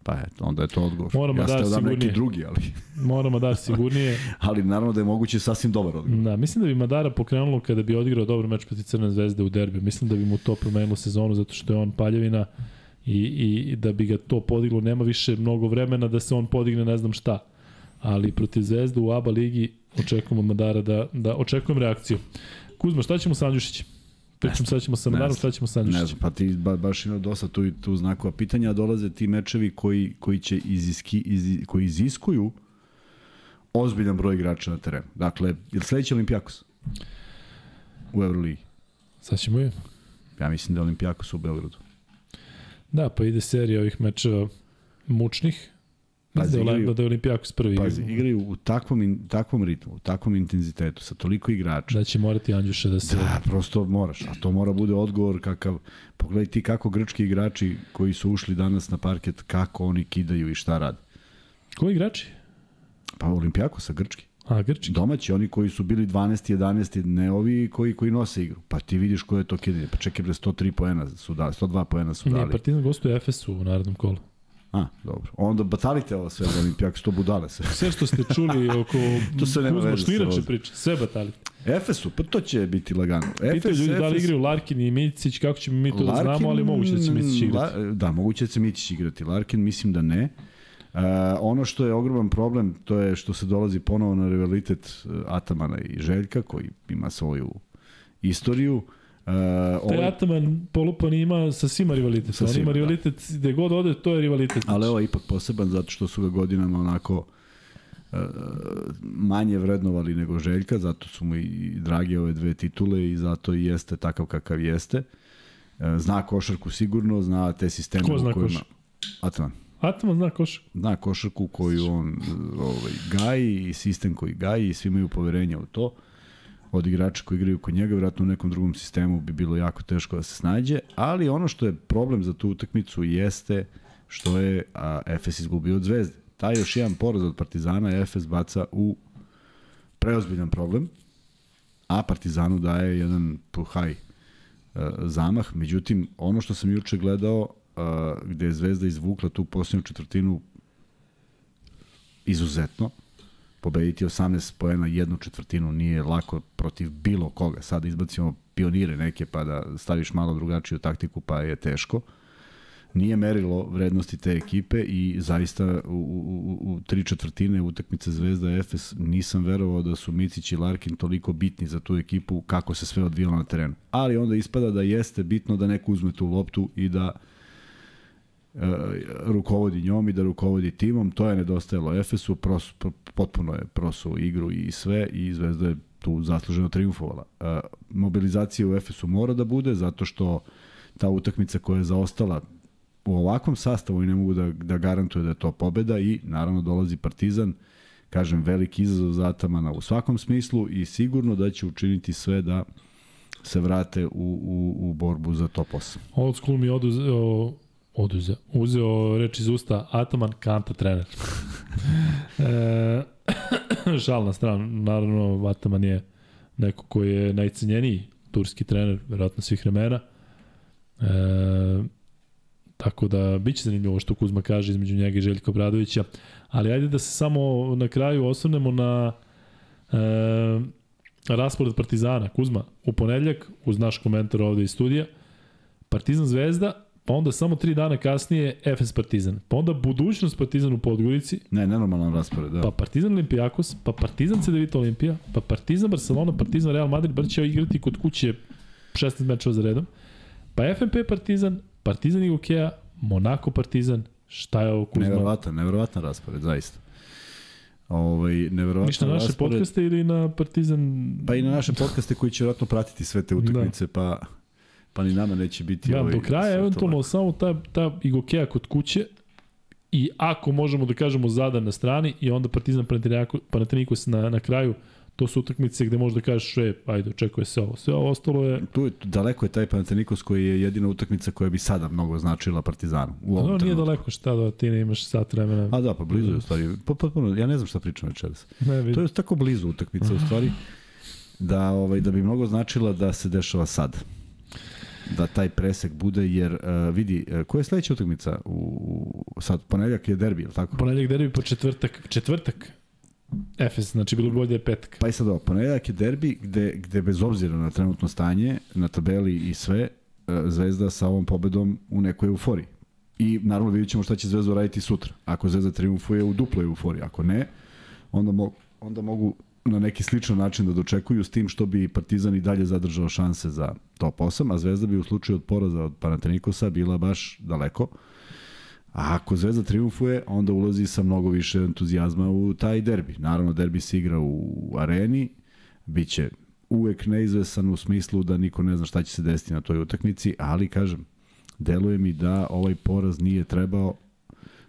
Pa eto, onda je to odgovor. Mora ja Madar ste dam neki drugi, ali, Mora Madar sigurnije. ali naravno da je moguće sasvim dobar odgovor. Da, mislim da bi Madara pokrenulo kada bi odigrao dobar meč protiv Crne zvezde u derbiju. Mislim da bi mu to promenilo sezonu zato što je on paljevina i, i da bi ga to podiglo. Nema više mnogo vremena da se on podigne ne znam šta. Ali protiv zvezde u ABA ligi očekujem od Madara da, da očekujem reakciju. Kuzma, šta ćemo sa Andjušićem? Pričam, šta ćemo sa Ne Madarom, šta ćemo sa Ne Andjušićem? znam, pa ti ba, baš ima dosta tu, i tu znakova pitanja, dolaze ti mečevi koji, koji, će iziski, iz, koji iziskuju ozbiljan broj igrača na terenu. Dakle, je li sledeći Olimpijakos u Euroligi? Sad ćemo je. Ja mislim da je Olimpijakos u Beogradu. Da, pa ide serija ovih mečeva mučnih. Pazi, da, igraju- da je Olimpijakos prvi. Pazi, igraju u takvom, in, takvom ritmu, u takvom intenzitetu, sa toliko igrača. Da će morati Andjuša da se... Da, prosto moraš, a to mora bude odgovor kakav, pogledaj ti kako grčki igrači koji su ušli danas na parket, kako oni kidaju i šta rade. Koji igrači? Pa Olimpijakosa, grčki. A, Grčki. Domaći, oni koji su bili 12. 11. ne ovi koji, koji nose igru. Pa ti vidiš ko je to kidanje. Pa čekaj bre, 103 poena su dali, 102 poena su Nije, dali. Partizan gostuje Efesu u narednom kolu. A, dobro. Onda batalite ovo sve za Olimpijakos, to budale sve. Sve što ste čuli oko To sve nema Kuzma Šnirače priča, sve batali. Efesu, pa to će biti lagano. Pitaju Efes, ljudi da li Efes- igraju Larkin i Micić, kako ćemo mi to da znamo, ali moguće da će Micić igrati. La, da, moguće da će Micić igrati. Larkin mislim da ne. Uh, ono što je ogroman problem, to je što se dolazi ponovo na rivalitet uh, Atamana i Željka, koji ima svoju istoriju. Uh, Taj ovaj, Ataman Polupan ima sa svima rivalitet. Sa On svima, ima da. rivalitet, gde god ode, to je rivalitet. ali ovo je ipak poseban zato što su ga godinama onako uh, manje vrednovali nego Željka, zato su mu i drage ove dve titule i zato i jeste takav kakav jeste. Zna košarku sigurno, zna te sisteme Ko u zna kojima... košarku? Ataman. Ataman zna koš. zna košarku koju on ovaj, gaji i sistem koji gaji i svi imaju poverenja u to. Od igrača koji igraju kod njega, vjerojatno u nekom drugom sistemu bi bilo jako teško da se snađe, ali ono što je problem za tu utakmicu jeste što je a, Efes izgubio od Zvezde. Taj još jedan poraz od Partizana Efes baca u preozbiljan problem, a Partizanu daje jedan puhaj e, zamah. Međutim, ono što sam juče gledao, e, gde je Zvezda izvukla tu posljednju četvrtinu izuzetno, pobediti 18 poena jednu četvrtinu nije lako protiv bilo koga. Sad izbacimo pionire neke pa da staviš malo drugačiju taktiku pa je teško. Nije merilo vrednosti te ekipe i zaista u, u, u tri četvrtine utakmice Zvezda Efes nisam verovao da su Micić i Larkin toliko bitni za tu ekipu kako se sve odvijalo na terenu. Ali onda ispada da jeste bitno da neko uzme tu loptu i da e, rukovodi njom i da rukovodi timom. To je nedostajalo Efesu, pros, potpuno je prosuo igru i sve i Zvezda je tu zasluženo triumfovala. E, mobilizacija u Efesu mora da bude zato što ta utakmica koja je zaostala u ovakvom sastavu i ne mogu da, da garantuje da je to pobeda i naravno dolazi Partizan, kažem veliki izazov za Atamana u svakom smislu i sigurno da će učiniti sve da se vrate u, u, u borbu za top 8. Old school mi oduzeo, oduzeo, uzeo reč iz usta Ataman Kanta trener. e, šal na stranu, naravno Ataman je neko koji je najcenjeniji turski trener, verovatno svih vremena. E, Tako da biće zanimljivo što Kuzma kaže između njega i Željka Obradovića. Ali ajde da se samo na kraju osvrnemo na e, raspored Partizana. Kuzma, u ponedljak, uz naš komentar ovde iz studija, Partizan Zvezda, pa onda samo tri dana kasnije FS Partizan. Pa onda budućnost Partizan u Podgorici. Ne, nenormalan raspored, da. Pa Partizan Olimpijakos, pa Partizan CDVita Olimpija, pa Partizan Barcelona, Partizan Real Madrid, bar će igrati kod kuće 16 mečeva za redom. Pa FNP Partizan, Partizan i Gokeja, Monako Partizan, šta je ovo Kuzma? Neverovatan, neverovatan raspored, zaista. Ovaj neverovatan Ništa na naše raspored. podcaste ili na Partizan? Pa i na naše podcaste koji će vjerojatno pratiti sve te utakmice, da. pa pa ni nama neće biti da, ovaj, do kraja sve eventualno samo ta, ta Igokeja kod kuće i ako možemo da kažemo Zadan na strani i onda Partizan Panathinaikos na, na kraju, to su utakmice gde možda kažeš, e, ajde, očekuje se ovo. Sve ovo ostalo je... Tu je, daleko je taj Panathinaikos koji je jedina utakmica koja bi sada mnogo značila Partizanu. U ovom No, nije trenutku. daleko šta da ti ne imaš sat vremena. A da, pa blizu je u stvari. Pa, potpuno, ja ne znam šta pričam večeras. Ne, vidim. To je tako blizu utakmica u stvari da ovaj da bi mnogo značila da se dešava sad. Da taj presek bude jer uh, vidi uh, koja je sledeća utakmica u sad ponedeljak je derbi, je li tako? Ponedljak derbi po četvrtak. Četvrtak. Efes, znači bilo bi bolje da petak. Pa i sad ovo, ponedeljak je derbi gde, gde bez obzira na trenutno stanje, na tabeli i sve, uh, Zvezda sa ovom pobedom u nekoj euforiji. I naravno vidjet ćemo šta će Zvezda raditi sutra. Ako Zvezda triumfuje u duploj euforiji, ako ne, onda, mo, onda mogu na neki sličan način da dočekuju s tim što bi Partizan i dalje zadržao šanse za top 8, a Zvezda bi u slučaju od poraza od Panathinaikosa bila baš daleko. A ako Zvezda triumfuje, onda ulazi sa mnogo više entuzijazma u taj derbi. Naravno, derbi se igra u areni, biće uvek neizvesan u smislu da niko ne zna šta će se desiti na toj utakmici, ali kažem, deluje mi da ovaj poraz nije trebao,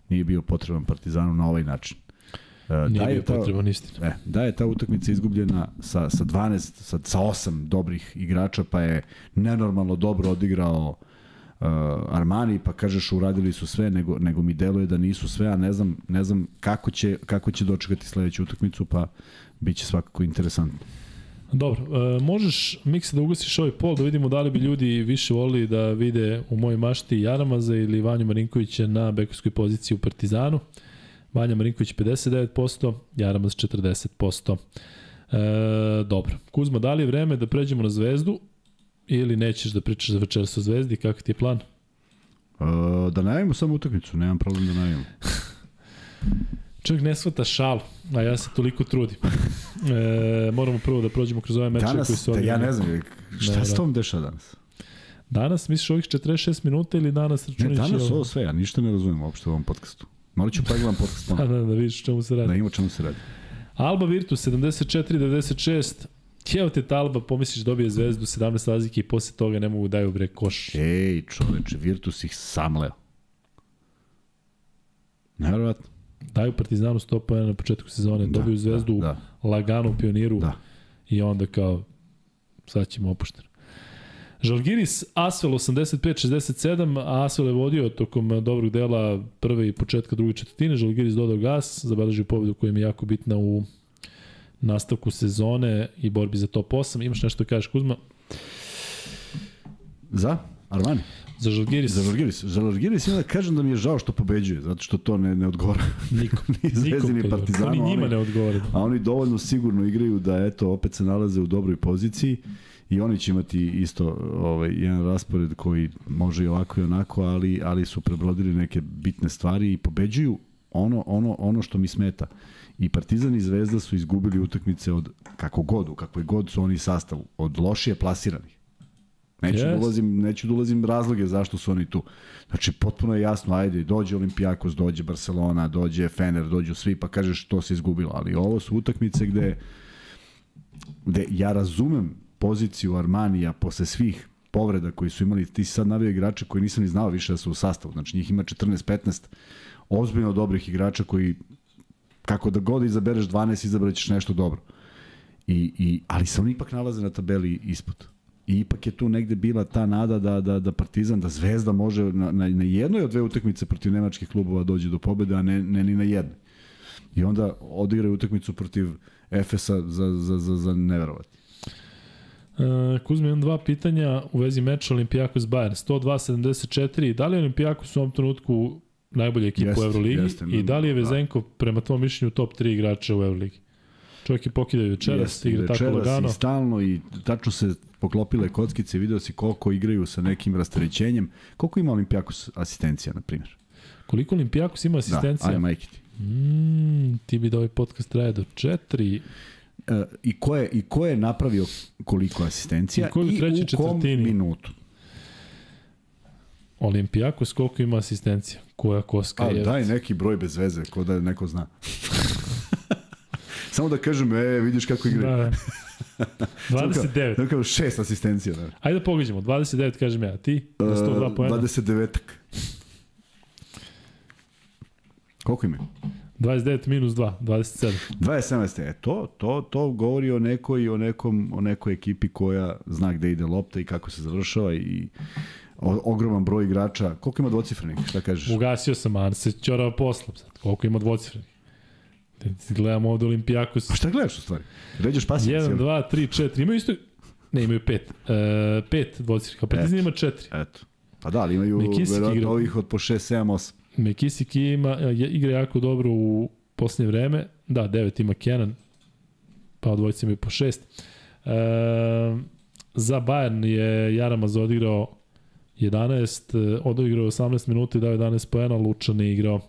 nije bio potreban Partizanu na ovaj način. E, Nije da je ta- potreban istina. E, da je ta utakmica izgubljena sa, sa 12, sa, sa 8 dobrih igrača, pa je nenormalno dobro odigrao uh, Armani, pa kažeš uradili su sve, nego, nego mi deluje da nisu sve, a ne znam, ne znam kako, će, kako će dočekati sledeću utakmicu, pa bit će svakako interesantno. Dobro, e, možeš Miksa da ugasiš ovaj pol da vidimo da li bi ljudi više volili da vide u mojoj mašti Jaramaza ili Vanju Marinkovića na bekovskoj poziciji u Partizanu. Vanja Marinković 59%, Jaramaz 40%. E, dobro. Kuzma, da li je vreme da pređemo na zvezdu ili nećeš da pričaš za večeras o zvezdi? Kakav ti je plan? Uh, da najavimo samo utakmicu, nemam problem da najavimo. Čovjek ne shvata šalu, a ja se toliko trudim. E, moramo prvo da prođemo kroz ove mečeve koji Danas, su da, ja ne znam, šta Da, da. tom dešava danas? Danas misliš ovih 46 minuta ili danas Ne, računajući... danas ovo? sve, ja ništa ne razumem uopšte u ovom podcastu. Morat ću pregledam podcast Da, ponovno, da, da vidiš o čemu se radi. da ima čemu se radi. Alba Virtus 74-96. Kjeo te Talba, pomisliš dobije zvezdu 17 razlike i posle toga ne mogu daju bre koš. Ej, čoveče, Virtus ih samleo. Neverovatno. Daju Partizanu 100 pojena na početku sezone, Da, dobiju zvezdu da, da, lagano u pioniru Da. i onda kao sad ćemo opušteno. Žalgiris Asvel 85-67, a Asvel je vodio tokom dobrog dela prve i početka druge četvrtine, Žalgiris dodao gas, zabeležio pobedu koja im je jako bitna u nastavku sezone i borbi za top 8. Imaš nešto da kažeš Kuzma? Za? Armani? Za Žalgiris? Za Žalgiris. Za Žalgiris ima da kažem da mi je žao što pobeđuje, zato što to ne, ne odgovara. Nikom. ni Zvezdi, ni Partizanu. Oni njima oni- ne odgovore. A oni dovoljno sigurno igraju da eto opet se nalaze u dobroj poziciji i oni će imati isto ovaj jedan raspored koji može i ovako i onako, ali ali su prebrodili neke bitne stvari i pobeđuju ono ono ono što mi smeta. I Partizan i Zvezda su izgubili utakmice od kako god, u kakvoj god su oni sastavu, od lošije plasiranih. Neću Yes. da ulazim, neću da ulazim razloge zašto su oni tu. Znači, potpuno je jasno, ajde, dođe Olimpijakos, dođe Barcelona, dođe Fener, dođu svi, pa kažeš to se izgubilo. Ali ovo su utakmice gde, gde ja razumem poziciju Armanija posle svih povreda koji su imali, ti si sad navio igrače koji nisam ni znao više da su u sastavu. Znači, njih ima 14-15 ozbiljno dobrih igrača koji kako da god izabereš 12, izabraćeš nešto dobro. I, i, ali se oni ipak nalaze na tabeli ispod. I ipak je tu negde bila ta nada da, da, da Partizan, da Zvezda može na, na, na jednoj od dve utakmice protiv nemačkih klubova dođe do pobede, a ne, ne ni na jednoj. I onda odigraju utakmicu protiv Efesa za, za, za, za neverovati. Uh, Kuzma, imam dva pitanja u vezi meča Olimpijakos Bayern. 102-74. Da li je Olimpijakos u ovom trenutku najbolja ekipa Jeste, u Euroligi? jeste, I da li je da. Vezenkov prema tom mišljenju top 3 igrača u Euroligi? Čovjek je pokidao večeras, Jeste, igra tako lagano. I stalno i tačno se poklopile kockice, video si koliko igraju sa nekim rasterećenjem. Koliko ima Olimpijakos asistencija, na primjer? Koliko Olimpijakos ima asistencija? Da, aj majke ti. Mm, ti bi da ovaj podcast traje do 4. I ko je i ko je napravio koliko asistencija I i trećoj u kom četvrtini? minutu. Olimpijakos koliko ima asistencija? Koja koska A, je? daj neki broj bez veze, ko da neko zna. Samo da kažem, e, vidiš kako igraju. Da, da. 29. Da kažem, šest asistencija. Da. Ajde da pogađamo. 29 kažem ja. Ti? Na 102 E, poena? 29-ak. Koliko imaju? 29 minus 2. 27. 27. E, to, to, to govori o nekoj, o, nekom, o nekoj ekipi koja zna gde ide lopta i kako se završava i o, ogroman broj igrača. Koliko ima dvocifrenih? Šta kažeš? Ugasio sam, a se ćorao poslom sad. Koliko ima dvocifrenih? Gledamo ovde Olimpijakos. Pa šta gledaš u stvari? Ređeš pasivno? 1, 2, 3, 4. Imaju isto... Ne, imaju 5. E, 5 dvocifrenih. A Partizan ima 4. Eto. Pa da, ali imaju verovatno ovih od po 6, 7, 8. Mekisik ima, je, igra jako dobro u posljednje vreme. Da, 9 ima Kenan. Pa od dvojice imaju po 6. E, za Bayern je Jaramaz odigrao 11, e, odigrao 18 minuta i dao 11 poena, Lučan je igrao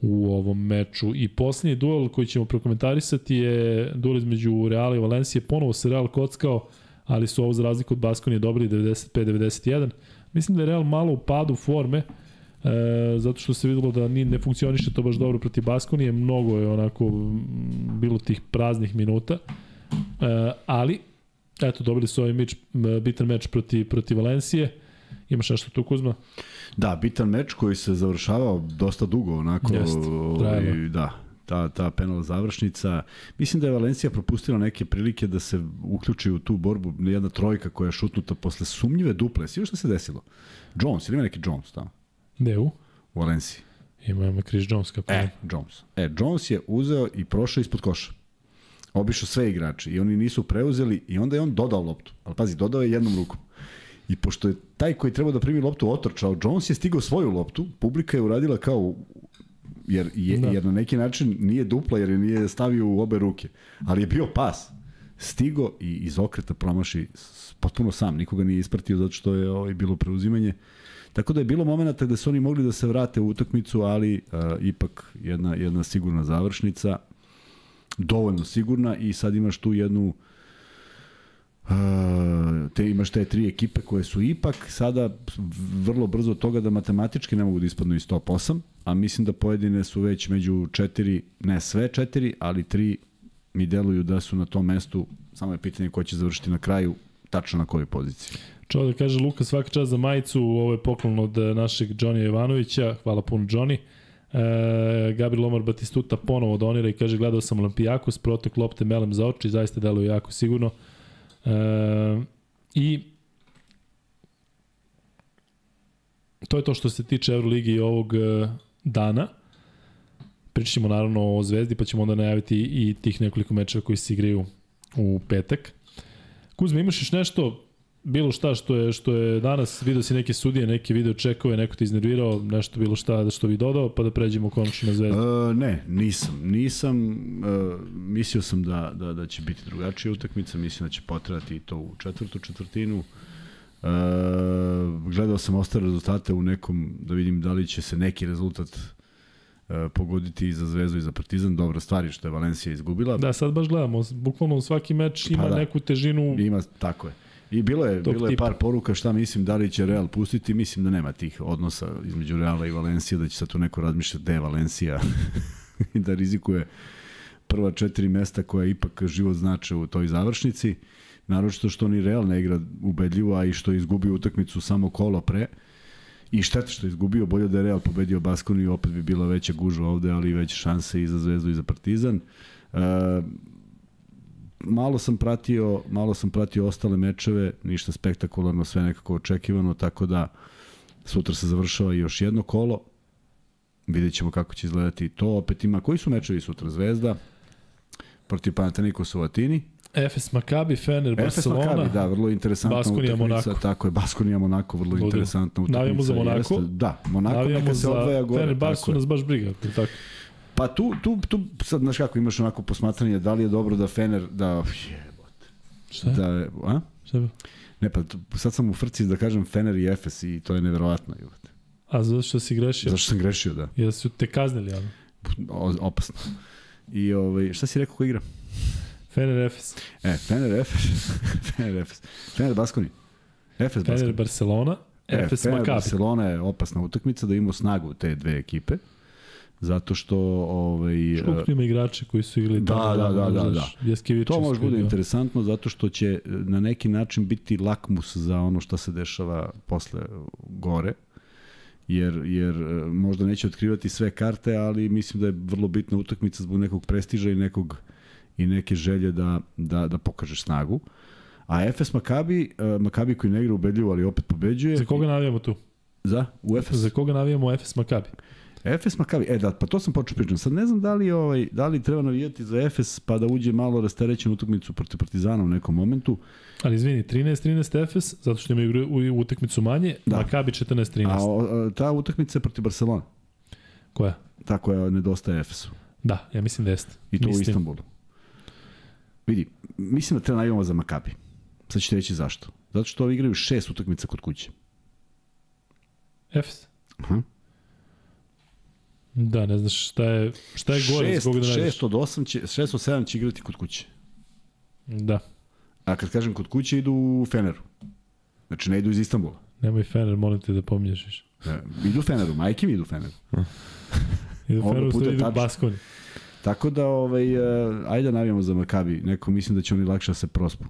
u ovom meču. I posljednji duel koji ćemo prokomentarisati je duel između Reala i Valencije. Ponovo se Real kockao, ali su ovo za razliku od Baskonije dobili 95-91. Mislim da je Real malo u padu forme, e, zato što se videlo da ni, ne funkcioniše to baš dobro protiv Baskonije, mnogo je onako bilo tih praznih minuta, e, ali eto, dobili su ovaj meč, bitan meč protiv, protiv Valencije. Imaš nešto tu, Kuzma? Da, bitan meč koji se završavao dosta dugo, onako, ovaj, trajalo. da, ta, ta penal završnica. Mislim da je Valencija propustila neke prilike da se uključi u tu borbu. Jedna trojka koja je šutnuta posle sumnjive duple. Svi šta se desilo? Jones, ili ima neki Jones tamo? Gde u? U Valenciji. Ima, ima Chris Jones, kako E, ne. Jones. E, Jones je uzeo i prošao ispod koša. Obišao sve igrače i oni nisu preuzeli i onda je on dodao loptu. Ali pazi, dodao je jednom rukom. I pošto je taj koji treba da primi loptu otrčao, Jones je stigao svoju loptu, publika je uradila kao jer, je, Da. jer na neki način nije dupla jer je nije stavio u obe ruke. Ali je bio pas. Stigo i iz okreta promaši potpuno sam, nikoga nije ispratio zato što je ovaj, bilo preuzimanje. Tako da je bilo momenata gde su oni mogli da se vrate u utakmicu, ali uh, ipak jedna, jedna sigurna završnica, dovoljno sigurna i sad imaš tu jednu Uh, te imaš te tri ekipe koje su ipak sada vrlo brzo od toga da matematički ne mogu da ispadnu iz top 8, a mislim da pojedine su već među četiri, ne sve četiri, ali tri mi deluju da su na tom mestu, samo je pitanje ko će završiti na kraju, tačno na kojoj poziciji. Čao da kaže Luka svaka čast za majicu, ovo je poklon od eh, našeg Johnny Ivanovića, hvala puno Johnny. E, Gabriel Omar Batistuta ponovo donira i kaže gledao sam Olimpijakos, protok lopte melem za oči, zaista deluje jako sigurno. E, I to je to što se tiče Euroligi i ovog dana. Pričat ćemo naravno o Zvezdi, pa ćemo onda najaviti i tih nekoliko mečeva koji se igraju u petak. Kuzma, imaš još nešto bilo šta što je što je danas video si neke sudije, neke video čekove, neko te iznervirao, nešto bilo šta da što bi dodao, pa da pređemo konačno na Zvezdu. E, ne, nisam. Nisam, e, mislio sam da, da, da će biti drugačija utakmica, mislim da će potrati i to u četvrtu četvrtinu. E, gledao sam ostale rezultate u nekom, da vidim da li će se neki rezultat e, pogoditi i za Zvezdu i za Partizan. Dobra stvar je što je Valencija izgubila. Da, sad baš gledamo, bukvalno svaki meč ima Pa da. neku težinu. Ima, tako je. I bilo je, bilo je par poruka šta mislim da li će Real pustiti, mislim da nema tih odnosa između Reala i Valencije, da će sad tu neko razmišljati gde je Valencija i da rizikuje prva četiri mesta koja ipak život znače u toj završnici. Naročito što ni Real ne igra ubedljivo, a i što je izgubio utakmicu samo kolo pre. I šteta što je izgubio, bolje da je Real pobedio Baskoniju, opet bi bila veća gužva ovde, ali i veće šanse i za Zvezdu i za Partizan. E, malo sam pratio, malo sam pratio ostale mečeve, ništa spektakularno, sve nekako očekivano, tako da sutra se završava još jedno kolo. Vidjet ćemo kako će izgledati to. Opet ima, koji su mečevi sutra? Zvezda protiv Panathinaikosa u Atini. Efes Maccabi, Fener, Efes Barcelona. Maccabi, da, vrlo interesantna Baskonija, utakmica. Monako. Tako je, Baskonija Monako, vrlo Ludilo. interesantna utakmica. Navijamo za Monako. Jeste, da, Monako Navijamo neka se odvaja gore. Fener, Bar tako su je. nas baš briga. Tako. Pa tu, tu, tu, sad, znaš kako, imaš onako posmatranje, da li je dobro da Fener, da, jebote, Šta je? da, a? Šta je? Ne, pa tu- sad sam u frci da kažem Fener i Efes i to je neverovatno. jebote. A zato što si grešio? Zašto sam grešio, da. Jer su te kaznili, ali. O, opasno. I ovaj, šta si rekao ko igra? Fener, Efes. E, Fener, Efes. Fener, Efes. Fener, Baskoni. Efes, Fener, Baskoni. Barcelona. E, Efes, Fener, Maccabi. Barcelona je opasna utakmica da ima snagu te dve ekipe. Zato što ovaj, Koliko ima igrača koji su igrali Da, da, da, da, znaš, Jaskevičius To može bude je- interesantno zato što će e, na neki način biti lakmus za ono što se dešava posle gore. Jer, jer e, možda neće otkrivati sve karte, ali mislim da je vrlo bitna utakmica zbog nekog prestiža i nekog i neke želje da, da, da pokaže snagu. A Efes Makabi, uh, Makabi koji ne igra ubedljivo, ali opet pobeđuje. Za koga navijamo tu? Za? U Efes? Za koga navijamo Efes Maccabi? Efes Makabi, e da, pa to sam počeo pričati. Sad ne znam da li, ovaj, da li treba navijati za Efes pa da uđe malo rasterećen utakmicu protiv Partizana u nekom momentu. Ali izvini, 13-13 Efes, zato što imaju u, utakmicu manje, Da. Maccabi 14-13. A, o, ta utakmica je protiv Barcelona. Koja? Ta koja nedostaje Efesu. Da, ja mislim da jeste. I to mislim. u Istanbulu. Vidi, mislim da treba navijamo za Makabi. Sad ću ti reći zašto. Zato što ovi igraju šest utakmica kod kuće. Efes? Aha. Da, ne znaš šta je, šta je gore šest, za koga da navijaš. šest od osam će, šest od sedam će igrati kod kuće. Da, A kad kažem kod kuće idu u Feneru. Znači ne idu iz Istanbula. nemoj Fener, molim te da pominješ više. Ne, idu u Feneru, majke mi idu u Feneru. Idu Oba Fener, u puta stvari je idu. Baskoni. Tako da, ovaj, uh, ajde da navijamo za Makabi. Neko mislim da će oni lakše da se prospu.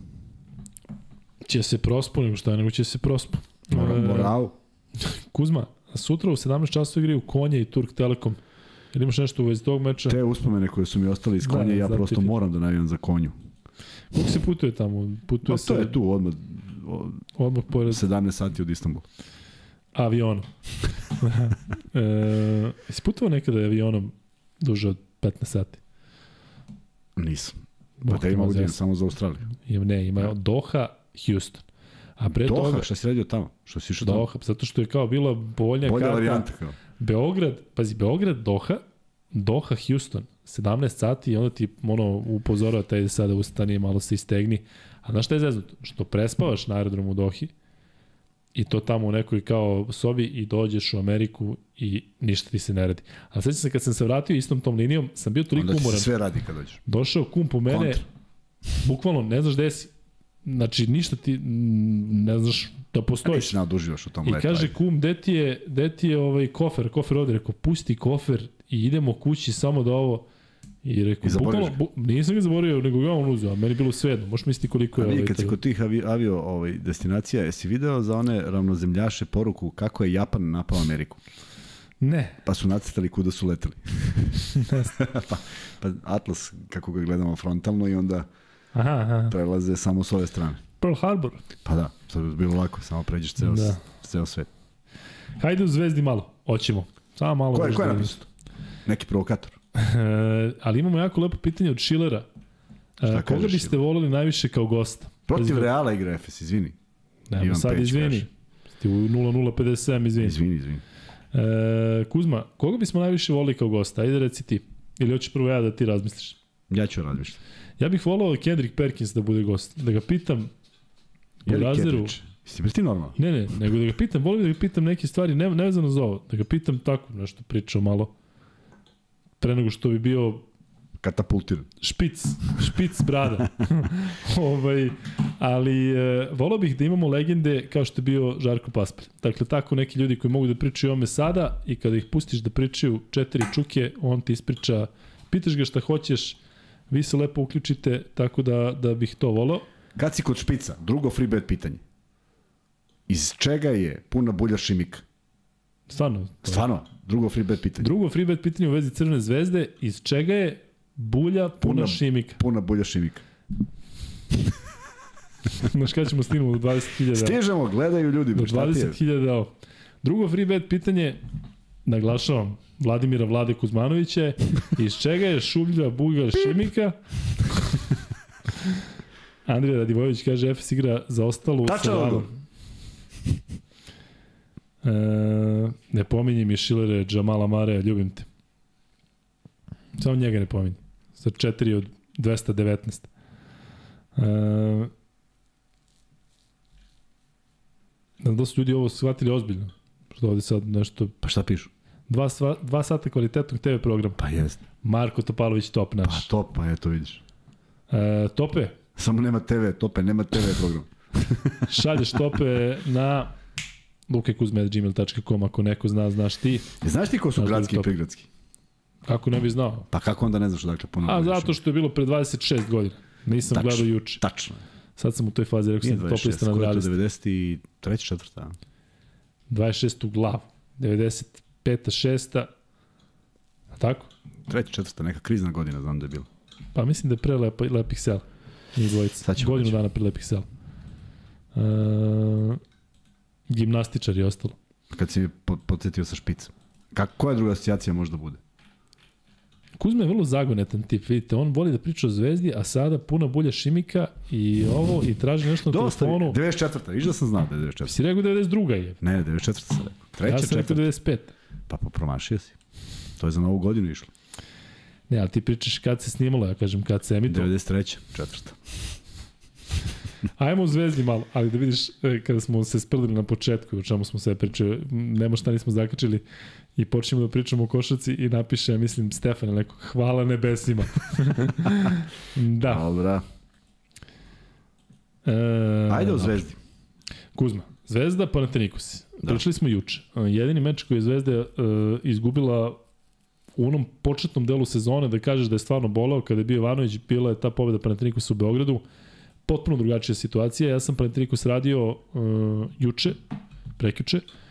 Će se prospu, nego šta, nego će se prospu. E, moral. Kuzma, sutra u 17 časova igraju Konja i Turk Telekom. Ili imaš nešto u vezi tog meča? Te uspomene koje su mi ostale iz konja, Da, ja prosto ti- moram da navijam za konju. Kako se putuje tamo? Putuje Pa se to je tu odmah, o, odmah pored 17 sati od Istanbula. aviona. e, jesi putovao nekada avionom duže od 15 sati? Nisam. Pa da te ima samo za Australiju. Ne, ima Doha, Houston. A pre Doha, toga, šta si radio tamo? Što si išao tamo? Doha, zato što je kao bila bolja, Bolja karta. varijanta kao. Beograd, pazi, Beograd, Doha, Doha, Houston, 17 sati i onda ti ono upozorava taj da sada ustani, malo se istegni. A znaš šta je zeznuto? Što prespavaš na aerodromu u Dohi i to tamo u nekoj kao sobi i dođeš u Ameriku i ništa ti se ne radi. A sveća se kad sam se vratio istom tom linijom, sam bio toliko Onda ti se umoran. sve radi kad dođeš. Došao kum po mene, Kontra. bukvalno ne znaš gde si. Znači, ništa ti, ne znaš da postojiš. Nisi naduživаш u tom I letu. kaže ajde. kum, gde ti je, gde ti je ovaj kofer? Kofer ode, rekao, pusti kofer i idemo kući samo da ovo... I rekao, I bukvalno, bu, nisam ga zaborio, nego ga on uzeo, a meni je bilo svejedno. Možeš misliti koliko A je... vidi, Ovaj, kad si kod tih avi, avio ovaj, destinacija, jesi video za one ravnozemljaše poruku kako je Japan napao Ameriku? Ne, Pa su nacrtali kuda su leteli. pa, pa Atlas, kako ga gledamo frontalno i onda aha, aha. prelaze samo s ove strane. Pearl Harbor. Pa da, sad bi bilo lako, samo pređeš ceo, Da. da. ceo svet. Hajde u Zvezdi malo, hoćemo. Samo malo. Ko je, još ko je da- napisao to? Neki provokator. ali imamo jako lepo pitanje od Šilera. E, koga biste Šiler? volili najviše kao gosta? Protiv Pazi, Reala igra Efes, izvini. Nemo Ivan sad, Peć izvini. kaže. Ti u 0057, izvini. Izvini, izvini. E, Kuzma, koga bismo najviše volili kao gosta? Ajde reci ti. Ili hoćeš prvo ja da ti razmisliš? Ja ću razmišljati. Ja bih volao Kendrick Perkins da bude gost. Da ga pitam u Erik razderu. Kedrić. Jesi bre ti normalno? Ne, ne, nego da ga pitam, volim da ga pitam neke stvari, ne, nevezano za ovo, da ga pitam tako, nešto pričao malo, pre nego što bi bio Katapultiran. špic, špic brada. ovaj, ali e, volao bih da imamo legende kao što je bio Žarko Paspalj. Dakle, tako neki ljudi koji mogu da pričaju o ome sada i kada ih pustiš da pričaju četiri čuke, on ti ispriča, pitaš ga šta hoćeš, vi se lepo uključite, tako da, da bih to volao. Kad si kod špica, drugo free bet pitanje. Iz čega je puna bulja šimika? Stvarno. Stvarno, drugo free bet pitanje. Drugo freebet pitanje u vezi Crvene zvezde, iz čega je bulja puna, Puna- šimika? Puna bulja šimika. Znaš kada ćemo stignemo do 20.000? Stižemo, gledaju ljudi. Do bre, šta ti je? 20.000 ovo. Drugo freebet pitanje, naglašavam, Vladimira Vlade Kuzmanovića, iz čega je šublja bulja šimika? Andrija Radivojević kaže Efes igra za ostalu Tačan Vladom. odgovor. E, ne pominji mi Šilere, Džamala Mare, ljubim te. Samo njega ne pominji. Sa 4 od 219. E, da su ljudi ovo shvatili ozbiljno. Što ovde sad nešto... Pa šta pišu? Dva, sva, dva sata kvalitetnog TV programa. Pa jest. Marko Topalović top Pa naš. to, pa eto vidiš. E, tope, Samo nema TV, tope, nema TV program. šalješ tope na lukekuzme.gmail.com ako neko zna, znaš ti. E, Znaš ti ko su Znaš da gradski i top. prigradski? Kako ne bi znao? Pa kako onda ne znaš odakle puno A zato što je bilo pre 26 godina. Nisam Tačno. gledao juče. Tačno. Sad sam u toj fazi, rekao sam top 26, lista na ko je to 20. 93. četvrta? 26 u glavu. 95. 6. A tako? Treća, četvrta, neka krizna godina znam da je bila. Pa mislim da je pre lepa, lepih sela. Njih dvojica. Godinu dana pre lepih sela. E, gimnastičar je ostalo. Kad si podsjetio sa špicom. Kako, koja druga asocijacija može da bude? Kuzma je vrlo zagonetan tip, vidite, on voli da priča o zvezdi, a sada puna bulja šimika i ovo, i traži nešto na Dosta, telefonu. 94. Viš da sam znao da je 94. Si rekao 92. je. Ne, 94. sam rekao. Treća, Ja sam rekao četvrta. 95. Pa, pa promašio si. To je za novu godinu išlo. Ne, ali ti pričaš kad se snimalo, ja kažem kad se emitovalo. 93. četvrta. Ajmo u Zvezdi malo, ali da vidiš e, kada smo se sprdili na početku, o čemu smo sve pričali, nema šta nismo zakačili i počnemo da pričamo o košarci i napiše, ja mislim, Stefan neko, hvala nebesima. da. Dobra. E, Ajde o Zvezdi. Kuzma, Zvezda Panathinaikos. Da. Pričali smo juče. E, Jedini meč koji je Zvezda e, izgubila u onom početnom delu sezone, da kažeš da je stvarno boleo, kada je bio Ivanović, bila je ta pobeda Panathinaikosa u Beogradu. Potpuno drugačija situacija. Ja sam Panathinaikos radio uh, juče, prekjuče, uh,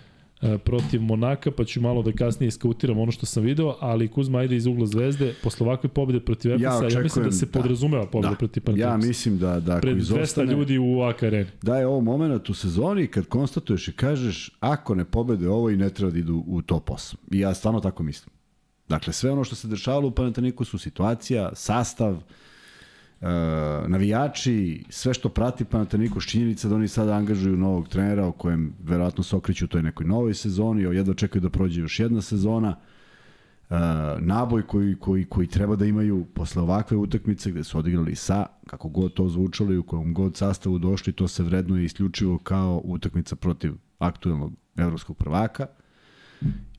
protiv Monaka, pa ću malo da kasnije iskautiram ono što sam video, ali Kuzma ajde iz ugla Zvezde, posle ovakve pobede protiv Efesa, ja, ja mislim očekujem- da se da. podrazumeva pobeda Da. protiv Ja Panathinaikosa. mislim da, da ako Pred 200 izostane, ljudi u AK areni. da je ovo moment u sezoni kad konstatuješ i kažeš ako ne pobede ovo i ne treba da idu u top 8. I ja stvarno tako mislim. Dakle, sve ono što se dešavalo u Panathinaikosu, situacija, sastav, e, navijači, sve što prati Panathinaikos, činjenica da oni sada angažuju novog trenera o kojem verovatno se okreću u toj nekoj novoj sezoni, o jedva čekaju da prođe još jedna sezona, e, naboj koji, koji, koji treba da imaju posle ovakve utakmice gde su odigrali sa, kako god to zvučalo i u kojem god sastavu došli, to se vrednuje isključivo kao utakmica protiv aktuelnog evropskog prvaka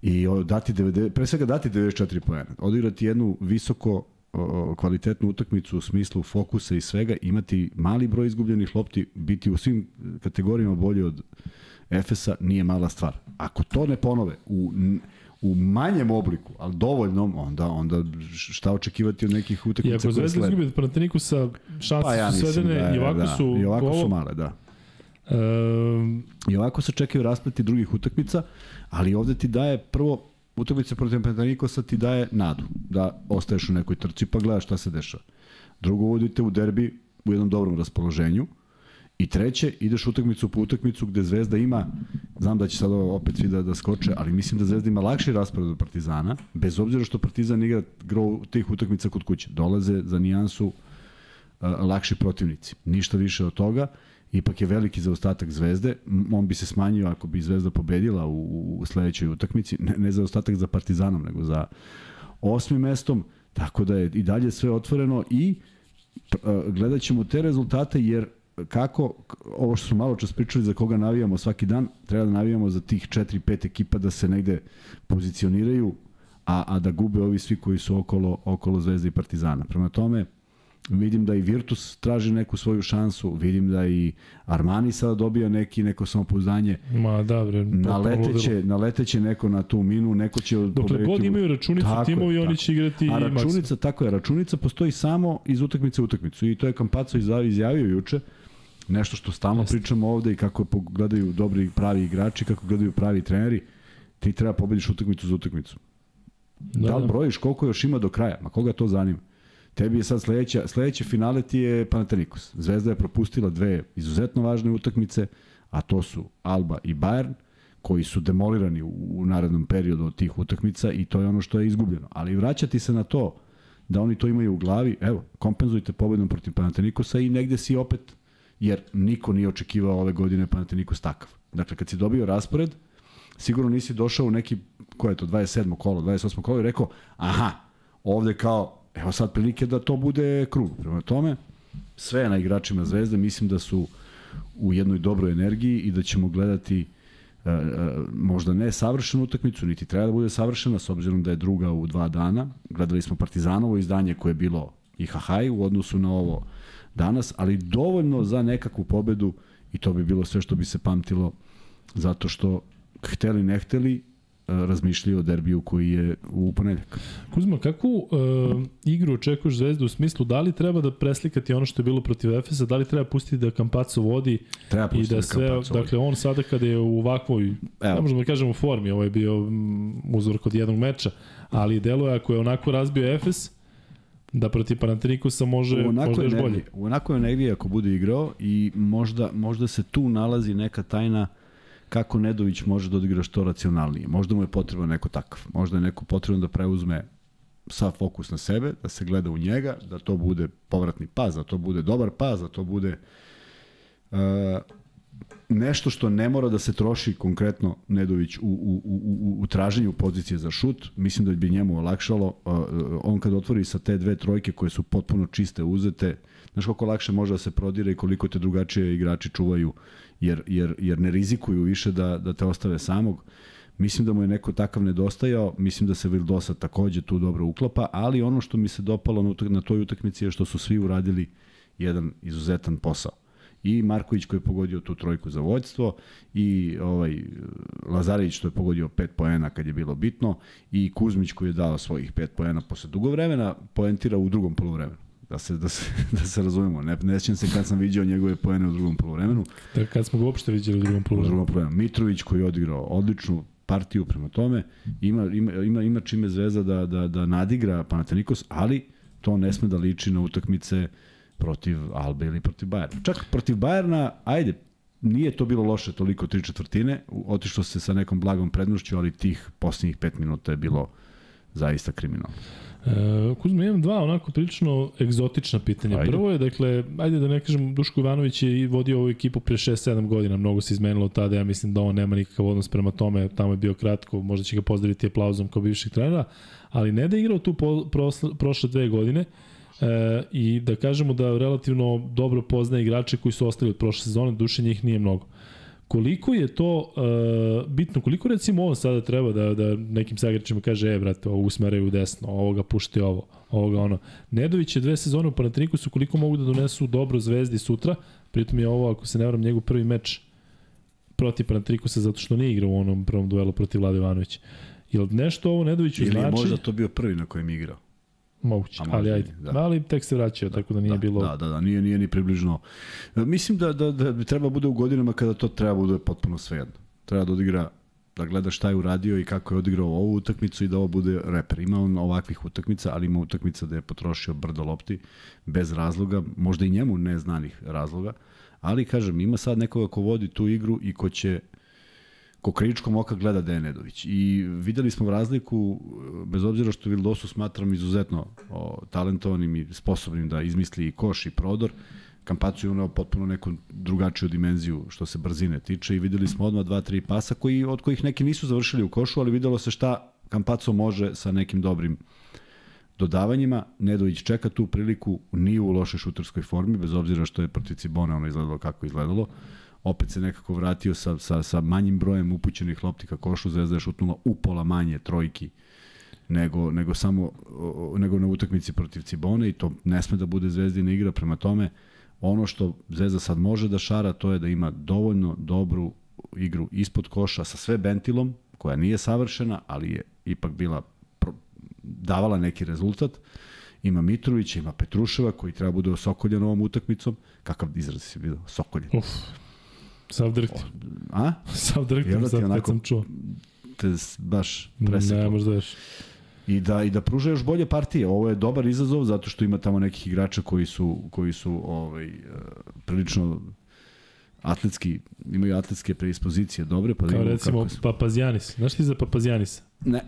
i dati 90, pre svega dati 94 poena. Odigrati jednu visoko kvalitetnu utakmicu u smislu fokusa i svega, imati mali broj izgubljenih lopti, biti u svim kategorijama bolji od Efesa nije mala stvar. Ako to ne ponove u, u manjem obliku, ali dovoljnom, onda, onda šta očekivati od nekih I utakmica ako koje Zvezda slede? izgubi od Panathinaikosa, šanse Pa ja su svedene da je, i ovako da, su... i ovako su ovo- male, da. Ehm, I ovako se čekaju raspleti drugih utakmica, ali ovde ti daje prvo utakmica protiv Panathinaikosa ti daje nadu da ostaješ u nekoj trci pa gledaš šta se dešava. Drugo uvodite u derbi u jednom dobrom raspoloženju I treće, ideš utakmicu po utakmicu gde Zvezda ima, znam da će sad opet svi da, da skoče, ali mislim da Zvezda ima lakši raspored od Partizana, bez obzira što Partizan igra gro tih utakmica kod kuće. Dolaze za nijansu uh, lakši protivnici. Ništa više od toga. Ipak je veliki zaostatak Zvezde. On bi se smanjio ako bi Zvezda pobedila u, u sledećoj utakmici. Ne, ne zaostatak za Partizanom, nego za osmim mestom. Tako da je i dalje sve otvoreno i uh, gledat ćemo te rezultate jer kako, ovo što smo malo čas pričali za koga navijamo svaki dan, treba da navijamo za tih 4-5 ekipa da se negde pozicioniraju, a, a da gube ovi svi koji su okolo, okolo Zvezde i Partizana. Prema tome, vidim da i Virtus traži neku svoju šansu, vidim da i Armani sada dobija neki, neko samopouzdanje, Ma da, bre. naleteće, naleteće neko na tu minu, neko će Dokle god imaju računicu Tako je, timovi, oni tako. će igrati A i računica, tako je, računica postoji samo iz utakmice u utakmicu i to je Kampaco izjavio, izjavio juče, nešto što stalno Jeste. pričamo ovde i kako gledaju dobri pravi igrači, kako gledaju pravi treneri, ti treba pobediš utakmicu za utakmicu. Da, da li brojiš koliko još ima do kraja? Ma koga to zanima? Tebi je sad sledeća, sledeće finale ti je Panathinaikos. Zvezda je propustila dve izuzetno važne utakmice, a to su Alba i Bayern, koji su demolirani u, u narednom periodu od tih utakmica i to je ono što je izgubljeno. Ali vraćati se na to da oni to imaju u glavi, evo, kompenzujte pobedom protiv Panathinaikosa i negde si opet, jer niko nije očekivao ove godine Panathinaikos takav. Dakle, kad si dobio raspored, sigurno nisi došao u neki, koje je to, 27. kolo, 28. kolo i rekao, aha, ovde kao, evo sad prilike da to bude krug. Prema tome, sve na igračima Zvezde, mislim da su u jednoj dobroj energiji i da ćemo gledati e, e, možda ne savršenu utakmicu, niti treba da bude savršena, s obzirom da je druga u dva dana. Gledali smo Partizanovo izdanje koje je bilo i hahaj u odnosu na ovo danas, ali dovoljno za nekakvu pobedu i to bi bilo sve što bi se pamtilo zato što hteli ne hteli razmišljaju o derbiju koji je u ponedljak. Kuzma, kakvu uh, igru očekuješ Zvezdu u smislu da li treba da preslikati ono što je bilo protiv Efesa, da li treba pustiti da Kampaco vodi Treba i da da sve, vodi. dakle on sada kada je u ovakvoj, Evo. ne možemo da kažemo u formi, ovo je bio mm, uzor kod jednog meča, ali deluje ako je onako razbio Efes, da protiv Panathinaikosa može, u onakoj može još bolje. u onakoj energiji ako bude igrao i možda, možda se tu nalazi neka tajna kako Nedović može da odigra što racionalnije. Možda mu je potreban neko takav. Možda je neko potrebno da preuzme sav fokus na sebe, da se gleda u njega, da to bude povratni pas, da to bude dobar pas, da to bude uh, nešto što ne mora da se troši konkretno Nedović u, u, u, u, u traženju pozicije za šut, mislim da bi njemu olakšalo, uh, on kad otvori sa te dve trojke koje su potpuno čiste uzete, znaš koliko lakše može da se prodire i koliko te drugačije igrači čuvaju, jer, jer, jer ne rizikuju više da, da te ostave samog. Mislim da mu je neko takav nedostajao, mislim da se Vildosa takođe tu dobro uklapa, ali ono što mi se dopalo na, toj utakmici je što su svi uradili jedan izuzetan posao i Marković koji je pogodio tu trojku za vođstvo i ovaj Lazarević što je pogodio 5 poena kad je bilo bitno i Kuzmić koji je dao svojih 5 poena posle dugo vremena poentira u drugom poluvremenu da se da se da se razumemo ne ne sećam se kad sam viđao njegove poene u drugom poluvremenu Da, kad smo ga uopšte vidjeli u drugom u poluvremenu. drugom poluvremenu Mitrović koji je odigrao odličnu partiju prema tome ima ima ima, ima čime Zvezda da da da nadigra Panathinaikos ali to ne sme da liči na utakmice protiv Albe ili protiv Bajerna. Čak protiv Bajerna, ajde, nije to bilo loše toliko tri četvrtine, u- otišlo se sa nekom blagom prednošću, ali tih posljednjih pet minuta je bilo zaista kriminalno. E, Kuzma, imam dva onako prilično egzotična pitanja. Ajde. Prvo je, dakle, ajde da ne kažem, Duško Ivanović je i vodio ovu ekipu pre 6-7 godina, mnogo se izmenilo od tada, ja mislim da on nema nikakav odnos prema tome, tamo je bio kratko, možda će ga pozdraviti aplauzom kao bivšeg trenera, ali ne da je igrao tu po, prosle, prošle dve godine, e, i da kažemo da relativno dobro poznaje igrače koji su ostali od prošle sezone, duše njih nije mnogo. Koliko je to uh, bitno, koliko recimo on sada treba da, da nekim sagračima kaže, e, brate, ovo usmeraju u desno, ovoga pušti ovo, ovoga ono. Nedović je dve sezone u Panatrikusu, koliko mogu da donesu dobro zvezdi sutra, pritom je ovo, ako se ne vram, njegov prvi meč protiv Panatrikusa, zato što nije igrao u onom prvom duelu protiv Vlade Ivanovića. Jel nešto ovo Nedoviću Ili je znači? možda to bio prvi na kojem je igrao. Moguće, možda ali ajde. da. Da. Ali tek se vraćao, tako da nije da, bilo... Da, da, da, nije, nije ni približno. E, Mislim da, da, da treba bude u godinama kada to treba bude potpuno svejedno. Treba da odigra da gleda šta je uradio i kako je odigrao ovu utakmicu i da ovo bude reper. Ima on ovakvih utakmica, ali ima utakmica da je potrošio brdo lopti bez razloga, možda i njemu neznanih razloga, ali kažem, ima sad nekoga ko vodi tu igru i ko će ko kričkom oka gleda Dejan Nedović. I videli smo razliku, bez obzira što Vildosu smatram izuzetno o, talentovanim i sposobnim da izmisli i koš i prodor, Kampacu je unao potpuno neku drugačiju dimenziju što se brzine tiče i videli smo odmah dva, tri pasa koji, od kojih neki nisu završili u košu, ali videlo se šta Kampaco može sa nekim dobrim dodavanjima. Nedović čeka tu priliku, nije u lošoj šuterskoj formi, bez obzira što je protiv Cibone ono izgledalo kako izgledalo. Opet se nekako vratio sa, sa, sa manjim brojem upućenih lopti ka košu, Zvezda je šutnula upola manje trojki nego, nego samo nego na utakmici protiv Cibone i to ne sme da bude Zvezdina igra. Prema tome ono što Zvezda sad može da šara to je da ima dovoljno dobru igru ispod koša sa sve bentilom koja nije savršena ali je ipak bila davala neki rezultat. Ima Mitrovića, ima Petruševa koji treba bude osokoljen ovom utakmicom. Kakav izraz si vidio, osokoljen. Uf. Sav drkti. a? Sav drkti, Jel da ti sad kad sam čuo. te baš Ne, preseklo možda još. i da i da pruža još bolje partije. Ovo je dobar izazov zato što ima tamo nekih igrača koji su koji su ovaj e, prilično atletski imaju atletske predispozicije dobre pa da Kao recimo kako su. Papazijanis. Znaš ti za Papazijanisa? Ne.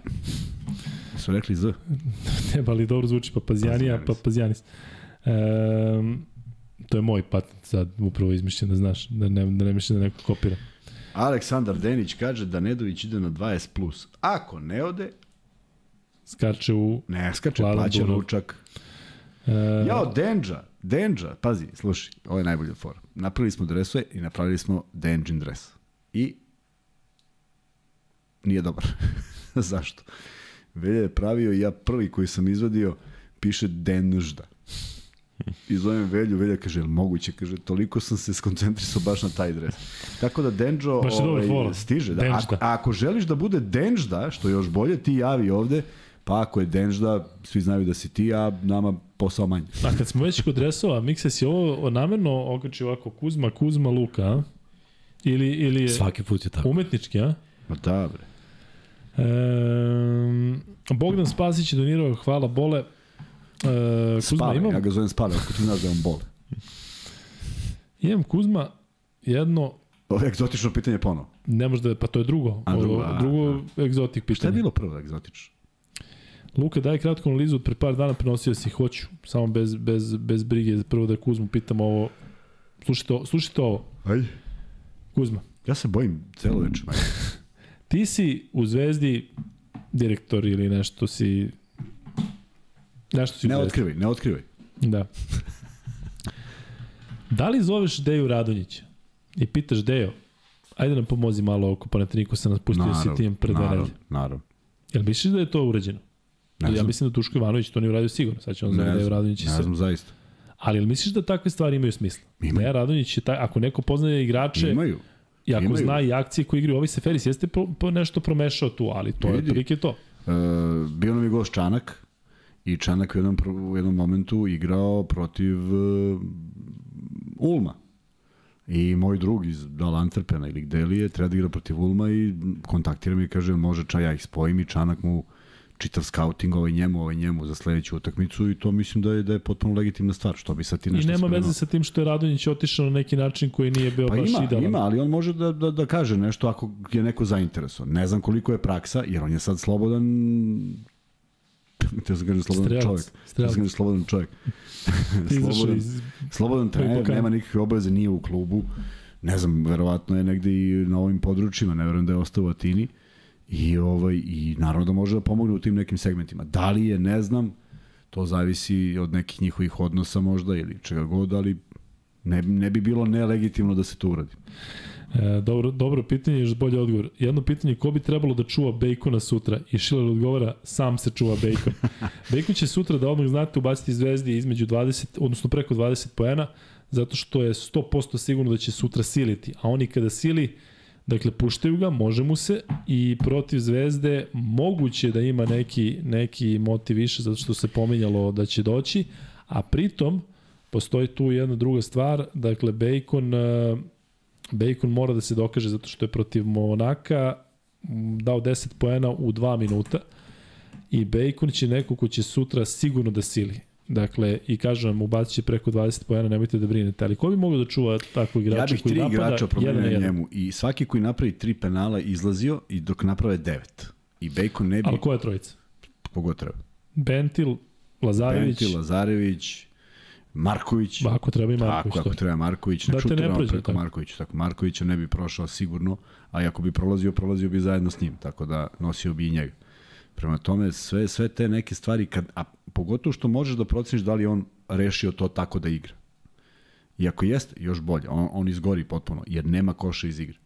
Su rekli Z. Ne, ali dobro zvuči Papazijanija, Papazijanis. Papazijanis. Um, to je moj patent sad upravo izmišljen da znaš, da ne, da ne mišljen da neko kopira. Aleksandar Denić kaže da Nedović ide na 20+. Plus. Ako ne ode, Skače u... ne skače, plaća ručak. Uh, Jao, Denđa, Denđa, pazi, slušaj, ovo je najbolja fora. Napravili smo dresove i napravili smo Denđin dres. I nije dobar. Zašto? Velja je pravio i ja prvi koji sam izvadio piše Denžda. I zovem Velju, Velja kaže, moguće? Kaže, toliko sam se skoncentrisao baš na taj dres. Tako da Denđo ovaj, stiže. Da. Denžda. Ako, a ako želiš da bude Denžda, što još bolje, ti javi ovde, pa ako je Denžda, svi znaju da si ti, a nama posao manje. a kad smo već kod dresova, Mikses je ovo namerno okači ovako Kuzma, Kuzma, Luka, a? Ili, ili je Svaki put je tako. umetnički, a? Ma da, bre. Um, Bogdan Spasić je donirao, hvala Bole. E, Kuzma, Spale, imam, ja ga zovem Spale, ako ti znaš da je on bole. imam Kuzma jedno, Ovo je egzotično pitanje ponovo. ne možda, pa to je drugo, A, drugo, drugo, a, drugo egzotik Šta je pitanje. bilo prvo egzotično? Luka, daj kratku analizu, od pre par dana prenosio si, hoću, samo bez, bez, bez brige, prvo da Kuzmu pitam ovo, slušajte, slušajte ovo, Aj. Kuzma, Ja se bojim celo večer, ti si u Zvezdi direktor ili nešto si, nešto si u Ne otkrivaj, ne otkrivaj. Da. Da li zoveš Deju Radonjića i pitaš Dejo, ajde nam pomozi malo oko Panathinaikosa, nas pustio si tim pred naravno, naravno. Jel misliš da je to urađeno? Ne ja znam, mislim da Tuško Ivanović to nije uradio sigurno, sad će on ne zove Deju Radonjić ne znam zaista. Ali jel misliš da takve stvari imaju smisla? Imaju. Deja Radonjić je taj, ako neko poznaje igrače Imaju. i ako imaju. zna i akcije koje igraju, ovi Seferis jeste po, po nešto promešao tu, ali to je Vidi. otprilike to. E, bio nam je gost Čanak i Čanak u jednom, u jednom momentu igrao protiv e, Ulma. I moj drug iz Dal Antwerpena ili gde li je, treba da igra protiv Ulma i kontaktira me i kaže, može ča ja ih spojim i Čanak mu čitav scouting ovaj njemu, ovaj njemu za sledeću utakmicu i to mislim da je da je potpuno legitimna stvar, što bi sad ti I nešto nema spremao. veze sa tim što je Radonjić otišao na neki način koji nije bio Pa baš ima, idealan. ima, ali on može da, da, da kaže nešto ako je neko zainteresovan. Ne znam koliko je praksa, jer on je sad slobodan Te sam kažem slobodan Strelac, čovjek. Te strelac. sam kažem slobodan čovjek. Slobodan, iz slobodan trener, nema nikakve obaveze, nije u klubu. Ne znam, verovatno je negde i na ovim područjima, ne verujem da je ostao u Atini. I, ovaj, I naravno da može da pomogne u tim nekim segmentima. Da li je, ne znam, to zavisi od nekih njihovih odnosa možda ili čega god, ali ne, ne bi bilo nelegitimno da se to uradi. E, dobro, dobro pitanje, još bolje odgovor. Jedno pitanje, ko bi trebalo da čuva bejkona sutra? I Šiler odgovara, sam se čuva bejkon. bejkon će sutra, da odmah znate, ubaciti zvezdi između 20, odnosno preko 20 poena, zato što je 100% sigurno da će sutra siliti. A oni kada sili, dakle, puštaju ga, može mu se i protiv zvezde moguće da ima neki, neki motiv više, zato što se pominjalo da će doći, a pritom, postoji tu jedna druga stvar, dakle, Bacon, e, Bacon mora da se dokaže zato što je protiv Monaka dao 10 poena u 2 minuta i Bacon će neko ko će sutra sigurno da sili. Dakle, i kažem vam, ubacit će preko 20 poena, nemojte da brinete. Ali ko bi mogao da čuva takvog igrača Ja bih koji tri napada igrača promenio njemu i svaki koji napravi tri penala izlazio i dok naprave devet. I Bacon ne bi, Ali ko je trojica? kogo treba. Bentil, Lazarević, Penti, Lazarević, Marković. ba, ako treba i Marković. Tako, ako to. treba Marković, Da nek te ne šutiramo prođe, preko tako. Markovića. Tako, Markovića ne bi prošao sigurno, a ako bi prolazio, prolazio bi zajedno s njim, tako da nosio bi i njega. Prema tome, sve, sve te neke stvari, kad, a pogotovo što možeš da proceniš da li on rešio to tako da igra. I ako jeste, još bolje, on, on izgori potpuno, jer nema koša iz igre.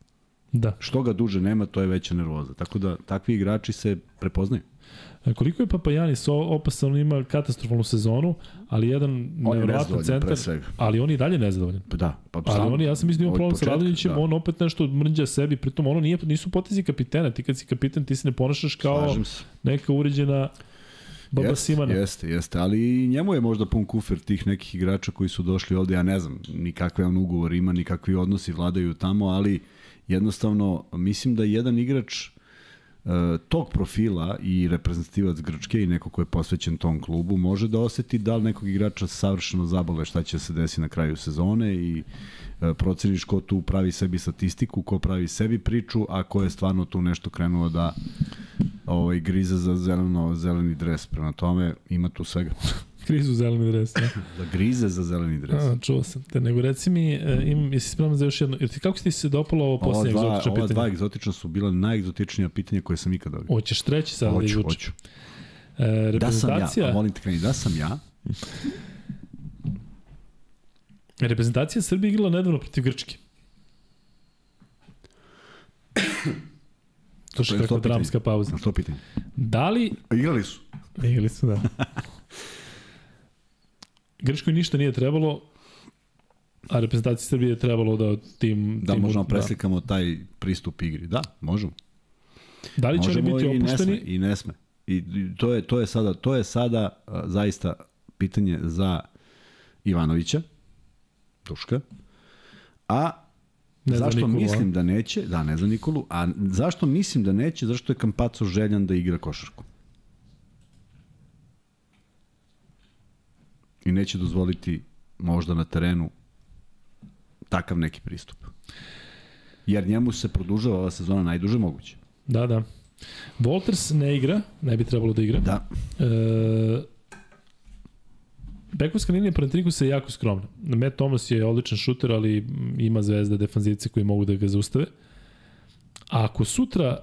Da. Što ga duže nema, to je veća nervoza. Tako da takvi igrači se prepoznaju. A Koliko je Papajanis opasan, on ima katastrofalnu sezonu, ali jedan On je centar, ali on je i dalje nezadovoljan. Da, pa Ali sam- on, ja sam mislio da ima od problem sa Radonjićem, da. on opet nešto mrđa sebi, pritom ono nije, nisu potezi kapitena, ti kad si kapiten ti se ne ponašaš kao neka uređena baba Jeste, Simana. Jeste, jeste, ali njemu je možda pun kufer tih nekih igrača koji su došli ovde, ja ne znam ni kakve on ugovor ima, ni kakvi odnosi vladaju tamo, ali jednostavno mislim da jedan igrač e, tog profila i reprezentativac Grčke i neko ko je posvećen tom klubu može da oseti da li nekog igrača savršeno zabole šta će se desiti na kraju sezone i e, proceniš ko tu pravi sebi statistiku, ko pravi sebi priču, a ko je stvarno tu nešto krenuo da ovaj, grize za zeleno, zeleni dres. Prema tome ima tu svega. Krizu zeleni dres. Ne? Da grize za zeleni dres. A, čuo sam te. Nego reci mi, e, imam, jesi spreman za još jedno, jer ti, kako ti se dopalo ovo dva, egzotično ova dva pitanje? egzotična su bila najegzotičnija pitanja koje sam ikad dobio. Hoćeš treći sad da Hoću, izvučem? hoću. E, Da sam ja, reprezentacija, molim te kreni, da sam ja, reprezentacija Srbije igrala nedavno protiv Grčke. To To je je kakva to pitanje. dramska pauza. na što pitanje? Da li... Igrali su. Igrali su, da. Grčkoj ništa nije trebalo, a reprezentaciji Srbije je trebalo da tim... Da tim- možemo preslikamo taj pristup igri? Da, možemo. Da li će oni Možemo biti i ne sme, opušteni? i ne sme. I to je, to je sada, to je sada a, zaista pitanje za Ivanovića, Duška, a Ne za zašto Nikolu, a? mislim da neće, da ne za Nikolu, a zašto mislim da neće, zašto je Kampaco željan da igra košarku. I neće dozvoliti možda na terenu takav neki pristup. Jer njemu se produžava ova sezona najduže moguće. Da, da. Walters ne igra, ne bi trebalo da igra. Da, E, Bekovska linija Panathinaikosa je jako skromna. Matt Thomas je odličan šuter, ali ima zvezda defanzivce koji mogu da ga zaustave. A ako sutra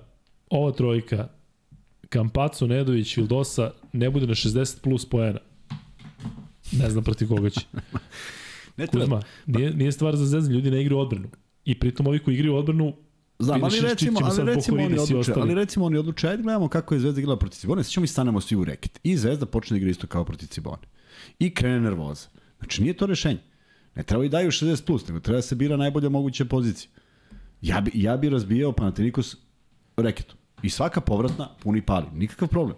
ova trojka Kampaco, Nedović, Vildosa ne bude na 60 plus poena, ne znam protiv koga će. ne treba, Kuzma, nije, nije stvar za zezanje, ljudi ne igraju odbranu. I pritom ovi koji igraju odbranu Znam, ali Vidiš, recimo, ali recimo oni i odluče, ali recimo oni odluče, ajde gledamo kako je Zvezda igrala protiv Cibone, sad ćemo mi stanemo svi u reket. I Zvezda počne da igra isto kao protiv Cibone. I krene nervoza. Znači nije to rešenje. Ne treba i daju 60 plus, nego treba da se bira najbolja moguća pozicija. Ja bi, ja bi razbijao Panathinaikos reketom. I svaka povratna puni pali. Nikakav problem.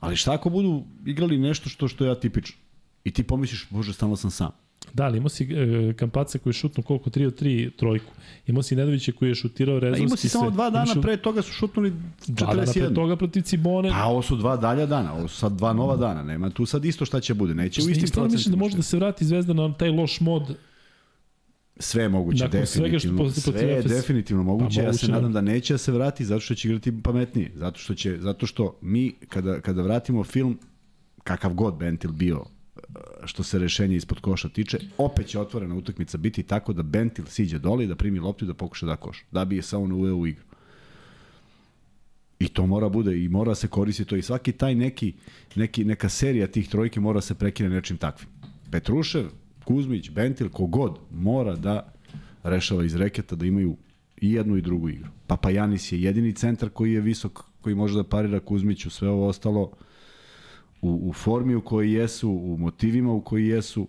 Ali šta ako budu igrali nešto što što je atipično? I ti pomisliš, bože, stalno sam sam. Da, ali imao si e, Kampaca koji je šutnuo koliko, 3 od 3 trojku. Imao si Nedovića koji je šutirao A rezonski imao si samo dva dana pre toga su šutnuli Dva dana pre 41. toga protiv Cibone. Pa ovo su dva dalja dana, ovo su sad dva nova dana, nema tu sad isto šta će bude, neće u istim Stvarno mislim da procentima. može da se vrati Zvezda na taj loš mod. Sve je moguće, Nakon svega što definitivno. protiv Sve je definitivno moguće, Pa ja se moguće, nadam da. da neće da se vrati zato što će igrati pametnije, zato što će zato što mi kada kada vratimo film kakav god Bentil bio što se rešenja ispod koša tiče, opet će otvorena utakmica biti tako da Bentil siđe dole i da primi loptu i da pokuša da koš, da bi je samo uveo u igru. I to mora bude i mora se koristiti to i svaki taj neki, neki neka serija tih trojke mora se prekine nečim takvim. Petrušev, Kuzmić, Bentil, kogod mora da rešava iz reketa da imaju i jednu i drugu igru. Papa Janis je jedini centar koji je visok, koji može da parira Kuzmiću, sve ovo ostalo u, u formi u kojoj jesu, u motivima u koji jesu,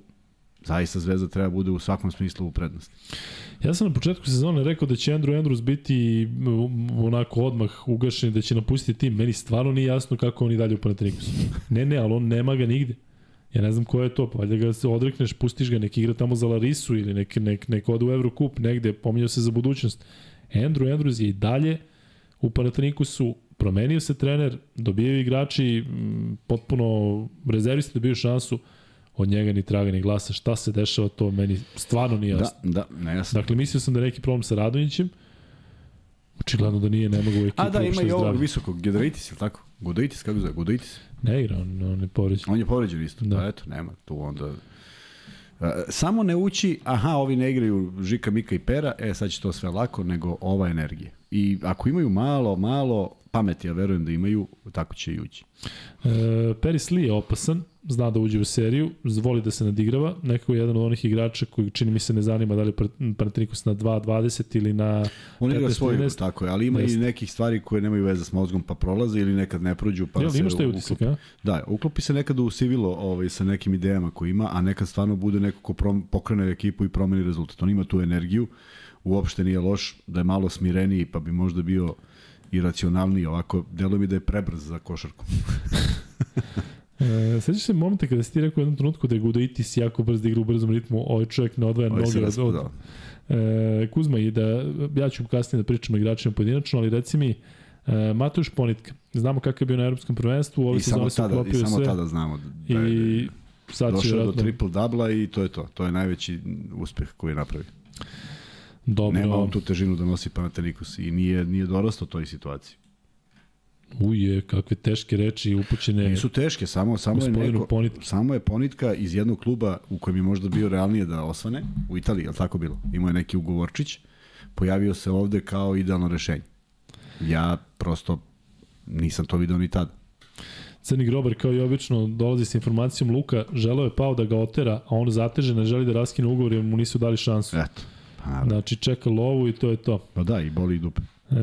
zaista Zvezda treba bude u svakom smislu u prednosti. Ja sam na početku sezone rekao da će Andrew Andrews biti um, onako odmah ugašen da će napustiti tim. Meni stvarno nije jasno kako on i dalje u Panathinaikosu. Ne, ne, ali on nema ga nigde. Ja ne znam ko je to, pa valjda ga se odrekneš, pustiš ga, nek igra tamo za Larisu ili nek, nek, nek ode u Eurocup negde, pominjao se za budućnost. Andrew Andrews je i dalje u Panathinaikosu, promenio se trener, dobijaju igrači, potpuno rezervisti dobiju šansu, od njega ni traga ni glasa. Šta se dešava, to meni stvarno nije Da, jasno. da, nejasno. Dakle, mislio sam da je neki problem sa Radonjićem, očigledno da nije, ne mogu u ekipu. A da, ima i ovog visokog, Gedreitis, ili tako? Godeitis, kako zove? Godeitis? Ne igra, on, on je povređen. On je povređen isto. Da. Da. Pa eto, nema tu onda... E, Samo ne uči, aha, ovi ne igraju Žika, Mika i Pera, e, sad će to sve lako, nego ova energija. I ako imaju malo, malo pameti, ja verujem da imaju, tako će i ući. E, Paris Lee je opasan, zna da uđe u seriju, voli da se nadigrava, nekako je jedan od onih igrača koji čini mi se ne zanima da li Panathinaikos na 2.20 ili na On igra 15, svoju igru, 13. tako je, ali ima Jeste. i nekih stvari koje nemaju veze s mozgom, pa prolaze ili nekad ne prođu, pa Jel, se imaš taj uklopi. utisak, a? Da, uklopi se nekad u sivilo ovaj, sa nekim idejama koje ima, a nekad stvarno bude neko ko prom, pokrene ekipu i promeni rezultat. On ima tu energiju, uopšte nije loš, da je malo smireniji, pa bi možda bio i racionalniji, ovako, deluje mi da je prebrz za košarku. E, sećaš se momenta kada si ti rekao u jednom trenutku da je Gudaitis jako brz da igra u brzom ritmu, ovaj čovjek ne odvaja Ovaj noge od, od, e, Kuzma i da, ja ću kasnije da pričam o igračima pojedinačno, ali reci mi, e, Matuš Ponitka, znamo kakav je bio na evropskom prvenstvu, samo, sezoni se tada, I samo sve tada znamo da, da je, i sad će došao do triple dubla i to je to. To je najveći uspeh koji je napravio. Dobro. Nema on tu težinu da nosi Panathinaikos i nije, nije dorastao toj situaciji. Uje, kakve teške reči upućene. Nisu teške, samo, samo, je neko, Ponitki. samo je Ponitka iz jednog kluba u kojem je možda bio realnije da osvane, u Italiji, je li tako bilo? Imao je neki ugovorčić, pojavio se ovde kao idealno rešenje. Ja prosto nisam to video ni tada. Crni grobar kao i obično dolazi sa informacijom Luka, želeo je Pau da ga otera, a on zateže, ne želi da raskine ugovor jer mu nisu dali šansu. Eto. Naravno. Znači čeka lovu i to je to. pa da, i boli i dupe. E,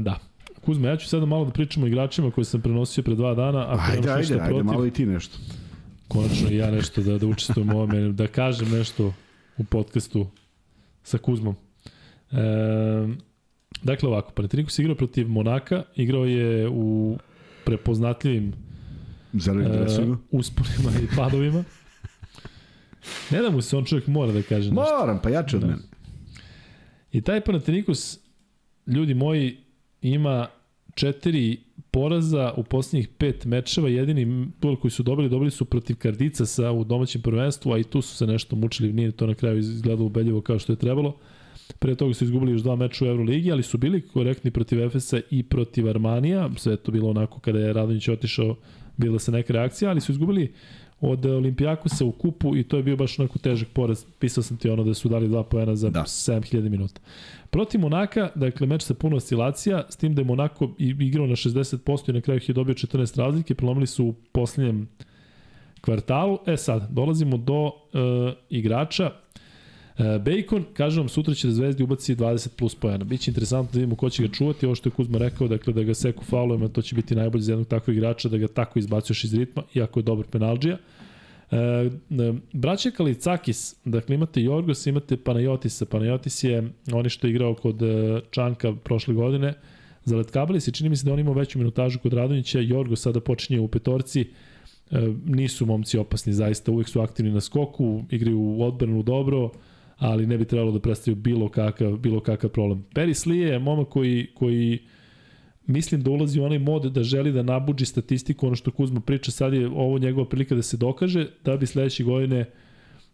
da. Kuzma, ja ću sada malo da pričamo o igračima koje sam prenosio pre dva dana. Ako Ajde, ajde, ajde, protiv, malo i ti nešto. konačno i ja nešto da, da učestvujem u ovome, da kažem nešto u podcastu sa Kuzmom. E, dakle ovako, Panathinaikos je igrao protiv Monaka, igrao je u prepoznatljivim Zelenim e, dresovima. usponima i padovima. Ne da mu se, on čovjek mora da kaže nešto. Moram, pa jače od Da. mene. I taj Panathinaikos, ljudi moji, ima četiri poraza u posljednjih pet mečeva. Jedini duel koji su dobili, dobili su protiv Kardicasa u domaćem prvenstvu, a i tu su se nešto mučili, nije to na kraju izgledalo ubedljivo kao što je trebalo. Pre toga su izgubili još dva meča u Euroligi, ali su bili korektni protiv Efesa i protiv Armanija. Sve je to bilo onako kada je Radonjić otišao, bila se neka reakcija, ali su izgubili od Olimpijakosa u kupu i to je bio baš onako težak poraz. Pisao sam ti ono da su dali dva poena za Da. 7000 minuta. Protiv Monaka, dakle meč sa puno oscilacija, s tim da je Monako igrao na 60% i na kraju ih je dobio 14 razlike, prelomili su u posljednjem kvartalu. E sad, dolazimo do uh, igrača Bacon, kažem vam, sutra će da Zvezdi ubaci 20 plus pojena. Biće interesantno da vidimo ko će ga čuvati, ovo što je Kuzma rekao, dakle da ga seku faulujemo, to će biti najbolje za jednog takvog igrača, da ga tako izbacuješ iz ritma, iako je dobar penalđija. E, e, braća Kalicakis, dakle imate Jorgos, imate Panajotisa. Panajotis je oni što je igrao kod e, Čanka prošle godine za Letkabelis i čini mi se da on imao veću minutažu kod Radonjića. Jorgos sada počinje u petorci. E, nisu momci opasni, zaista uvek su aktivni na skoku, igraju u odbranu dobro, ali ne bi trebalo da predstavljaju bilo kakav, bilo kakav problem. Peris Lee je momak koji, koji mislim da ulazi u onaj mod da želi da nabuđi statistiku, ono što Kuzma priča, sad je ovo njegova prilika da se dokaže, da bi sledeće godine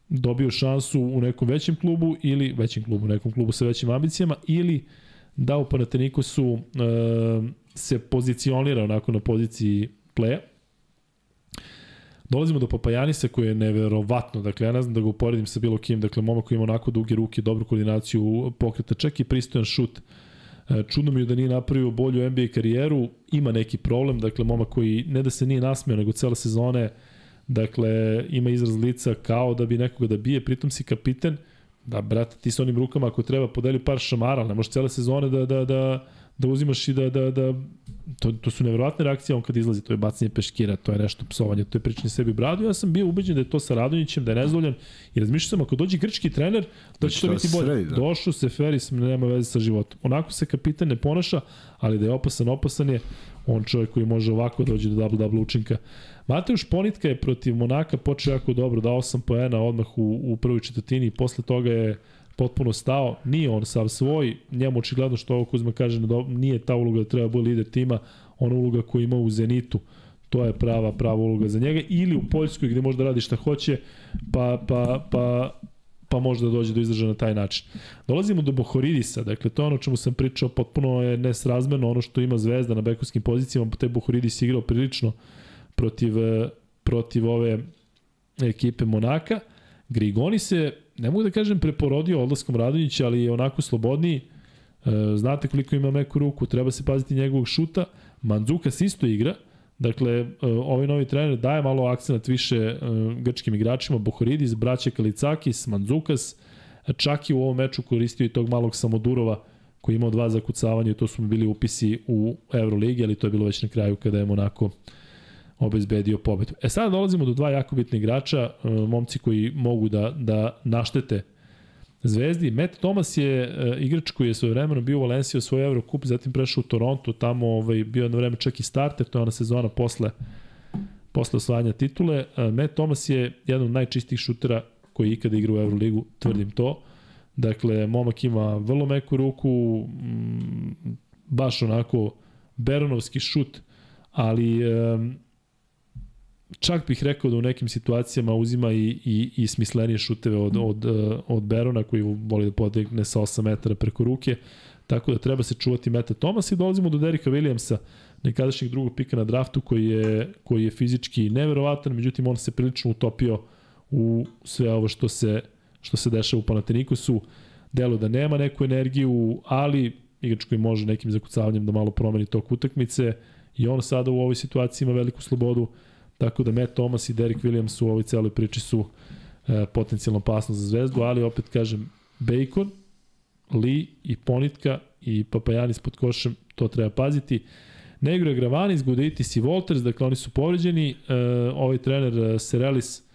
dobio šansu u nekom većem klubu ili većem klubu, nekom klubu sa većim ambicijama ili da u Panatenikosu e, se pozicionira onako na poziciji playa. Dolazimo do Papajanisa koji je neverovatno, dakle ja ne znam da ga uporedim sa bilo kim, dakle momak koji ima onako duge ruke, dobru koordinaciju pokreta, čak i pristojan šut. E, Čudno mi je da nije napravio bolju NBA karijeru, ima neki problem, dakle momak koji ne da se nije nasmeo, nego cele sezone dakle ima izraz lica kao da bi nekoga da bije, pritom si kapiten, da brate ti sa onim rukama ako treba podeli par šamara, ne možeš cele sezone da, da, da, da uzimaš i da, da, da to, to su neverovatne reakcije on kad izlazi, to je bacanje peškira, to je nešto psovanje, to je pričanje sebi bradu. Ja sam bio ubeđen da je to sa Radonjićem, da je nezadovoljan i razmišljao sam ako dođe grčki trener, da će to biti bolje. sredi, da. Došao se Feris, nema veze sa životom. Onako se kapitan ne ponaša, ali da je opasan, opasan je on čovjek koji može ovako da dođe do double-double učinka. Mateuš Ponitka je protiv Monaka počeo jako dobro, dao 8 poena odmah u, u prvoj četvrtini i posle toga je potpuno stao, nije on sav svoj, njemu očigledno što ovo Kuzma kaže, nije ta uloga da treba bude lider tima, ona uloga koju ima u Zenitu, to je prava prava uloga za njega ili u Poljskoj gde može da radi šta hoće pa pa pa pa može da dođe do izražaja na taj način. Dolazimo do Bohoridisa, dakle to je ono čemu sam pričao, potpuno je nesrazmerno ono što ima Zvezda na bekovskim pozicijama, te Bohoridis igrao prilično protiv, protiv ove ekipe Monaka. Grigoni se, ne mogu da kažem preporodio odlaskom Radonjića, ali je onako slobodniji, e, znate koliko ima meku ruku, treba se paziti njegovog šuta, Mandzukas isto igra, Dakle, e, ovaj novi trener daje malo akcenat više e, grčkim igračima, Bohoridis, braće Kalicakis, Mandzukas, čak i u ovom meču koristio i tog malog Samodurova koji je imao dva zakucavanja i to su bili upisi u Euroligi, ali to je bilo već na kraju kada je Monako obezbedio pobedu. E sada dolazimo do dva jako bitne igrača, e, momci koji mogu da, da naštete Zvezdi. Matt Thomas je uh, igrač koji je svoje vremeno bio u Valenciji svoj Eurocup, zatim prešao u Toronto, tamo ovaj, bio jedno vreme čak i starter, to je ona sezona posle, posle osvajanja titule. Uh, Matt Thomas je jedan od najčistijih šutera koji ikada igra u Euroligu, tvrdim to. Dakle, momak ima vrlo meku ruku, baš onako Beronovski šut, ali um, čak bih rekao da u nekim situacijama uzima i, i, i smislenije šuteve od, od, od Berona koji voli da podegne sa 8 metara preko ruke. Tako da treba se čuvati Meta Thomas i dolazimo do Derika Williamsa, nekadašnjeg drugog pika na draftu koji je, koji je fizički neverovatan, međutim on se prilično utopio u sve ovo što se, što se dešava u Panatenikusu. Delo da nema neku energiju, ali igrač koji može nekim zakucavanjem da malo promeni tok utakmice i on sada u ovoj situaciji ima veliku slobodu Tako da Matt Thomas i Derek Williams u ovoj celoj priči su e, potencijalno opasnost za zvezdu, ali opet kažem, Bacon, Lee i Ponitka i Papajanis pod košem, to treba paziti. Ne igra Gravanis, Guditis i Volters, dakle oni su povređeni. E, ovaj trener e, Serelis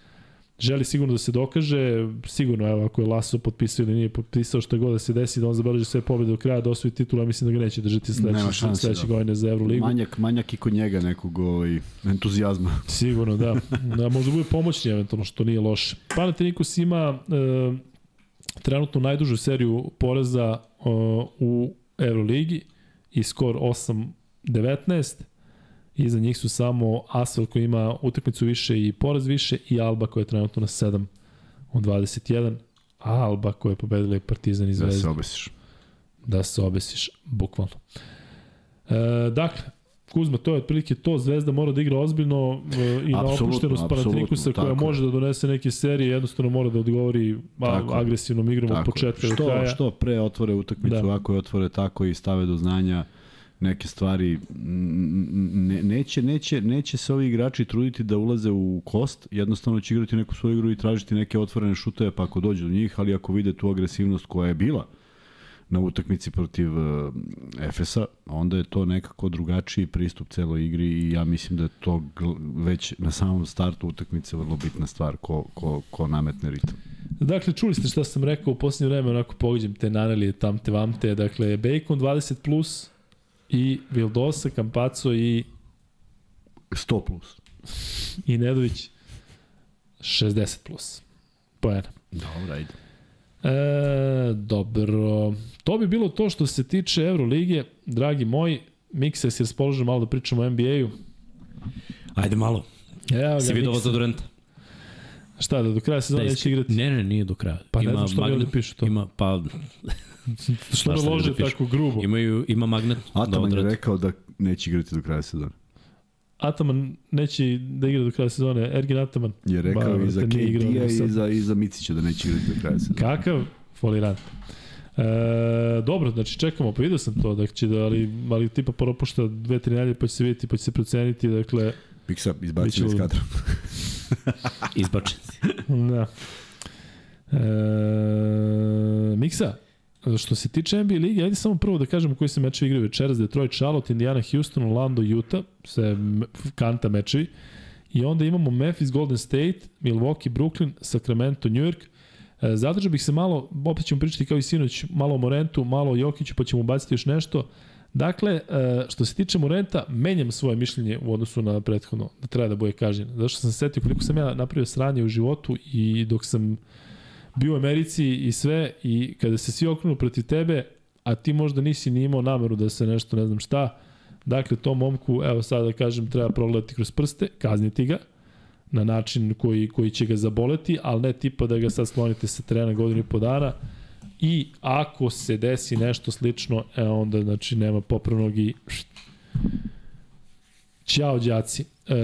želi sigurno da se dokaže, sigurno evo ako je Laso potpisao ili nije potpisao što god da se desi da on zabeleži sve pobede do kraja da osvoji titulu, ja mislim da ga neće držati sledeće sledeće da. godine za Euroligu. Manjak, manjak i kod njega nekog ovaj, entuzijazma. Sigurno, da. da možda bude pomoćni eventualno što nije loše. Panathinaikos ima e, trenutno najdužu seriju poreza e, u Euroligi i skor 8-19 Iza njih su samo Asvel koji ima utakmicu više i poraz više i Alba koja je trenutno na 7 od 21. A Alba koja je pobedila i Partizan i Zvezda. Da se obesiš. Da se obesiš, bukvalno. E, dakle, Kuzma, to je otprilike to, Zvezda mora da igra ozbiljno e, i na opuštenost Panatinikusa koja može da donese neke serije, jednostavno mora da odgovori tako, agresivnom igrom od početka što, do kraja. Što pre otvore utakmicu, da. ako je otvore tako i stave do znanja, neke stvari ne, neće, neće, neće se ovi igrači truditi da ulaze u kost, jednostavno će igrati neku svoju igru i tražiti neke otvorene šuteve pa ako dođe do njih, ali ako vide tu agresivnost koja je bila na utakmici protiv uh, Efesa, onda je to nekako drugačiji pristup celoj igri i ja mislim da je to već na samom startu utakmice vrlo bitna stvar ko, ko, ko nametne ritam. Dakle, čuli ste šta sam rekao u posljednje vreme, onako pogađam te naneli, tamte, vamte, dakle, Bacon 20+, plus, i Vildosa, Kampaco i 100 plus. I Nedović 60 plus. Poena. Dobro, ajde. E, dobro. To bi bilo to što se tiče Euroligije. Dragi moji, Miksa, jesi raspoložen malo da pričamo o NBA-u? Ajde malo. Evo ga, si vidio za Durenta? Šta, da do kraja sezona da, neće igrati? Ne, ne, nije do kraja. Pa ima ne znam što magnet, mi ovde pišu to. Ima, pa Što me lože da tako grubo? Imaju, ima magnet. Ataman da je rekao da neće igrati do kraja sezone. Ataman neće da igra do kraja sezone. Ergin Ataman. Je rekao ba, i za KD-a i za, i za Micića da neće igrati do kraja sezone. Kakav folirant. E, dobro, znači čekamo, pa vidio sam to, da će da, ali, ali tipa propušta dve, tri nelje, pa će se vidjeti, pa će se proceniti, dakle... Piksa, izbačen iz kadra. izbačen si. da. E, Miksa, Što se tiče NBA ligi, ajde samo prvo da kažemo koji se mečevi igraju večeras. Detroit, Charlotte, Indiana, Houston, Orlando, Utah, sve kanta mečevi. I onda imamo Memphis, Golden State, Milwaukee, Brooklyn, Sacramento, New York. E, zadržao bih se malo, opet ćemo pričati kao i sinoć, malo o Morentu, malo o Jokiću, pa ćemo ubaciti još nešto. Dakle, e, što se tiče Morenta, menjam svoje mišljenje u odnosu na prethodno, da treba da bude kažen. Zašto sam se setio koliko sam ja napravio sranje u životu i dok sam bio u Americi i sve i kada se svi okrenu protiv tebe, a ti možda nisi ni imao nameru da se nešto ne znam šta, dakle tom momku, evo sad da kažem, treba progledati kroz prste, kazniti ga, na način koji, koji će ga zaboleti, ali ne tipa da ga sad sklonite sa terena godinu i po dana i ako se desi nešto slično, e onda znači nema popravnog i. Ćao, đaci. E,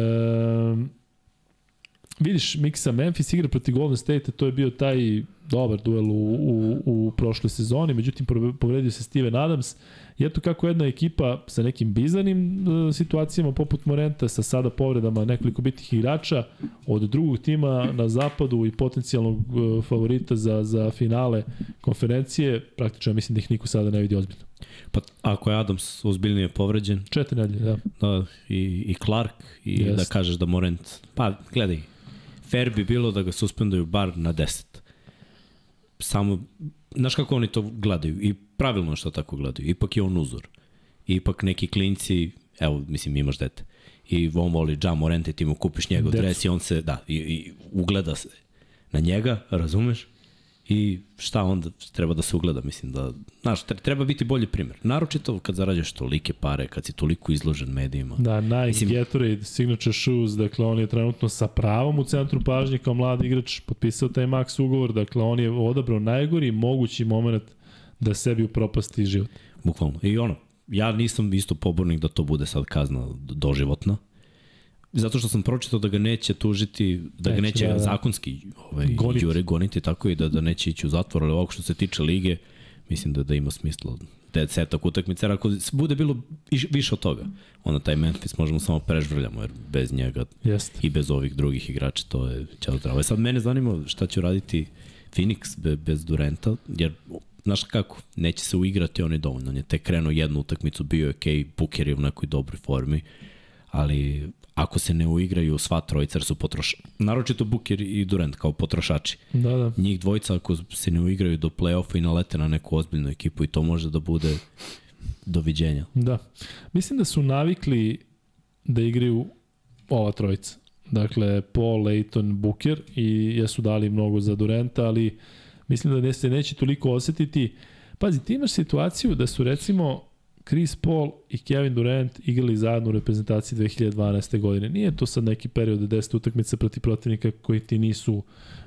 vidiš, Miksa Memphis igra protiv Golden State, to je bio taj dobar duel u, u, u prošloj sezoni, međutim povredio se Steven Adams I eto kako jedna ekipa sa nekim bizarnim uh, situacijama poput Morenta, sa sada povredama nekoliko bitnih igrača, od drugog tima na zapadu i potencijalnog uh, favorita za, za finale konferencije, praktično mislim da ih niko sada ne vidi ozbiljno. Pa ako je Adams ozbiljnije povređen, Četiri nedelje, da. da, i, i Clark, i Jest. da kažeš da Morent, pa gledaj, fair bi bilo da ga suspenduju bar na 10. Samo, znaš kako oni to gledaju i pravilno što tako gledaju, ipak je on uzor. Ipak neki klinci, evo, mislim, imaš dete, i on voli Ja Morente, ti mu kupiš njegov Decu. dres i on se, da, i, i ugleda se na njega, razumeš? I šta onda treba da se ugleda, mislim da, znaš, tre- treba biti bolji primer. Naročito kad zarađaš tolike pare, kad si toliko izložen medijima. Da, Nike, Mislim- Gatorade, Signature Shoes, dakle on je trenutno sa pravom u centru pažnje kao mladi igrač, potpisao taj max ugovor, dakle on je odabrao najgori mogući moment da sebi upropasti život. Bukvalno. I ono, ja nisam isto pobornik da to bude sad kazna doživotna. Zato što sam pročitao da ga neće tužiti, da ga Neće, neće da, da. zakonski ovaj, Goniti. goniti. Jure goniti tako i da, da neće ići u zatvor, ali ovako što se tiče lige, mislim da, da ima smisla desetak utakmica, jer ako bude bilo iš- više od toga, onda taj Memphis možemo samo prežvrljamo, jer bez njega Jeste. i bez ovih drugih igrača to je ćao zdravo. E sad mene zanima šta će raditi Phoenix be, bez Durenta, jer znaš kako, neće se uigrati on je dovoljno. On je tek krenuo jednu utakmicu, bio je okej, okay, Booker je u nekoj dobroj formi, ali ako se ne uigraju sva trojica, su potrošači, naročito Booker i Durant kao potrošači, Da, da. njih dvojica ako se ne uigraju do play-offa i nalete na neku ozbiljnu ekipu i to može da bude doviđenja. Da. Mislim da su navikli da igraju ova trojica. Dakle, Paul, Leighton, Booker i jesu dali mnogo za Durenta, ali mislim da ne se neće toliko osetiti. Pazi, ti imaš situaciju da su recimo Chris Paul i Kevin Durant igrali zajedno u reprezentaciji 2012. godine. Nije to sad neki period 10 utakmica protiv protivnika koji ti nisu,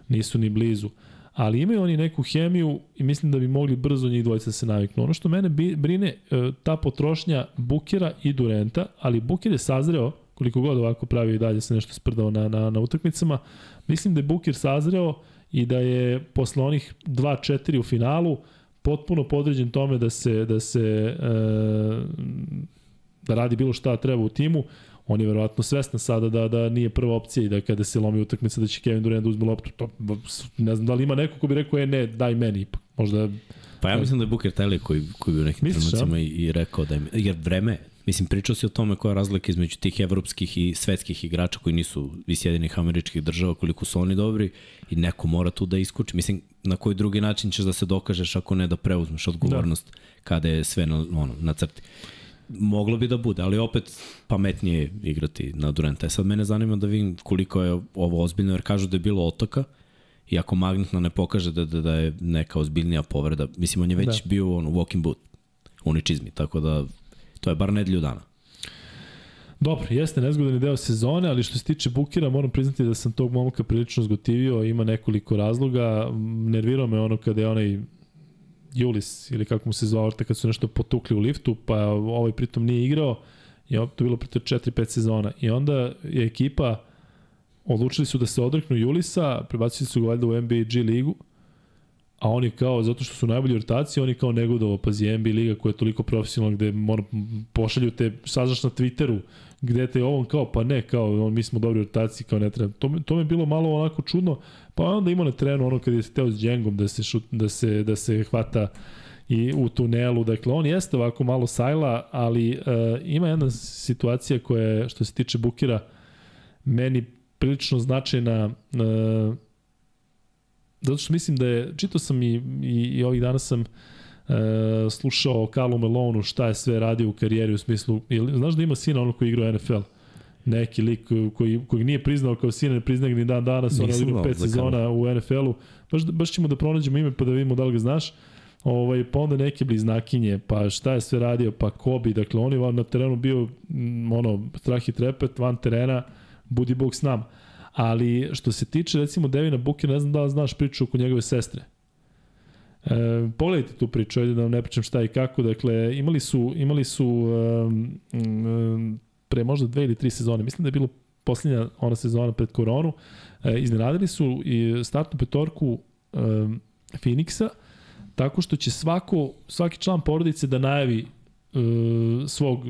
nisu ni blizu. Ali imaju oni neku hemiju i mislim da bi mogli brzo njih dvojica da se naviknu. Ono što mene brine, e, ta potrošnja Bukera i Durenta, ali Buker je sazreo, koliko god ovako pravi i dalje se nešto sprdao na, na, na utakmicama, mislim da je Buker sazreo i da je posle onih 2-4 u finalu potpuno podređen tome da se da se e, da radi bilo šta treba u timu. On je verovatno svestan sada da da nije prva opcija i da kada se lomi utakmica da će Kevin Durant da uzme loptu. To, ne znam da li ima neko ko bi rekao je ne, daj meni ipak. Možda Pa ja mislim da je Booker taj lik koji, koji bi u nekim Misliš, trenucima i, i rekao da je, jer vreme, mislim pričao si o tome koja je razlika između tih evropskih i svetskih igrača koji nisu iz Sjedinih američkih država, koliko su oni dobri i neko mora tu da iskuči. Mislim, na koji drugi način ćeš da se dokažeš ako ne da preuzmeš odgovornost da. kada je sve na, ono, na crti. Moglo bi da bude, ali opet pametnije je igrati na Duranta. E sad mene zanima da vidim koliko je ovo ozbiljno, jer kažu da je bilo otoka, i ako magnetno ne pokaže da, da, da je neka ozbiljnija povreda, mislim on je već Da. bio on, u walking boot, u čizmi, tako da to je bar nedelju dana. Dobro, jeste nezgodan deo sezone, ali što se tiče Bukira, moram priznati da sam tog momka prilično zgotivio, ima nekoliko razloga. Nervirao me ono kada je onaj Julis, ili kako mu se zvao, kad su nešto potukli u liftu, pa ovaj pritom nije igrao, i to je bilo pritom 4-5 sezona. I onda je ekipa, odlučili su da se odreknu Julisa, prebacili su ga valjda u NBA G ligu, a oni kao, zato što su najbolji ortaci, oni kao negodovo, pazi, NBA liga koja je toliko profesionalna gde mora, pošalju te, saznaš na Twitteru, gde te on kao, pa ne, kao, on, mi smo dobri ortaci, kao ne treba. To, to mi je bilo malo onako čudno, pa onda imao na terenu ono kad je teo s Džengom da se, šut, da se, da se hvata i u tunelu, dakle on jeste ovako malo sajla, ali uh, ima jedna situacija koja je, što se tiče Bukira, meni prilično značajna uh, zato što mislim da je, čitao sam i, i, i ovih dana sam e, slušao o Carlu Melonu šta je sve radio u karijeri u smislu, ili, znaš da ima sina ono koji igra u NFL neki lik koji, koji nije priznao kao sine, ne priznaje ga ni dan danas, on znao pet sezona u NFL-u. Baš, baš ćemo da pronađemo ime pa da vidimo da li ga znaš. Ovaj, pa onda neke bliznakinje, pa šta je sve radio, pa Kobi, dakle on je na terenu bio mm, ono, strah i trepet, van terena, budi bog s nam. Ali što se tiče recimo Devina Bukera, ne znam da li znaš priču oko njegove sestre. E, pogledajte tu priču, ajde da vam ne pričam šta i kako. Dakle, imali su, imali su um, um, pre možda dve ili tri sezone, mislim da je bilo posljednja ona sezona pred koronu, e, iznenadili su i startnu petorku um, Phoenixa, tako što će svako, svaki član porodice da najavi uh, svog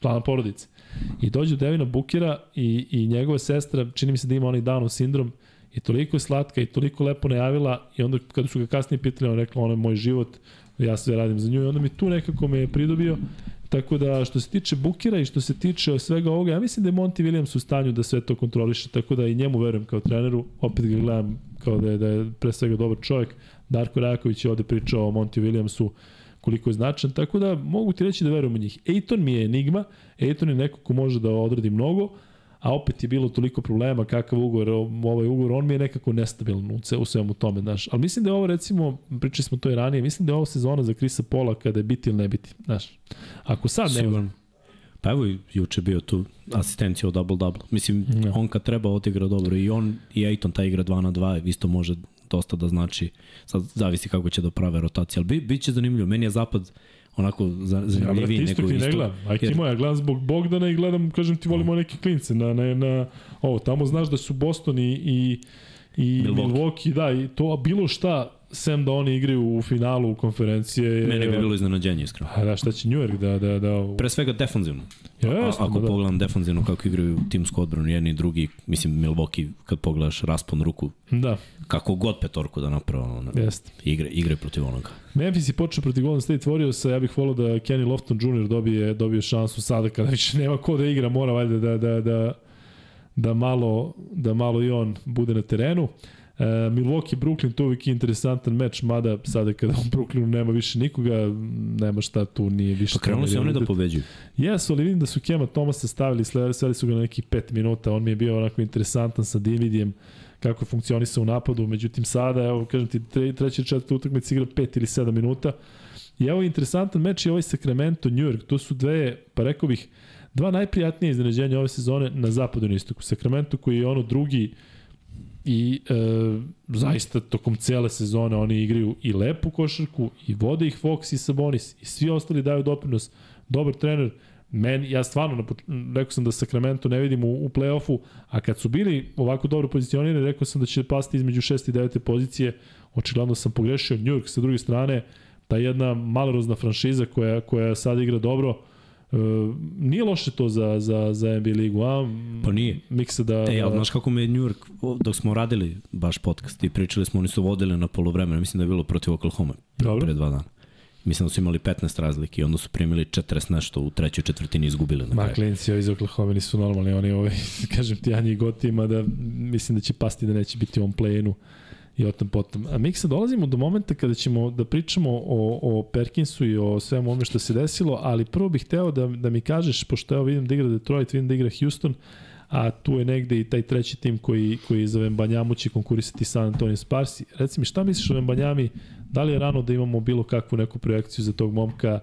člana porodice. I dođe do Devina Bukera i, i njegova sestra, čini mi se da ima onaj Downov sindrom, i toliko je slatka i toliko lepo najavila i onda kada su ga kasnije pitali, on rekla, ono je moj život, ja sve radim za nju i onda mi tu nekako me je pridobio. Tako da što se tiče Bukera i što se tiče svega ovoga, ja mislim da je Monty Williams u stanju da sve to kontroliše, tako da i njemu verujem kao treneru, opet ga gledam kao da je, da je pre svega dobar čovjek. Darko Raković je ovde pričao o Monty Williamsu koliko je značan, tako da mogu ti reći da verujem u njih. Ejton mi je enigma, Ejton je neko ko može da odradi mnogo, a opet je bilo toliko problema, kakav ugovor, ovaj ugovor, on mi je nekako nestabilan u, u svemu tome, znaš. Ali mislim da je ovo, recimo, pričali smo to i ranije, mislim da je ovo sezona za Krisa Pola kada je biti ili ne biti, znaš. Ako sad ne... Sigurno. Pa evo, juče bio tu asistencija o double-double. Mislim, no. on kad treba odigra dobro i on i Ejton ta igra 2 na 2 isto može dosta da znači, sad zavisi kako će da prave rotacije, ali bi, bit će zanimljivo. Meni je zapad onako zanimljiviji ja, nego isto. Ne gledam. Ajde jer... moja, gledam zbog Bogdana i gledam, kažem ti, volimo neke klince. Na, na, na, ovo, tamo znaš da su Boston i, i, i Milwaukee. Milwaukee, da, i to, a bilo šta, sem da oni igraju u finalu konferencije. Je, Mene bi bilo iznenađenje, iskreno. A da, šta će New York da... da, da... Pre svega defanzivno. Jasno, A, ako da, pogledam defanzivno kako igraju timsku odbranu, jedni i drugi, mislim Milwaukee, kad pogledaš raspon ruku, da. kako god petorku da napravo, ono, Jeste. igre, igre protiv onoga. Memphis je počeo protiv Golden State Warriorsa, ja bih volao da Kenny Lofton Jr. dobije, dobije šansu sada kada više nema ko da igra, mora valjda da, da, da, da, malo, da malo i on bude na terenu. Uh, Milwaukee, Brooklyn, to uvijek je interesantan meč, mada sada kada u Brooklynu nema više nikoga, nema šta tu, nije više. Pa krenuli su oni da pobeđuju. Jesu, ali vidim da su Kema Tomasa stavili, sveli su ga na nekih 5 minuta, on mi je bio onako interesantan sa Dividijem, kako je funkcionisao u napadu, međutim sada, evo, kažem ti, tre, treći četvrta utakmica igra 5 ili 7 minuta. I evo interesantan meč je ovaj Sacramento, New York, to su dve, pa rekao bih, dva najprijatnije iznenađenja ove sezone na zapadu i istoku. Sacramento koji je ono drugi i e, zaista tokom cele sezone oni igraju i lepu košarku i vode ih Fox i Sabonis i svi ostali daju doprinos. Dobar trener, meni, ja stvarno, rekao sam da Sacramento ne vidim u, u play-offu, a kad su bili ovako dobro pozicionirani, rekao sam da će pasti između 6. i 9. pozicije, očigledno sam pogrešio. New York sa druge strane, ta jedna malorozna franšiza koja, koja sad igra dobro, Uh, nije loše to za, za, za NBA ligu, a? Pa nije. Miksa da... E, ali znaš kako me New York, dok smo radili baš podcast i pričali smo, oni su vodili na polovremenu, mislim da je bilo protiv Oklahoma Dobro. pre dva dana. Mislim da su imali 15 razlike i onda su primili 40 nešto u trećoj četvrtini izgubili na kraju. Ma klinci iz Oklahoma nisu normalni, oni ovaj, kažem ti, Anji Gotima da mislim da će pasti da neće biti on play-inu i o tom potom. A mi sad dolazimo do momenta kada ćemo da pričamo o, o Perkinsu i o svemu ome što se desilo, ali prvo bih hteo da, da mi kažeš, pošto evo vidim da igra Detroit, vidim da igra Houston, a tu je negde i taj treći tim koji, koji za Vembanjamu će konkurisati San Antonio Sparsi. Reci mi, šta misliš o Vembanjami? Da li je rano da imamo bilo kakvu neku projekciju za tog momka?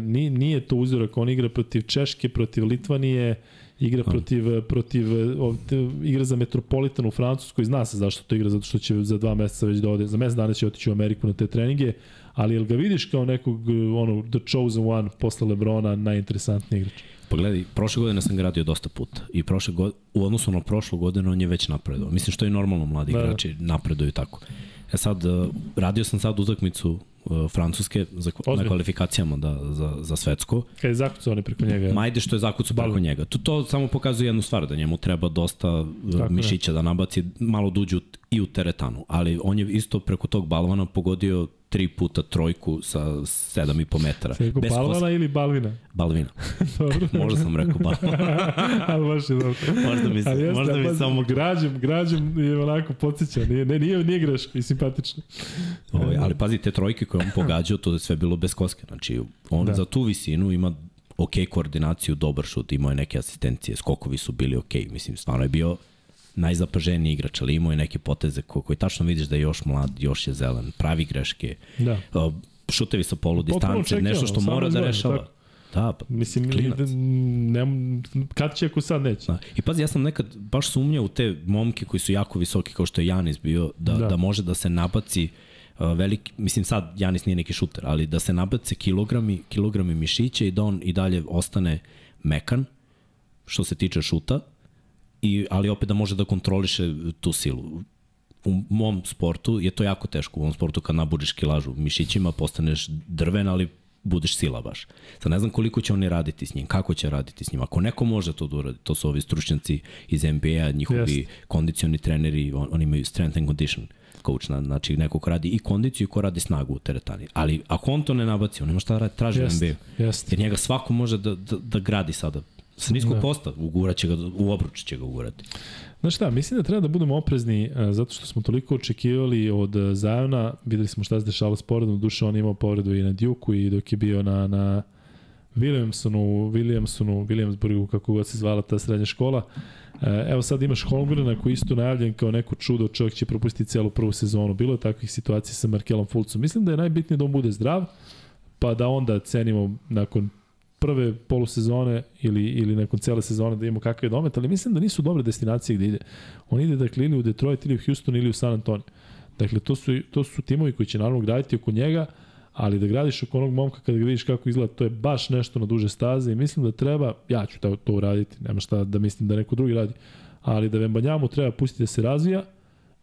Nije, nije to uzorak, on igra protiv Češke, protiv Litvanije, igra protiv, protiv ovde, igra za Metropolitan u Francuskoj, zna se zašto to igra, zato što će za dva meseca već da ode, za mesec dana će otići u Ameriku na te treninge, ali jel ga vidiš kao nekog, ono, the chosen one posle Lebrona, najinteresantniji igrač? Pogledaj, prošle godine sam ga radio dosta puta i prošle godine, u odnosu na prošlu godinu on je već napredovao. Mislim što je normalno mladi da, da. igrači napreduju tako. E sad, radio sam sad utakmicu uh, Francuske za, na kvalifikacijama da, za, za svetsko. Kad je zakucao oni preko njega. Majde što je zakucao preko njega. To, to samo pokazuje jednu stvar, da njemu treba dosta uh, Tako mišića ne. da nabaci, malo duđu da i u teretanu. Ali on je isto preko tog balvana pogodio tri puta trojku sa 7,5 metara. Sve Bez balvana kosa. ili balvina? Balvina. dobro. Možda sam rekao balvina. Ali baš je dobro. Možda mi, se, jeste, možda mi pa, samo... Građem, građem je onako podsjeća. Nije, ne, nije, nije greška i simpatično. Ovo, ovaj, ali pazi, te trojke koje on pogađao, to je sve bilo bez koske. Znači, on da. za tu visinu ima ok koordinaciju, dobar šut, imao je neke asistencije, skokovi su bili ok, mislim, stvarno je bio najzapaženiji igrač, ali imao je neke poteze ko, koji tačno vidiš da je još mlad, još je zelen, pravi greške, Da. uh, šutevi sa polu distance, nešto što mora da 18 godina, rešava. tako. Da, pa, Mislim, klinac. ne, kad će ako sad neće? Da. I pazi, ja sam nekad baš sumnjao u te momke koji su jako visoki kao što je Janis bio, da, Da. da. može da se nabaci veliki, mislim sad Janis nije neki šuter, ali da se nabace kilogrami, kilogrami mišića i da on i dalje ostane mekan što se tiče šuta, i, ali opet da može da kontroliše tu silu. U mom sportu je to jako teško, u ovom sportu kad nabuđeš kilažu mišićima, postaneš drven, ali budeš sila baš. Sad ne znam koliko će oni raditi s njim, kako će raditi s njim. Ako neko može to da uradi, to su ovi stručnjaci iz NBA, njihovi Jeste. kondicioni treneri, on, oni imaju strength and condition coach, na, znači neko ko radi i kondiciju i ko radi snagu u teretani. Ali ako on to ne nabaci, on nema šta da traži Jeste, NBA. jeste. Jer njega svako može da, da, da gradi sada. Sa niskog Da. posta, ugurat će ga, u obruč će ga ugurati. Znaš šta, mislim da treba da budemo oprezni uh, zato što smo toliko očekivali od uh, Zajona, videli smo šta se dešalo s povredom, duše on imao povredu i na Duke i dok je bio na, na Williamsonu, Williamsonu, Williamsburgu, kako god se zvala ta srednja škola. Uh, evo sad imaš Holmgrena koji je isto najavljen kao neko čudo, čovjek će propustiti celu prvu sezonu. Bilo je takvih situacija sa Markelom Fulcom. Mislim da je najbitnije da on bude zdrav, pa da onda cenimo nakon prve polusezone ili, ili nakon cele sezone da imamo kakav je domet, ali mislim da nisu dobre destinacije gde ide. On ide dakle ili u Detroit ili u Houston ili u San Antonio. Dakle, to su, to su timovi koji će naravno graditi oko njega, ali da gradiš oko onog momka kada ga vidiš kako izgleda, to je baš nešto na duže staze i mislim da treba, ja ću to, to uraditi, nema šta da mislim da neko drugi radi, ali da Vembanjamu treba pustiti da se razvija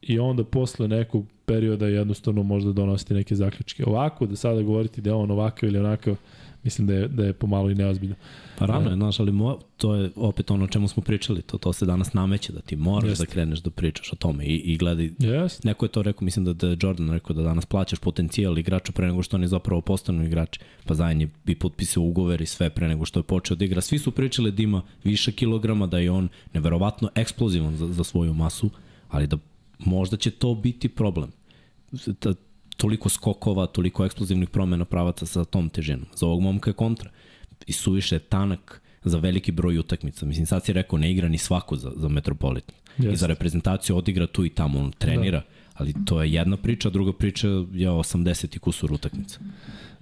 i onda posle nekog perioda jednostavno možda donositi neke zaključke. Ovako, da sada govoriti da je on ovakav ili onakav, mislim da je, da je pomalo i neozbiljno. Pa rano je, znaš, ali mo, to je opet ono o čemu smo pričali, to, to se danas nameće, da ti moraš Jeste. da kreneš da pričaš o tome i, i gledaj, Yes. neko je to rekao, mislim da, da je Jordan rekao da danas plaćaš potencijal igrača pre nego što oni zapravo postanu igrači, pa zajedno je i potpisao ugovor i sve pre nego što je počeo da igra. Svi su pričali da ima više kilograma, da je on neverovatno eksplozivan za, za svoju masu, ali da možda će to biti problem. Da, toliko skokova, toliko eksplozivnih promena pravaca sa tom težinom. Za ovog momka je kontra. I suviše je tanak za veliki broj utakmica. Mislim, sad si rekao, ne igra ni svako za, za Metropolitan. I Jeste. za reprezentaciju odigra tu i tamo, on trenira. Da. Ali to je jedna priča, druga priča je 80 i kusur utakmica.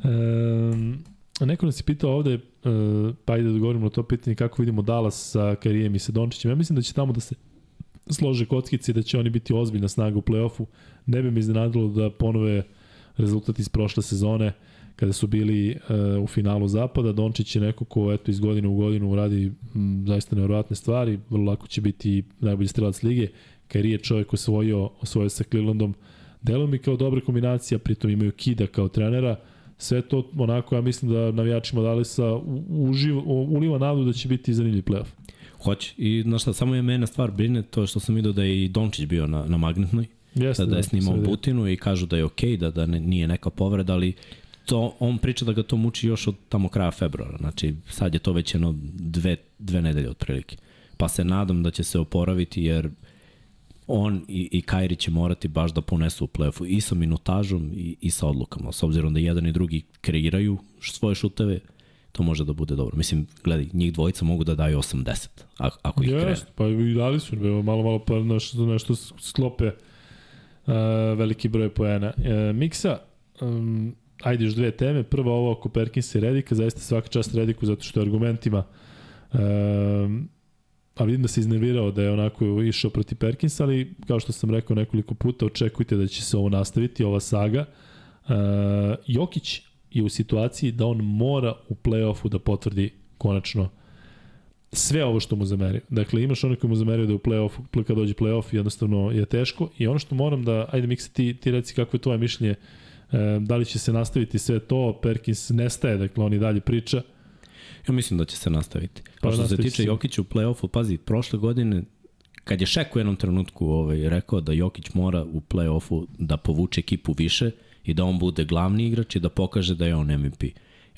Um, neko nas je pitao ovde, uh, pa ajde da odgovorimo na to pitanje kako vidimo Dallas sa Karijem i sa Dončićem. Ja mislim da će tamo da se slože kockice i da će oni biti ozbiljna snaga u play-offu. Ne bi me iznenadilo da ponove rezultat iz prošle sezone kada su bili uh, u finalu zapada. Dončić je neko ko eto, iz godine u godinu radi m, zaista nevjerojatne stvari. Vrlo lako će biti najbolji strelac lige. Kari je čovjek osvojio, osvojio sa Clevelandom. Delo mi kao dobra kombinacija, pritom imaju Kida kao trenera. Sve to onako, ja mislim da navijačima Dalisa uliva nadu da će biti zanimljiv playoff. Hoće. I znaš šta, samo je mene stvar brine, to što sam vidio da je i Dončić bio na, na magnetnoj, Jeste, da, da je snimao sve Butinu i kažu da je okej, da, da ne, nije neka povreda, ali to, on priča da ga to muči još od tamo kraja februara. Znači, sad je to već jedno dve, dve nedelje otprilike. Pa se nadam da će se oporaviti, jer on i, i Kairi će morati baš da ponesu u playoffu i sa minutažom i, i sa odlukama. S obzirom da jedan i drugi kreiraju svoje šuteve, to može da bude dobro. Mislim, gledaj, njih dvojica mogu da daju 80, ako, ako ih krenu. Yes, pa i dali su malo, malo pa nešto, nešto sklope uh, veliki broj poena. Uh, Miksa, um, ajde još dve teme. Prva ovo oko Perkinsa i Redika, zaista svaka čast Rediku zato što je argumentima um, a vidim da se iznervirao da je onako išao proti Perkinsa, ali kao što sam rekao nekoliko puta, očekujte da će se ovo nastaviti, ova saga. Uh, Jokić je u situaciji da on mora u play-offu da potvrdi konačno sve ovo što mu zamerio. Dakle, imaš ono koji mu zamerio da u play-offu, kad dođe play-off, jednostavno je teško. I ono što moram da, ajde Miksa, ti, ti reci kako je tvoje mišljenje, e, da li će se nastaviti sve to, Perkins nestaje, dakle on i dalje priča. Ja mislim da će se nastaviti. Pa Pa što se tiče. Jokića u play-offu, pazi, prošle godine kad je Šek u jednom trenutku ovaj, rekao da Jokić mora u play-offu da povuče ekipu više i da on bude glavni igrač i da pokaže da je on MVP.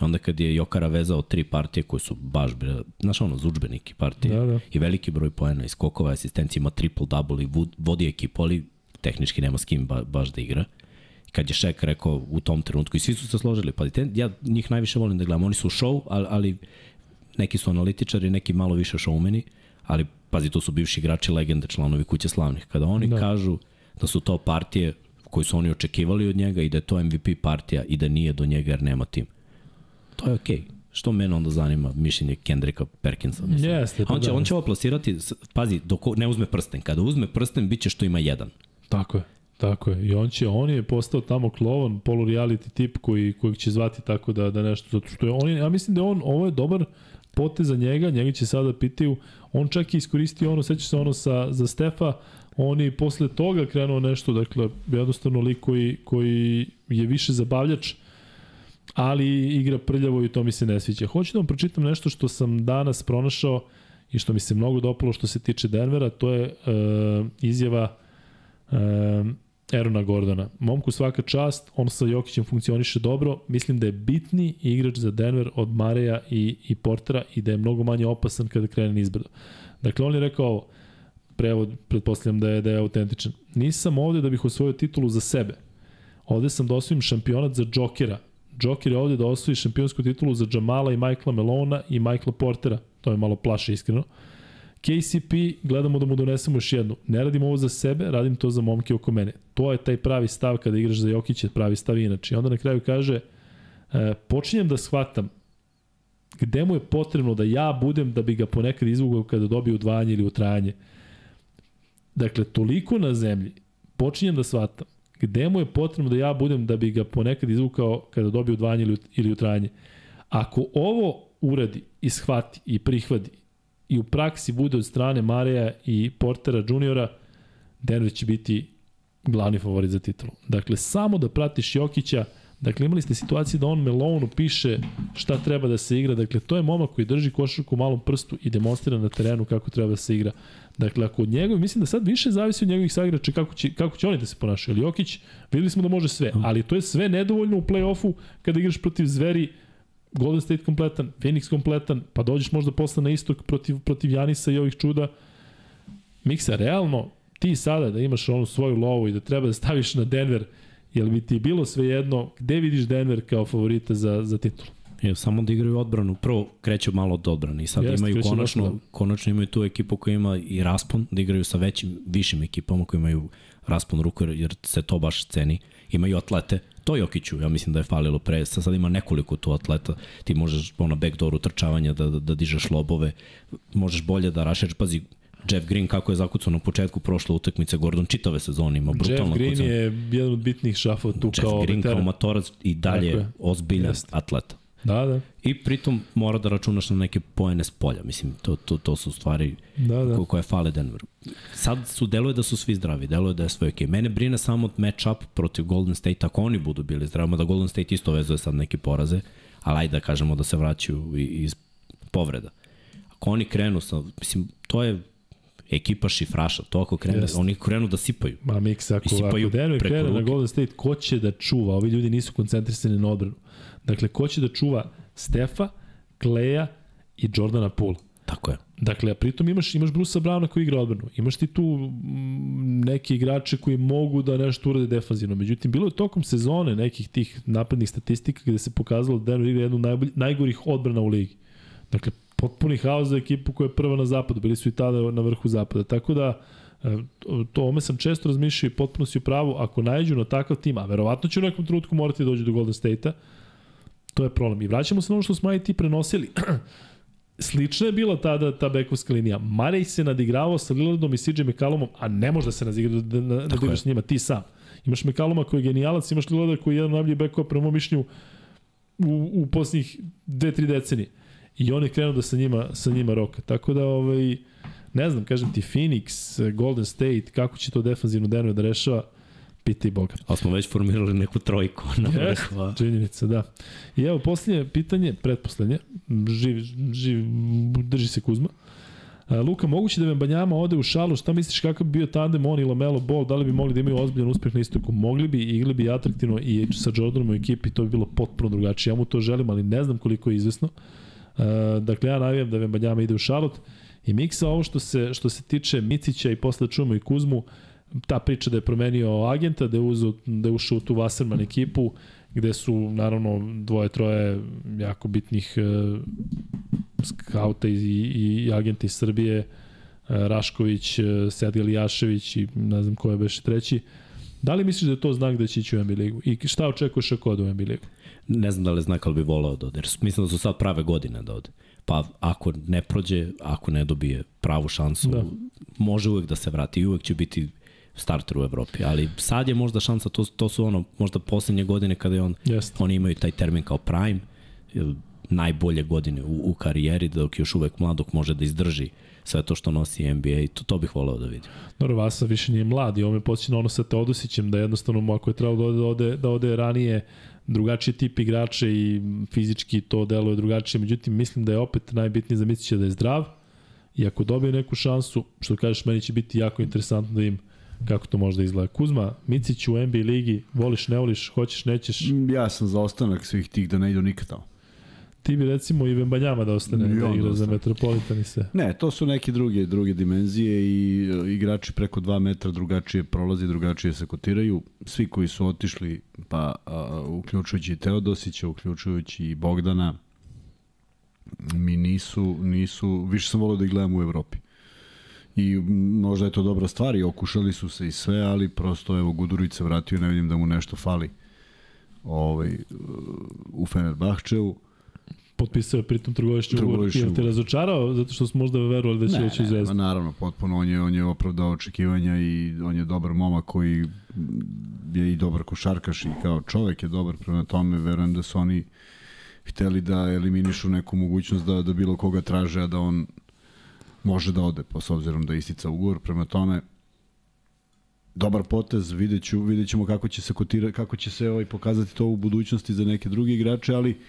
I onda kad je Jokara vezao tri partije koje su baš, znaš ono, zučbeniki partije Da, da. i veliki broj poena i skokova, asistencija ima triple-double i vo- vodi ekipu, ali tehnički nema s kim ba, baš da igra. Kad je Šek rekao u tom trenutku i svi su se složili, pa te, ja njih najviše volim da gledam, oni su show, ali, ali neki su analitičari, neki malo više šoumeni, ali pazi, to su bivši igrači legende, članovi kuće slavnih. Kada oni da. kažu da su to partije koji su oni očekivali od njega i da je to MVP partija i da nije do njega jer nema tim. To je okej. Okay. Što mene onda zanima mišljenje Kendricka Perkinsa? Mislim. Jeste, pa on, će, da. on će ovo plasirati, pazi, dok ne uzme prsten. Kada uzme prsten, bit će što ima jedan. Tako je. Tako je. I on će on je postao tamo klovan, polu reality tip koji kojeg će zvati tako da da nešto zato što je on ja mislim da on ovo je dobar potez za njega, njega će sada pitaju, on čak i iskoristio ono, sećaš se ono sa, za Stefa, on je posle toga krenuo nešto, dakle, jednostavno lik koji, koji je više zabavljač, ali igra prljavo i to mi se ne sviđa. Hoću da vam pročitam nešto što sam danas pronašao i što mi se mnogo dopalo što se tiče Denvera, to je uh, izjava uh, Erona Gordona. Momku svaka čast, on sa Jokićem funkcioniše dobro, mislim da je bitni igrač za Denver od Mareja i, i Portera i da je mnogo manje opasan kada krene nizbrdo. Dakle, on je rekao ovo, prevod, pretpostavljam da je, da je autentičan. Nisam ovde da bih osvojio titulu za sebe. Ovde sam da osvojim šampionat za Jokera. Joker je ovde da osvoji šampionsku titulu za Jamala i Michaela Melona i Michaela Portera. To je malo plaše iskreno. KCP, gledamo da mu donesemo još jednu. Ne radim ovo za sebe, radim to za momke oko mene. To je taj pravi stav kada igraš za Jokića, pravi stav inače. I onda na kraju kaže, e, počinjem da shvatam gde mu je potrebno da ja budem da bi ga ponekad izvugao kada dobije udvajanje ili utrajanje. Dakle, toliko na zemlji, počinjem da shvatam gde mu je potrebno da ja budem da bi ga ponekad izvukao kada dobije udvajanje ili, ili utrajanje. Ako ovo uradi i shvati i prihvati i u praksi bude od strane Mareja i Portera juniora, Denver će biti glavni favorit za titulu. Dakle, samo da pratiš Jokića, dakle imali ste situacije da on Melonu piše šta treba da se igra, dakle to je momak koji drži košarku u malom prstu i demonstrira na terenu kako treba da se igra. Dakle, ako od njega, mislim da sad više zavisi od njegovih saigrača kako će, kako će oni da se ponašaju. Ali Jokić, videli smo da može sve, ali to je sve nedovoljno u play-offu kada igraš protiv zveri Golden State kompletan, Phoenix kompletan, pa dođeš možda posle na istok protiv, protiv Janisa i ovih čuda. Miksa, realno, ti sada da imaš onu svoju lovu i da treba da staviš na Denver, jel bi ti bilo sve jedno, gde vidiš Denver kao favorita za, za titul? Je, samo da igraju odbranu. Prvo kreću malo od odbrane i sad Jest, imaju konačno, odbranu. konačno imaju tu ekipu koja ima i raspon, da igraju sa većim, višim ekipama koji imaju raspon ruku jer se to baš ceni. Imaju atlete, To Jokiću, ja mislim da je falilo pre, sad ima nekoliko tu atleta, ti možeš ono backdoor utrčavanja da, da, da dižeš lobove, možeš bolje da rašeš, pazi, Jeff Green kako je zakucao na početku prošle utakmice, Gordon čitave sezone ima brutalno Jeff Green kucao. je jedan od bitnih šafa tu Jeff kao Jeff Green veteran. kao matorac i dalje ozbiljan Jest. atleta. Da, da. I pritom mora da računaš na neke poene s polja. Mislim, to, to, to su stvari da, da. koje fale Denveru. Sad su, deluje da su svi zdravi, deluje da je sve okej. Okay. Mene brine samo match-up protiv Golden State, ako oni budu bili zdravi, da Golden State isto vezuje sad neke poraze, ali ajde da kažemo da se vraćaju iz povreda. Ako oni krenu sa, mislim, to je ekipa šifraša, to ako krenu, yes. oni krenu da sipaju. Ma Mix, ako, ako Denver krene ruke. na Golden State, ko će da čuva? Ovi ljudi nisu koncentrisani na odbranu. Dakle, ko će da čuva Stefa, Kleja i Jordana Poole? Tako je. Dakle, a pritom imaš, imaš Brusa Browna koji igra odbranu. Imaš ti tu mm, neke igrače koji mogu da nešto urade defanzivno. Međutim, bilo je tokom sezone nekih tih naprednih statistika gde se pokazalo da Denver igra jednu najbolj, najgorih odbrana u ligi. Dakle, potpuni haos za ekipu koja je prva na zapadu. Bili su i tada na vrhu zapada. Tako da, e, to ome sam često razmišljao i potpuno si u pravu, ako najđu na takav tim, a verovatno će u nekom trenutku morati da dođu do Golden State-a, To je problem. I vraćamo se na ono što smo i ti prenosili. Slična je bila tada ta bekovska linija. Marej se nadigravao sa Lillardom i CJ McCallumom, a ne može da se nadigraš da, da, da s njima, ti sam. Imaš McCalluma koji je genijalac, imaš Lillarda koji je jedan najbolji bekova prema mišljenju u, u posljednjih dve, tri decenije. I on je krenuo da sa njima, sa njima roka. Tako da, ovaj, ne znam, kažem ti, Phoenix, Golden State, kako će to defanzivno Denver da rešava, Piti Boga. Ali smo već formirali neku trojku na vrhu. Yes, činjenica, da. I evo, posljednje pitanje, pretposlednje, živ, živ, drži se Kuzma. Luka, moguće da Banjama ode u šalu, šta misliš kakav bi bio tandem on i Lamelo Ball, da li bi mogli da imaju ozbiljan uspeh na istoku? Mogli bi, igli bi atraktivno i sa Jordanom u ekipi, to bi bilo potpuno drugačije. Ja mu to želim, ali ne znam koliko je izvesno. Dakle, ja navijam da Banjama ide u šalot. I miksa ovo što se, što se tiče Micića i posle čujemo i Kuzmu, uh, ta priča da je promenio agenta, da je, uzo, da je ušao u tu Wasserman ekipu, gde su naravno dvoje, troje jako bitnih e, skauta i, i, i agenta iz Srbije, e, Rašković, e, Sedgal Jašević i ne znam ko je beše treći. Da li misliš da je to znak da će ići u NBA ligu? I šta očekuješ ako ode u NBA ligu? Ne znam da li je znak, ali bi volao da ode. Jer mislim da su sad prave godine da ode. Pa ako ne prođe, ako ne dobije pravu šansu, da. može uvek da se vrati i uvek će biti starter u Evropi, ali sad je možda šansa, to, to su ono, možda poslednje godine kada je on, Jest. oni imaju taj termin kao prime, najbolje godine u, u karijeri, dok još uvek mladog može da izdrži sve to što nosi NBA i to, to bih voleo da vidim. Dobro, Vasa više nije mlad i ovo me podsjeća na ono sa Teodosićem, da jednostavno ako je trebalo da ode, da ode, da ode ranije, drugačiji tip igrača i fizički to deluje drugačije, međutim mislim da je opet najbitnije za Micića da je zdrav i ako dobije neku šansu, što kažeš, meni će biti jako interesantno da im kako to može da izgleda. Kuzma, Micić u NBA ligi, voliš, ne voliš, hoćeš, nećeš? Ja sam za ostanak svih tih da ne idu nikad tamo. Ti bi recimo i Vembanjama da ostane I da igra za. Metropolitan i sve. Ne, to su neke druge druge dimenzije i e, igrači preko 2 metra drugačije prolazi, drugačije se kotiraju. Svi koji su otišli, pa a, uključujući Teodosića, uključujući i Bogdana, mi nisu, nisu, više sam volio da ih gledam u Evropi. I možda je to dobra stvar i okušali su se i sve, ali prosto evo Gudurić se vratio, ne vidim da mu nešto fali ovaj, u Fenerbahčevu. Potpisao je pritom trgovišnji ugovor. Jel te razočarao zato što smo možda verovali da će Ne, doći u ne, zvezdu? naravno, potpuno, on je, on je opravdao očekivanja i on je dobar momak koji je i dobar košarkaš i kao čovek je dobar, prema tome verujem da su oni hteli da eliminišu neku mogućnost da, da bilo koga traže, a da on može da ode, pa s obzirom da istica ugovor, prema tome dobar potez, vidjet, ću, vidjet ćemo kako će se kotira, kako će se ovaj pokazati to u budućnosti za neke druge igrače, ali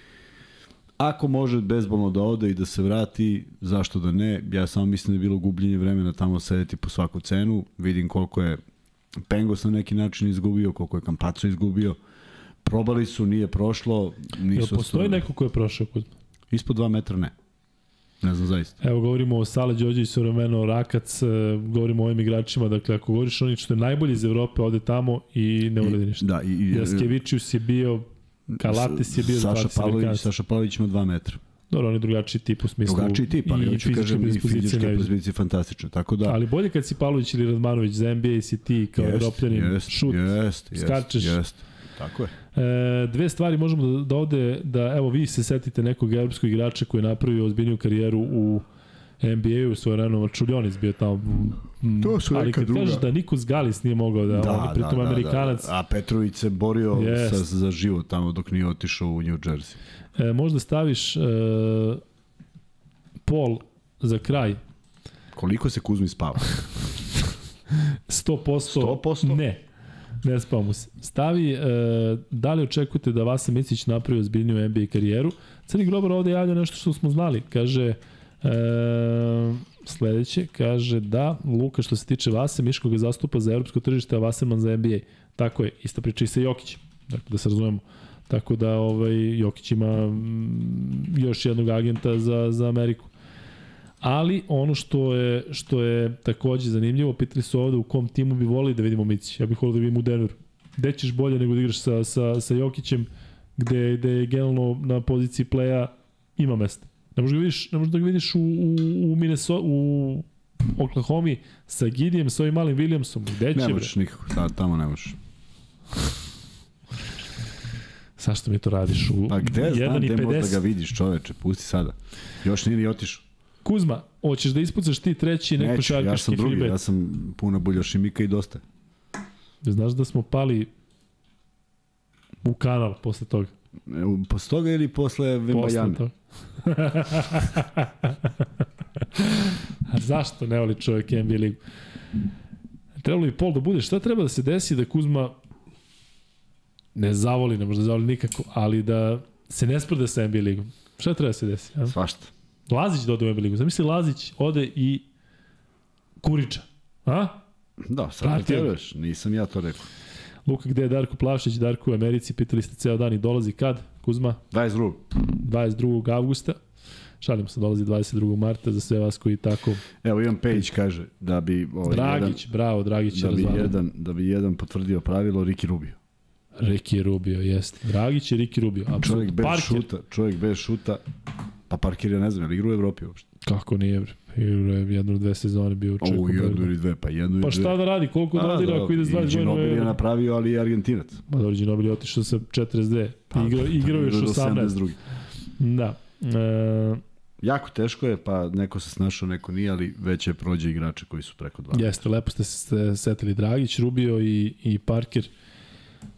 ako može bezbolno da ode i da se vrati, zašto da ne? Ja samo mislim da je bilo gubljenje vremena tamo sedeti po svaku cenu. Vidim koliko je Pengos na neki način izgubio, koliko je Kampaco izgubio. Probali su, nije prošlo. Jel Nisu postoji ostvarili. neko ko je prošao Kuzma? Ispod 2 metra ne. Ne znam zaista. Evo govorimo o Sale Đođević, vremeno Rakac, e, govorimo o ovim igračima, dakle ako govoriš o onih što je najbolji iz Evrope, ode tamo i ne uradi ništa. Da, i, i, Jaskevičius je bio, Kalates je bio Saša 20 Pavlović, Amerikanaca. Saša Pavlović ima 2 metra. Dobro, on je drugačiji tip u smislu Drugačiji tip, ali hoću fizičke kažem i fizičke predispozicije fantastične. Tako da, Ali bolje kad si Pavlović ili Radmanović za NBA si ti kao jest, evropljanin, jest, šut, jest, jest, skačeš. Jest. Tako je. E, dve stvari možemo da, da ovde, da evo vi se setite nekog evropskog igrača koji je napravio ozbiljniju karijeru u NBA-u, svoje vremeno Čuljonis bio tamo. mm, To su ali kad druga. kažeš da niko z Galis nije mogao da, da on, pritom Amerikanac, Da, A Petrović se borio Jest. sa, za život tamo dok nije otišao u New Jersey. e, možda staviš e, Pol za kraj, Koliko se Kuzmi spava? 100%, 100%? ne, ne spao mu se. Stavi, e, da li očekujete da Vasa Micić napravi ozbiljniju NBA karijeru? Crni Grobar ovde javlja nešto što smo znali. Kaže, e, sledeće, kaže da, Luka što se tiče Vase, Miško ga zastupa za evropsko tržište, a Vaserman za NBA. Tako je, ista priča i sa Jokićem. Dakle, da se razumemo. Tako da ovaj, Jokić ima mm, još jednog agenta za, za Ameriku. Ali ono što je što je takođe zanimljivo, pitali su ovde u kom timu bi volili da vidimo Mici. Ja bih volio da vidim u Denveru. Gde ćeš bolje nego da igraš sa, sa, sa Jokićem, gde, gde je generalno na poziciji playa ima mesta. Ne možeš da ga vidiš, ne možeš da ga vidiš u, u, u Minnesota, u Oklahoma sa Gidijem, sa ovim malim Williamsom. Gde će Ne možeš nikako, ta, tamo ne možeš. Zašto mi to radiš? U Pa gde znam, 1 i gde 50? ga vidiš čoveče, pusti sada. Još nije ni otišao. Kuzma, hoćeš da ispucaš ti treći neko Neću, ja šarkaški sam drugi, freebet? ja sam puna buljošimika i dosta. Znaš da smo pali u kanal posle toga. Posle toga ili posle Posle Vembajane? toga. A zašto ne voli čovjek NBA ligu? Trebalo bi pol da bude. Šta treba da se desi da Kuzma ne zavoli, ne može da zavoli nikako, ali da se ne sprde sa NBA ligom? Šta treba da se desi? A? Svašta. Lazić da ode u NBA ligu. Zamisli Lazić ode i Kuriča. A? Da, sad pretjeruješ, nisam ja to rekao. Luka, gde je Darko Plavšić? Darko u Americi, pitali ste ceo dan i dolazi kad? Kuzma? 22. 22. avgusta. Šalim se, dolazi 22. marta za sve vas koji tako... Evo, Ivan Pejić kaže da bi ovaj, Dragić, bravo, Dragić je jedan, da bi razvalio. jedan, da bi jedan potvrdio pravilo Riki Rubio. Ricky Rubio, jeste. Dragić i Ricky Rubio. Čovjek Apsolutno. bez Parker. šuta, čovjek bez šuta Pa Parker, ja ne znam, je li igra u Evropi uopšte? Kako nije, bre? Igra je jednu ili dve sezone bio u O, Čeku. jednu ili dve, pa jednu ili Pa šta da radi, koliko da radi ako ide s 20 godina? Ginobili je napravio, ali je Argentinac. Pa dobro, Ginobili je otišao sa 42. Pa, igrao, igrao još do 18. 72. Da. E, Jako teško je, pa neko se snašao, neko nije, ali već je prođe igrače koji su preko 20. jeste, lepo ste se setili Dragić, Rubio i, i Parker.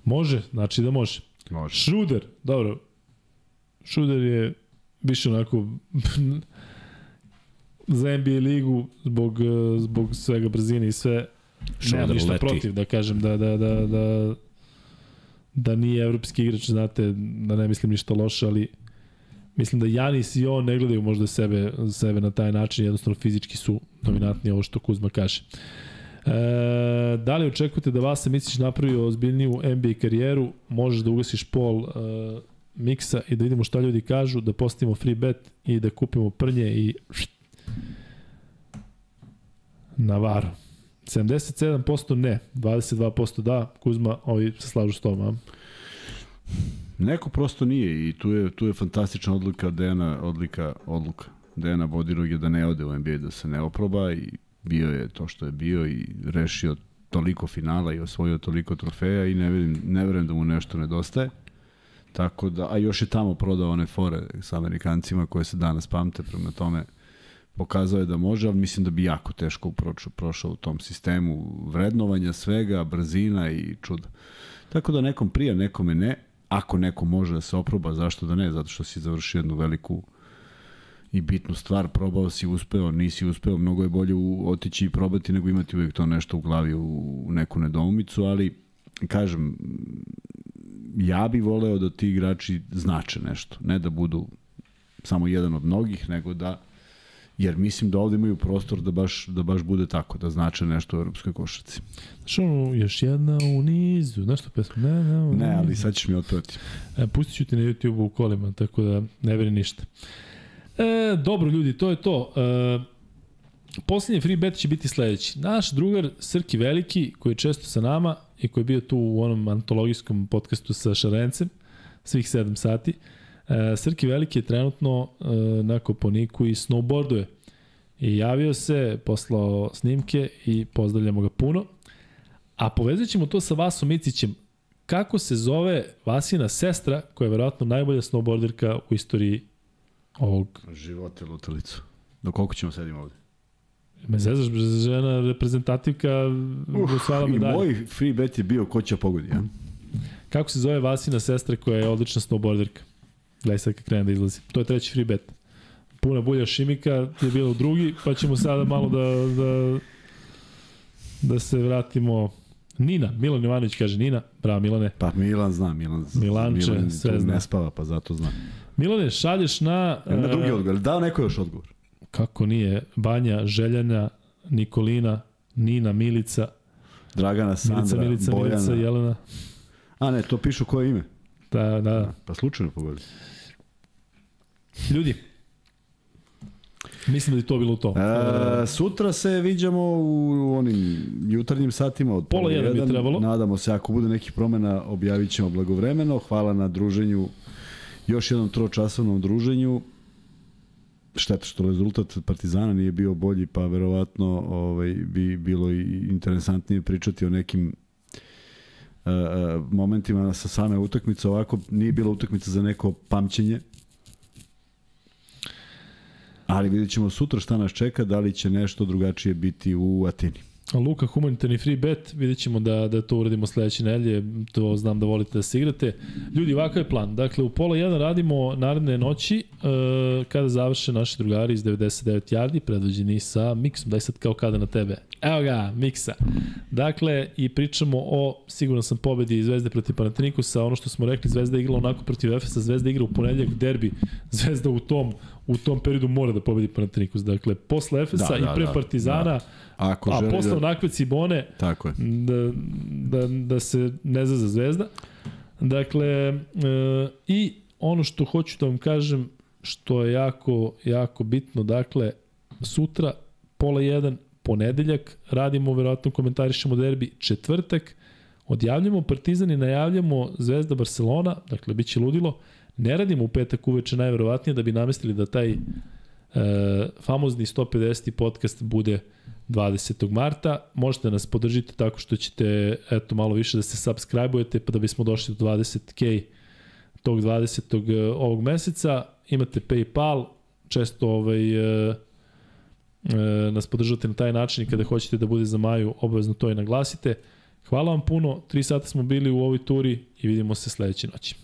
Može, znači da može. Može. Šruder, dobro. Šruder je više onako za NBA ligu zbog, eh, zbog svega brzine i sve. Šruder ništa leti. protiv da kažem da, da, da, da, da nije evropski igrač, znate, da ne mislim ništa loše, ali mislim da Janis i on ne gledaju možda sebe, sebe na taj način, jednostavno fizički su dominantni, ovo što Kuzma kaže. E, da li očekujete da Vasa Micić napravi ozbiljniju NBA karijeru, možeš da ugasiš pol e, miksa i da vidimo šta ljudi kažu, da postavimo free bet i da kupimo prnje i št, Navarro. 77% ne, 22% da, Kuzma, ovi se slažu s tom, a? Neko prosto nije i tu je, tu je fantastična odluka Dejana, odlika, odluka Dejana Bodiroge da ne ode u NBA, da se ne oproba i bio je to što je bio i rešio toliko finala i osvojio toliko trofeja i ne verujem, ne verujem da mu nešto nedostaje. Tako da, a još je tamo prodao one fore sa Amerikancima koje se danas pamte, prema tome pokazao je da može, ali mislim da bi jako teško prošao, prošao u tom sistemu vrednovanja svega, brzina i čuda. Tako da nekom prija, nekome ne. Ako neko može da se oproba, zašto da ne? Zato što si završio jednu veliku i bitnu stvar, probao si, uspeo, nisi uspeo, mnogo je bolje u, otići i probati nego imati uvijek to nešto u glavi u, neku nedoumicu, ali kažem, ja bi voleo da ti igrači znače nešto, ne da budu samo jedan od mnogih, nego da jer mislim da ovde imaju prostor da baš, da baš bude tako, da znače nešto u europskoj košarci. Znaš ono, još jedna u nizu, znaš što pesma? Ne, ne, u Ne, ali sad ćeš mi otpevati. E, pustit ću ti na YouTube u kolima, tako da ne veri ništa. E, dobro ljudi, to je to. E, Poslednji free bet će biti sledeći. Naš drugar Srki Veliki, koji je često sa nama i koji je bio tu u onom antologijskom podcastu sa Šarencem, svih 7 sati, e, Srki Veliki je trenutno e, na Koponiku i snowboarduje. I javio se, poslao snimke i pozdravljamo ga puno. A povezat ćemo to sa Vasom Micićem. Kako se zove Vasina sestra, koja je verovatno najbolja snowboarderka u istoriji ovog... Živote lutalicu. Do koliko ćemo sedimo ovde? Me zezaš, žena reprezentativka osvala I medalje. moj free bet je bio ko će pogodi, ja? Kako se zove Vasina sestra koja je odlična snowboarderka? Gledaj sad kad krene da izlazi. To je treći free bet. Puna bulja Šimika je bila u drugi, pa ćemo sada malo da, da, da se vratimo Nina, Milan Jovanović kaže Nina, bravo Milane. Pa Milan zna, Milan, Milanče, Milan sve zna. ne spava, pa zato zna. Milane, šalješ na... E, drugi odgovor. Dao neko još odgovor? Kako nije? Banja, Željana, Nikolina, Nina, Milica, Dragana, Sandra, Milica, Milica, Bojana. Milica, Jelena. A ne, to pišu koje ime. Da, da. Pa slučajno pogodi. Ljudi, mislim da je to bilo to. E, sutra se viđamo u onim jutarnjim satima od Pola jedan bi trebalo. Nadamo se, ako bude nekih promena, objavit ćemo blagovremeno. Hvala na druženju, još jednom tročasovnom druženju. Šteta što rezultat Partizana nije bio bolji, pa verovatno ovaj, bi bilo i interesantnije pričati o nekim uh, momentima sa same utakmice. Ovako nije bila utakmica za neko pamćenje. Ali vidjet ćemo sutra šta nas čeka, da li će nešto drugačije biti u Atini. Luka, humanitarni free bet, vidjet ćemo da, da to uradimo sledeće nedelje, to znam da volite da se igrate. Ljudi, ovakav je plan. Dakle, u pola jedan radimo naredne noći, e, kada završe naši drugari iz 99 yardi, predvođeni sa Miksom. Daj sad kao kada na tebe. Evo ga, Miksa. Dakle, i pričamo o, sigurno sam, pobedi Zvezde protiv Panatinikusa, ono što smo rekli, Zvezda igrala onako protiv Efesa, Zvezda igra u ponedljak derbi, Zvezda u tom u tom periodu mora da pobedi Panatinikus. Dakle, posle Efesa Da, da, da, i pre da, Partizana, da. Ako a želi posle da- onakve Cibone, Tako je. da, da, da se ne zaza zvezda. Dakle, e, i ono što hoću da vam kažem, što je jako, jako bitno, dakle, sutra, pola jedan, ponedeljak, radimo, verovatno komentarišemo derbi, četvrtak, odjavljamo Partizan i najavljamo Zvezda Barcelona, dakle, bit će ludilo, Ne radimo u petak uveče najverovatnije da bi namestili da taj e, famozni 150. podcast bude 20. marta. Možete nas podržiti tako što ćete eto malo više da se subscribe-ujete pa da bismo došli do 20k tog 20. e, ovog meseca. Imate PayPal, često ovaj, e, e, nas podržate na taj način i kada hoćete da bude za Maju, obavezno to i naglasite. Hvala vam puno, 3 sata smo bili u ovoj turi i vidimo se sledeće noći.